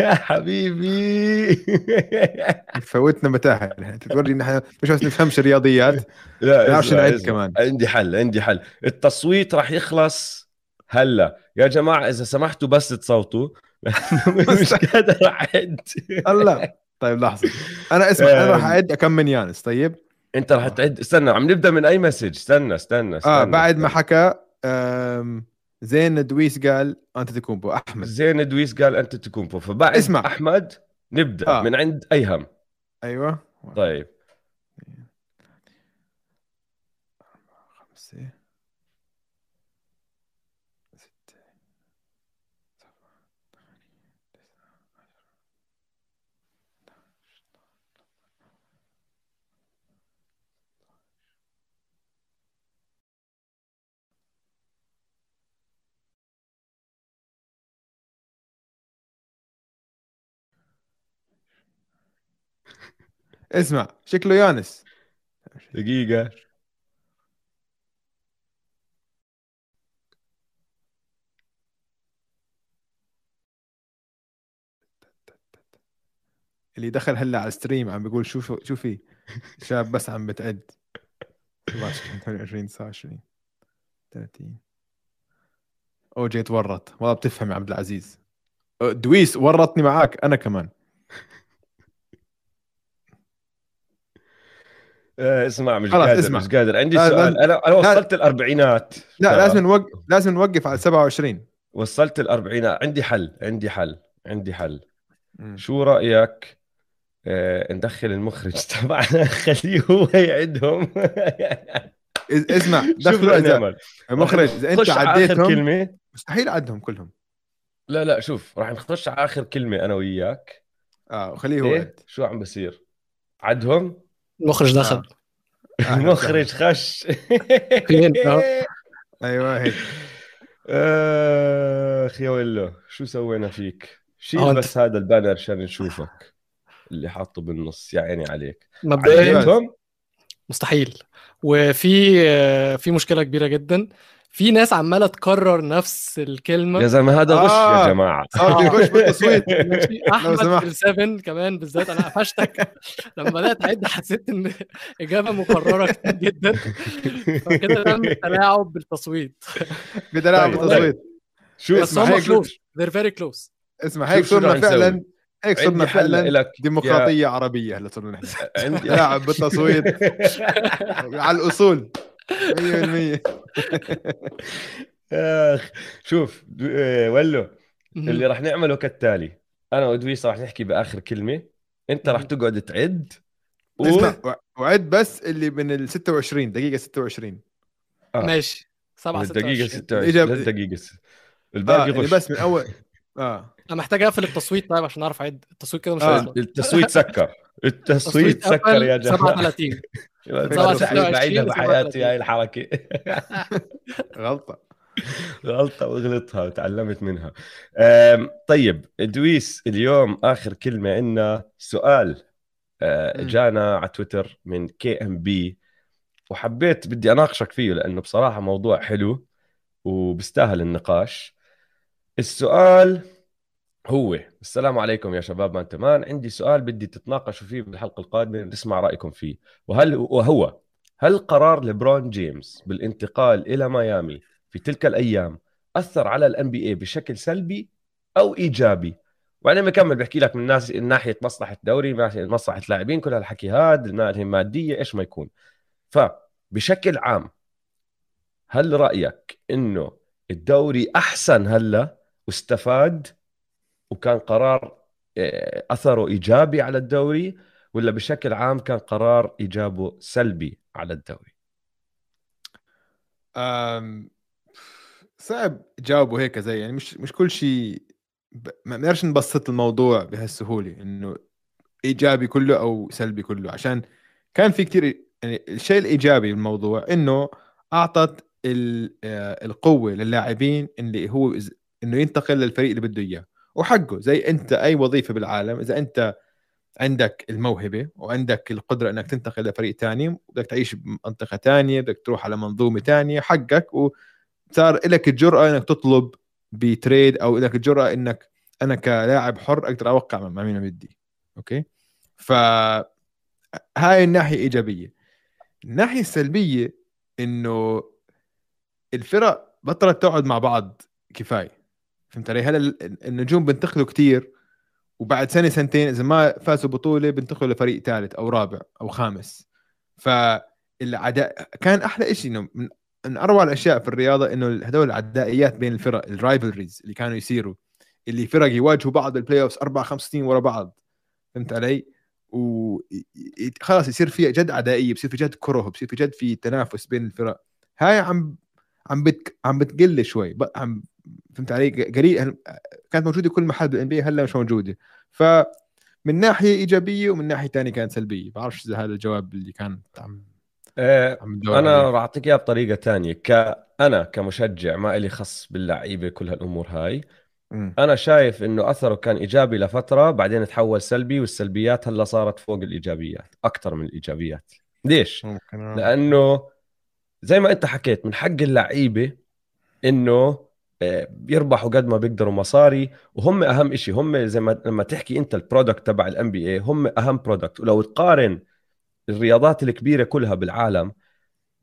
B: يا حبيبي.
A: فوتنا متاهه انت توري إن إحنا مش بس نفهمش رياضيات
B: لا
A: نعرفش نعد. كمان.
B: عندي حل عندي حل. التصويت راح يخلص هلا. يا جماعة إذا سمحتوا بس تصوتوا. مش قادر أعد.
A: الله طيب لحظة. أنا اسمع أنا راح. أعد كم من يانس. طيب؟
B: أنت راح تعد. استنى عم نبدأ من أي مسج؟ استنى استنى, استنى.
A: آه بعد ما. حكى زين دويس قال انت تكومبو أحمد.
B: زين دويس قال انت تكون فبعد
A: اسمع.
B: أحمد نبدأ
A: آه.
B: من عند أيهم.
A: أيوه.
B: طيب.
A: اسمع شكله يانس.
B: دقيقة.
A: اللي دخل هلا على الستريم عم بيقول شو شو في؟ شاب بس عم بتعد. 27 28 29 30 اوجي تورط والله بتفهم يا عبد العزيز. أه، دويس ورطني معاك أنا كمان.
B: اسمع مش قادر
A: اسمع.
B: مش قادر. عندي
A: لا،
B: سؤال.
A: لا-
B: أنا أنا وصلت الأربعينات
A: لا
B: ترى.
A: لازم نوقف لازم نوقف على 27
B: وصلت الأربعينات. عندي حل عندي حل عندي حل. شو رأيك آه ندخل المخرج؟ تبعنا خليه هو يعدهم.
A: اسمع دخلوا إذا
B: نعمل.
A: مخرج
B: إذا أنت
A: عديتهم
B: كلمة.
A: مستحيل أعدهم كلهم.
B: لا لا شوف راح نخش على آخر كلمة أنا وياك.
A: آه وخليه هو يعد.
B: شو عم بصير؟ عدهم؟
C: المخرج دخل
B: المخرج
A: وسهلاً.
B: خش.
C: فين؟ أهو.
A: أيوه هيك.
B: اخ يا ولو شو سوينا فيك؟ شيل بس هذا البانر عشان نشوفك اللي حاطه بالنص يا عيني عليك.
C: مبدئيا مستحيل. وفي آه، في مشكلة كبيرة جدا. في ناس عمالة تكرر نفس الكلمة.
B: يا زلمة هذا غش
A: آه.
B: يا جماعة
A: صار بيخش بالتصويت.
C: ماشي. أحمد
A: سمحت.
C: السفن كمان بالذات أنا قفشتك. لما بدأت أعد حسيت إن إجابة مكررة كتير جدا. فكده تم التلاعب بالتصويت.
A: بتلاعب
B: طيب.
A: بالتصويت.
B: شو
C: بس
A: اسمع
C: هم
A: هيك
C: كلوز they're very close.
A: اسمع هيك صرنا. فعلا. هيك صرنا فعلا
B: لك
A: ديمقراطية عربية هلا صرنا نحن
B: عندي
A: تلاعب بالتصويت. على الأصول. 100%
B: آخ شوف آه، ولو اللي راح نعمله كالتالي أنا وأدويس راح نحكي بآخر كلمة. أنت راح. تقعد تعد و...
A: اسمع وع- وعد بس اللي من ال 26 دقيقة 26
B: آه.
C: ماشي. 7
B: الدقيقة
C: 26
B: 26
A: الإجابة-
B: للدقيقه س-
A: آه
B: الباقي غش
A: بس من أول آه.
C: أنا محتاج أقفل التصويت طيب عشان أعرف أعد. التصويت كده مش
A: آه.
B: التصويت سكر. التصويت سكر يا جماعة.
C: 37
B: مستحيل
C: 27
B: بعيدها بحياتي
C: 37.
B: هاي الحركة.
A: غلطة.
B: غلطة وغلطها وتعلمت منها. طيب ادويس اليوم آخر كلمة عندنا. سؤال
A: مم.
B: جانا على تويتر من كي إم بي. وحبيت بدي أناقشك فيه لأنه بصراحة موضوع حلو وبيستاهل النقاش. السؤال هو. السلام عليكم يا شباب مان تمان. عندي سؤال بدي تتناقشوا فيه بالحلقة القادمة نسمع رأيكم فيه. وهل وهو هل قرار ليبرون جيمس بالانتقال إلى ميامي في تلك الأيام أثر على ال NBA بشكل سلبي أو إيجابي؟ وبعدين بكمل بحكي لك من ناس ناحية مصلحة دوري مصلحة لاعبين كل هالحكي ناحيه مادية إيش ما يكون. فبشكل عام هل رأيك إنه الدوري أحسن هلأ؟ واستفاد وكان قرار آه، أثره إيجابي على الدوري ولا بشكل عام كان قرار إيجابه سلبي على الدوري
A: أم... صعب جاوبوا هيك زي يعني مش مش كل شيء. ما بنقدرش نبسط الموضوع بهالسهولة إنه إيجابي كله أو سلبي كله عشان كان في كتير يعني الشيء الإيجابي بالموضوع إنه أعطت. آه، القوة للاعبين اللي هو إنه ينتقل للفريق اللي بده إياه وحقه. زي أنت أي وظيفة بالعالم إذا أنت عندك الموهبة وعندك القدرة إنك تنتقل لفريق ثاني وبدك تعيش بمنطقة ثانية بدك تروح على منظومة ثانية حقك. وصار لك الجرأة إنك تطلب بتريد أو لك الجرأة إنك أنا كلاعب حر أقدر أوقع مع مين بدي. أوكي؟ ف هاي الناحية إيجابية. الناحية السلبية إنه الفرق بطلت تقعد مع بعض كفاية. فهمت علي؟ هلا النجوم بينتقلوا كتير وبعد سنة سنتين إذا ما فازوا بطولة بينتقلوا لفريق ثالث أو رابع أو خامس. فالعداء كان أحلى شيء إنه من من أروع الأشياء في الرياضة إنه هدول العدائيات بين الفرق ال rivalries اللي كانوا يصيروا اللي فرق يواجهوا بعض بال playoffs أربع خمس سنين ورا بعض. فهمت علي؟ وخلاص يصير في جد عدائية بصير في جد كره بصير في جد في تنافس بين الفرق. هاي عم عم بت عم بتقل شوي عم فهمت علي؟ قليل كانت موجودة كل محل بال NBA هلا مش موجودة. ف من ناحية إيجابية ومن ناحية ثانية كانت سلبية. بعرفش إذا هذا الجواب اللي كان عم
B: أه أنا راح أعطيك اياها بطريقة ثانية كانا كمشجع ما لي خص باللعيبة كل هالأمور هاي. م. أنا شايف إنه أثره كان إيجابي لفترة بعدين تحول سلبي والسلبيات هلا صارت فوق الإيجابيات أكثر من الإيجابيات. ليش؟ ممكن. آه. لأنه زي ما أنت حكيت من حق اللعيبة إنه آه، يربحوا قد ما بيقدروا مصاري وهم أهم شيء هم زي ما لما تحكي أنت ال product تبع ال NBA هم أهم product ولو تقارن الرياضات الكبيرة كلها بالعالم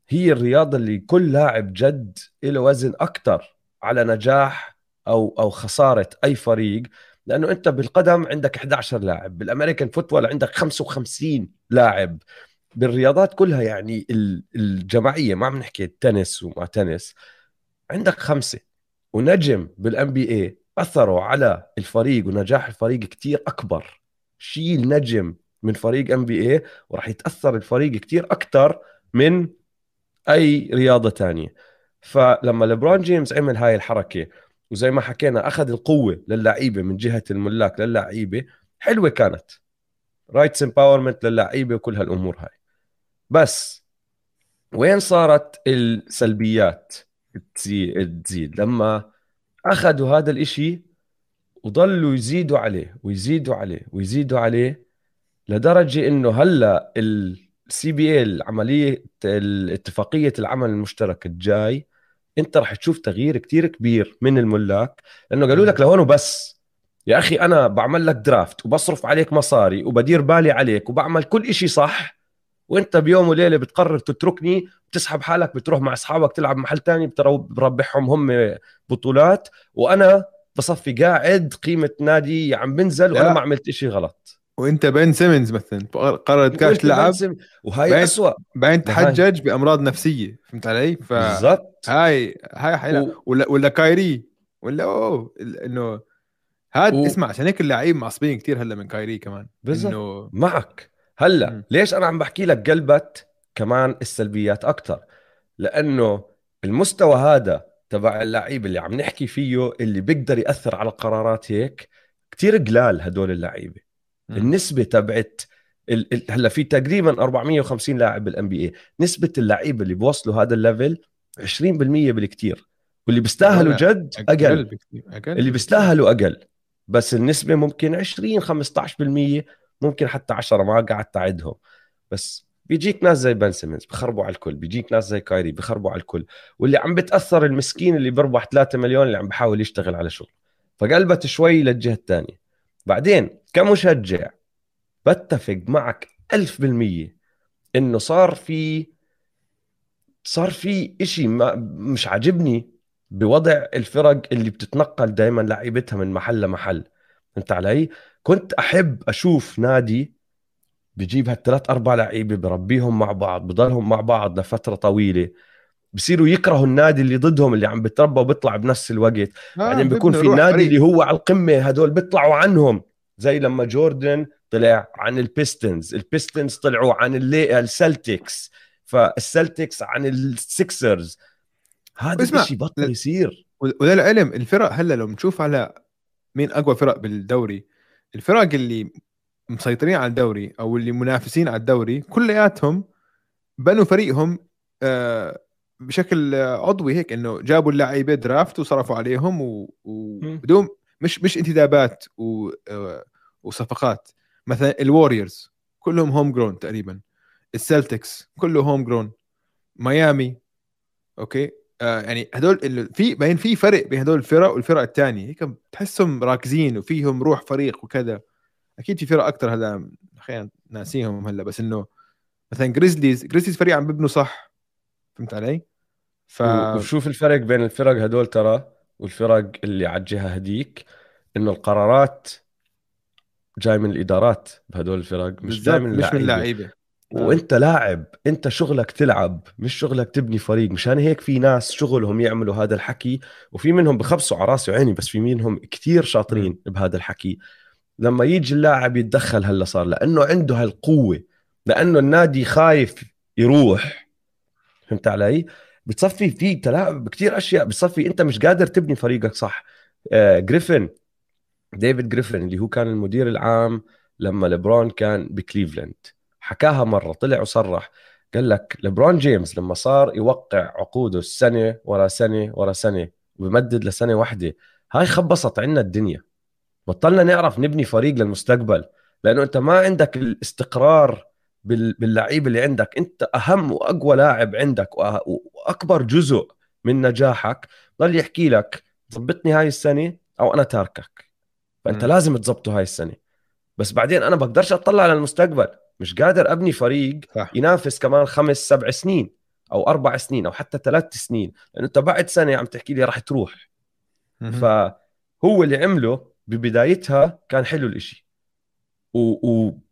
B: هي الرياضة اللي كل لاعب جد له وزن أكثر على نجاح أو أو خسارة أي فريق لأنه أنت بالقدم عندك 11 لاعب بال American football عندك 55 لاعب. بالرياضات كلها يعني الجماعية ما عم نحكي تنس وما تنس عندك خمسة. ونجم بال NBA أثروا على الفريق ونجاح الفريق كتير أكبر. شيل نجم من فريق NBA وراح يتأثر الفريق كتير أكثر من أي رياضة تانية. فلما ليبرون جيمس عمل هاي الحركة وزي ما حكينا أخذ القوة للعيبة من جهة الملاك للعيبة حلوة كانت. rights empowerment للعيبة وكل هالأمور هاي. بس وين صارت السلبيات؟ تزيد لما أخذوا هذا الإشي وضلوا يزيدوا عليه ويزيدوا عليه ويزيدوا عليه لدرجة إنه هلأ ال CBA عمليه اتفاقية العمل المشترك الجاي أنت راح تشوف تغيير كتير كبير من الملاك لأنه قالوا لك لهون وبس. يا أخي أنا بعمل لك draft وبصرف عليك مصاري وبدير بالي عليك وبعمل كل إشي صح وأنت بيوم وليلة بتقرر تتركني بتسحب حالك بتروح مع أصحابك تلعب محل تاني بربحهم هم بطولات. وأنا بصفي قاعد قيمة نادي عم بنزل وأنا ما عملت إشي غلط.
A: وأنت بين سيمنز مثلا قررت كاش تلعب؟
B: وهي اسوء
A: بعدين تحجج بأمراض نفسية فهمت علي؟ ف بالضبط. هاي هاي حيلا و... ولا ولا كايري. ولا أوه إنه هذا و... اسمع عشان هيك اللاعبين معصبين كثير هلأ من كايري كمان.
B: بالضبط. إنه... معك. هلأ. ليش أنا عم بحكي لك قلبت؟ كمان السلبيات أكثر لأنه المستوى هذا تبع اللعيبه اللي عم نحكي فيه اللي بيقدر يأثر على قرارات هيك كثير قلال هدول اللعيبة. النسبة تبعت هلأ في تقريبا 450 لاعب بال NBA نسبة اللعيبة اللي بوصلوا هذا ال level 20% بالكثير واللي بيستاهلوا جد أقل, أقل. أقل. اللي بيستاهلوا أقل. بس النسبة ممكن 20 15% ممكن حتى 10 ما قعدت اعدهم بس بيجيك ناس زي بن سيمنز بخربوا على الكل بيجيك ناس زي كايري بخربوا على الكل. واللي عم بتأثر المسكين اللي بيربح 3 مليون اللي عم بحاول يشتغل على شغل. فقلبت شوي للجهة الثانية. بعدين كمشجع بتفق معك ألف بالمية إنه صار في صار في إشي ما مش عاجبني بوضع الفرق اللي بتتنقل دائما لعيبتها من محل لمحل. فهمت علي؟ كنت أحب أشوف نادي بجيب هالثلاث أربع لعيبة بربيهم مع بعض بضلهم مع بعض لفترة طويلة. بصيروا يكرهوا النادي اللي ضدهم اللي عم بتربى وبيطلع بنفس الوقت. آه بعدين بيكون في نادي اللي هو على القمه هدول بيطلعوا عنهم. زي لما جوردن طلع عن البيستونز البيستونز طلعوا عن السلتكس. فالسلتكس عن السيكسرز هذا الشيء بطل يصير.
A: وللعلم الفرق هلأ لو بنشوف على مين أقوى فرق بالدوري. الفرق اللي مسيطرين على الدوري أو اللي منافسين على الدوري كلياتهم بنوا فريقهم آه، بشكل عضوي هيك إنه جابوا اللعيبة draft وصرفوا عليهم وبدون مش مش انتدابات. آه، وصفقات. مثلا الوريورز كلهم homegrown تقريبا. السلتكس كله homegrown ميامي أوكي؟ آه يعني هدول في باين في فرق بين هدول الفرق والفرق الثانية هيك بتحسهم راكزين وفيهم روح فريق وكذا. أكيد في فرق أكثر هلا خلينا ناسيهم هلا بس إنه مثلا جريزليز جريزليز فريق عم ببنوا صح فهمت علي؟ ف
B: وشوف الفرق بين الفرق هدول ترى والفرق اللي على الجهة هديك إنه القرارات جاي من الإدارات بهدول الفرق مش جاي من
A: مش من
B: اللعيبة.
A: لعيبه
B: وأنت لاعب أنت شغلك تلعب مش شغلك تبني فريق. مشان هيك في ناس شغلهم يعملوا هذا الحكي وفي منهم بخبصوا على راسي وعيني بس في منهم كتير شاطرين بهذا الحكي. لما يجي اللاعب يتدخل هلا صار لأنه عنده هالقوة لأنه النادي خايف يروح. فهمت علي؟ بتصفي في تلاعب كتير أشياء بتصفي. أنت مش قادر تبني فريقك صح. آه جريفن ديفيد جريفن اللي هو كان المدير العام لما ليبرون كان بكليفلاند. حكاها مرة طلع وصرح. قال لك ليبرون جيمس لما صار يوقع عقوده السنة ورا سنة ورا سنة وبمدد لسنة واحدة هاي خبصت عنا الدنيا. بطلنا نعرف نبني فريق للمستقبل لأنه أنت ما عندك الاستقرار بال- باللعيبه اللي عندك. أنت أهم وأقوى لاعب عندك وأكبر جزء من نجاحك ضل يحكي لك ضبطني هاي السنة أو أنا تاركك. فأنت
A: مم.
B: لازم تزبطه هاي السنة. بس بعدين أنا بقدرش أطلع على المستقبل. مش قادر أبني فريق
A: صح.
B: ينافس كمان خمس سبع سنين أو أربع سنين أو حتى ثلاث سنين. لأنه أنت بعد سنة عم تحكي لي راح تروح.
A: مهم.
B: فهو اللي عمله ببدايتها كان حلو الإشي. و...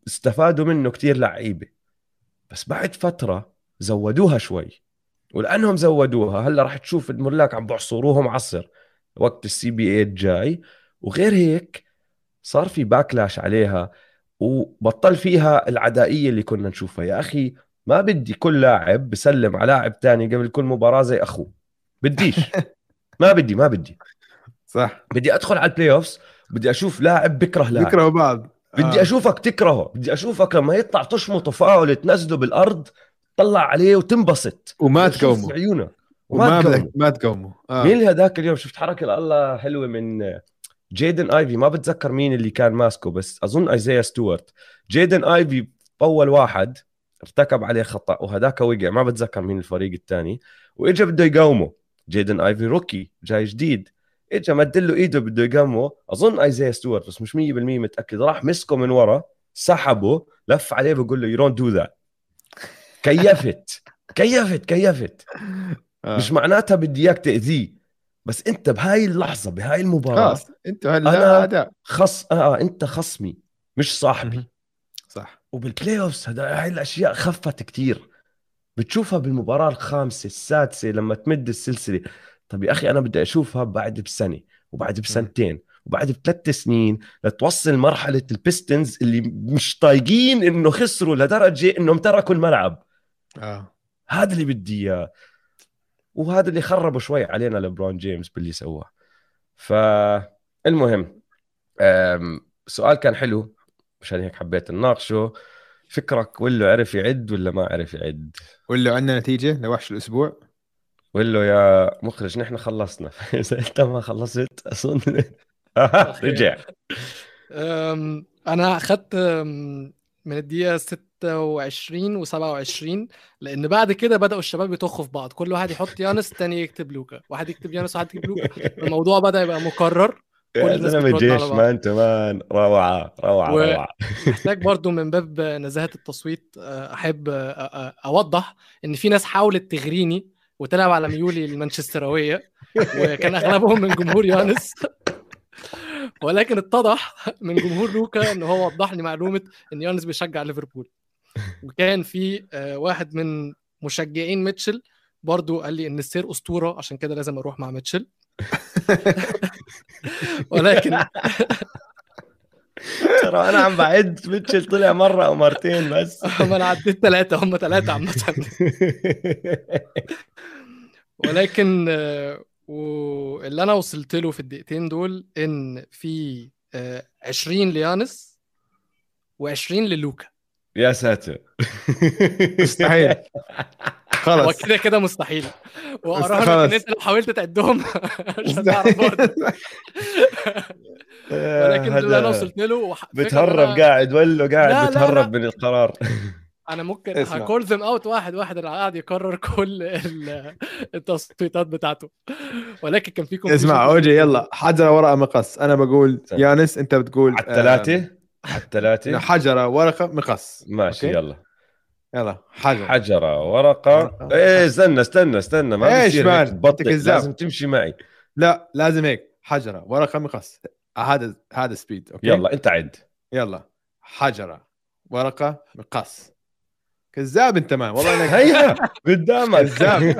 B: واستفادوا منه كتير لعيبة. بس بعد فترة زودوها شوي. ولأنهم زودوها هلأ راح تشوف الملاك عم بعصروهم عصر. وقت ال CBA الجاي وغير هيك صار في backlash عليها. وبطل فيها العدائية اللي كنا نشوفها. يا أخي ما بدي كل لاعب بسلم على لاعب تاني قبل كل مباراة زي أخوه. بديش. ما بدي ما بدي.
A: صح.
B: بدي أدخل على ال playoffs بدي أشوف لاعب بكره لاعب.
A: بيكرهوا بعض
B: بدي
A: آه.
B: أشوفك تكرهه. بدي أشوفك لما يطلع تشمطه فاول تنزله بالأرض تطلع عليه وتنبسط.
A: وما تقوموا
B: عيونك
A: وما
B: تقوموا
A: ما تقوموا آه.
B: مين هذاك اليوم؟ شفت حركة الله حلوة من جيدن آيفي. ما بتذكر مين اللي كان ماسكه بس أظن ايزايا ستوارت. جيدن آيفي اول واحد ارتكب عليه خطأ وهذاك وقع. ما بتذكر مين الفريق الثاني. وإجا بده يقاومه. جيدن آيفي rookie جاي جديد. اجا مد له إيده بده يقاومه أظن ايزايا ستوارت بس مش 100% متأكد. راح مسكه من ورا سحبه لف عليه بقول له you don't do that كيفت. كيفت كيفت.
A: آه.
B: مش معناتها بدي إياك تأذيه بس أنت بهاي اللحظة بهاي المباراة
A: خلاص أنتوا هلا
B: أنا-
A: أداء.
B: خص آه أنت خصمي مش صاحبي.
A: صح.
B: وبال playoffs هذا هاي الأشياء خفت كتير. بتشوفها بالمباراة الخامسة السادسة لما تمد السلسلة. طب يا أخي أنا بدي أشوفها بعد بسنة وبعد بسنتين وبعد بثلاث سنين لتوصل مرحلة ال Pistons اللي مش طايقين إنه خسروا لدرجة إنهم تركوا الملعب.
A: آه.
B: هذا اللي بدي إياه. وهذا اللي خربوا شوي علينا لبرون جيمس باللي سواه. فالمهم سؤال كان حلو مشان هيك حبيت نناقشه. فكرك ولا عرف يعد ولا ما عرف يعد؟
A: ولا عندنا نتيجة لوحش الأسبوع؟
B: ولا يا مخرج نحن خلصنا. إذا أنت ما خلصت أظن. رجع.
C: أنا أخدت أم، من الدقيقة 26 و27 لأن بعد كده بدأوا الشباب يطخوا في بعض. كل واحد يحط يانس التاني يكتب لوكا. واحد يكتب يانس واحد يكتب لوكا. الموضوع بدأ يبقى مكرر.
B: يا
C: زلمة
B: جيش
C: بعض.
B: مان تمان روعة روعة
C: و-
B: روعة.
C: محتاج برضو من باب نزاهة التصويت أحب أوضح إن في ناس حاولت تغريني وتلعب على ميولي المانشستراوية وكان أغلبهم من جمهور يانس ولكن اتضح من جمهور لوكا إن هو وضح لي معلومة إن يانس بيشجع ليفربول. وكان في آه، واحد من مشجعين ميتشل برضو قال لي إن السير أسطورة عشان كده لازم أروح مع ميتشل. ولكن
B: ترى أنا عم بعد ميتشل طلع مرة أو مرتين بس.
C: هم أنا عديت ثلاثة هم ثلاثة عامة. ولكن آه، واللي أنا وصلت له في الدقيقتين دول إن في آه، 20 ليانس و20 للوكا.
B: يا ساتر.
A: مستحيل.
C: هو
A: خلص
C: كده كده مستحيل وأراهنك
A: خلاص.
C: إن أنت لو حاولت تعدهم مش هتعرف ولكن اللي أنا وصلت له وح-
B: بتهرب
C: أنا-
B: قاعد ولا
C: لا،
B: قاعد
C: لا،
B: بتهرب
C: لا.
B: من القرار
C: أنا ممكن. هكول ذم أوت واحد واحد اللي قاعد يكرر كل ال- التصويتات بتاعته ولكن كان في
A: اسمع. أوجي يلا حجره ورقة مقص أنا بقول. يانس أنت بتقول
B: على الثلاثة على
A: آه
B: الثلاثة
A: حجره ورقة مقص
B: ماشي
A: okay؟
B: يلا
A: يلا حجره
B: حجرة
A: ورقة.
B: إيه استنى استنى استنى ما بيصير
A: man؟
B: لازم تمشي معي.
A: لا لازم هيك. حجرة ورقة مقص. هذا هذا speed okay؟
B: يلا أنت عد.
A: يلا. حجرة ورقة مقص. كذاب أنت man والله انك
B: هيا قدامك.
A: كذاب.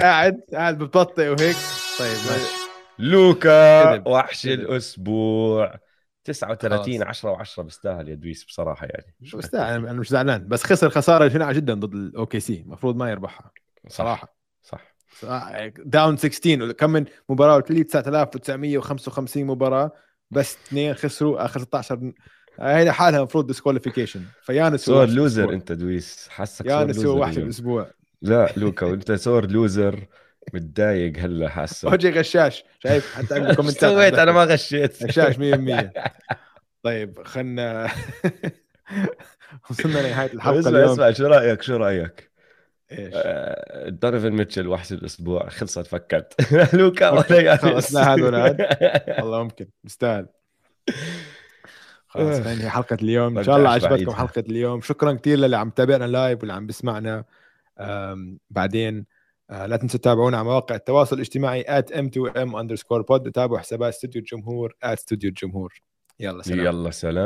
A: قاعد قاعد بتبطئ وهيك. طيب ماشي.
B: لوكا. وحش. الأسبوع. 39
A: خلاص.
B: 10 و10 بيستاهل يا دويس بصراحة يعني.
A: مش مستاهل أنا مش زعلان. بس خسر خسارة شنيعه جدا ضد الاوكي سي المفروض ما يربحها. صراحة.
B: صح.
A: داون 16 كم من مباراة؟ قلت لي 9955 مباراة. بس اثنين خسروا اخر 16 هي حالها المفروض ديسكواليفيكيشن فيانس وحش
B: لوزر. أنت دويس. حسك
A: يانس هو وحش. الأسبوع.
B: لا لوكا وأنت sore loser. متضايق هلا حاسه.
A: وجهي غشاش. شايف؟ حتى عندي كومنتات
B: سويت
A: أنا
B: ما غشيت.
A: غشاش 100% طيب خلنا وصلنا لنهاية الحلقة
B: اسمع
A: اليوم.
B: اسمع شو رأيك؟ شو رأيك؟
A: إيش؟
B: آه، دونيفن ميتشل وحش الأسبوع. خلصت فكت لوكا ولا يانس
A: خلص، لا هذا ولا والله ممكن. مستاهل. خلاص
B: آه.
A: خلينا حلقة اليوم. إن شاء الله عجبتكم. حلقة اليوم. شكرا كثير للي عم تابعنا لايف واللي عم بسمعنا. بعدين لا تنسوا تتابعونا على مواقع التواصل الاجتماعي at m2m underscore pod وتابعوا حسابات استوديو الجمهور at استوديو الجمهور. يلا سلام.
B: يلا سلام.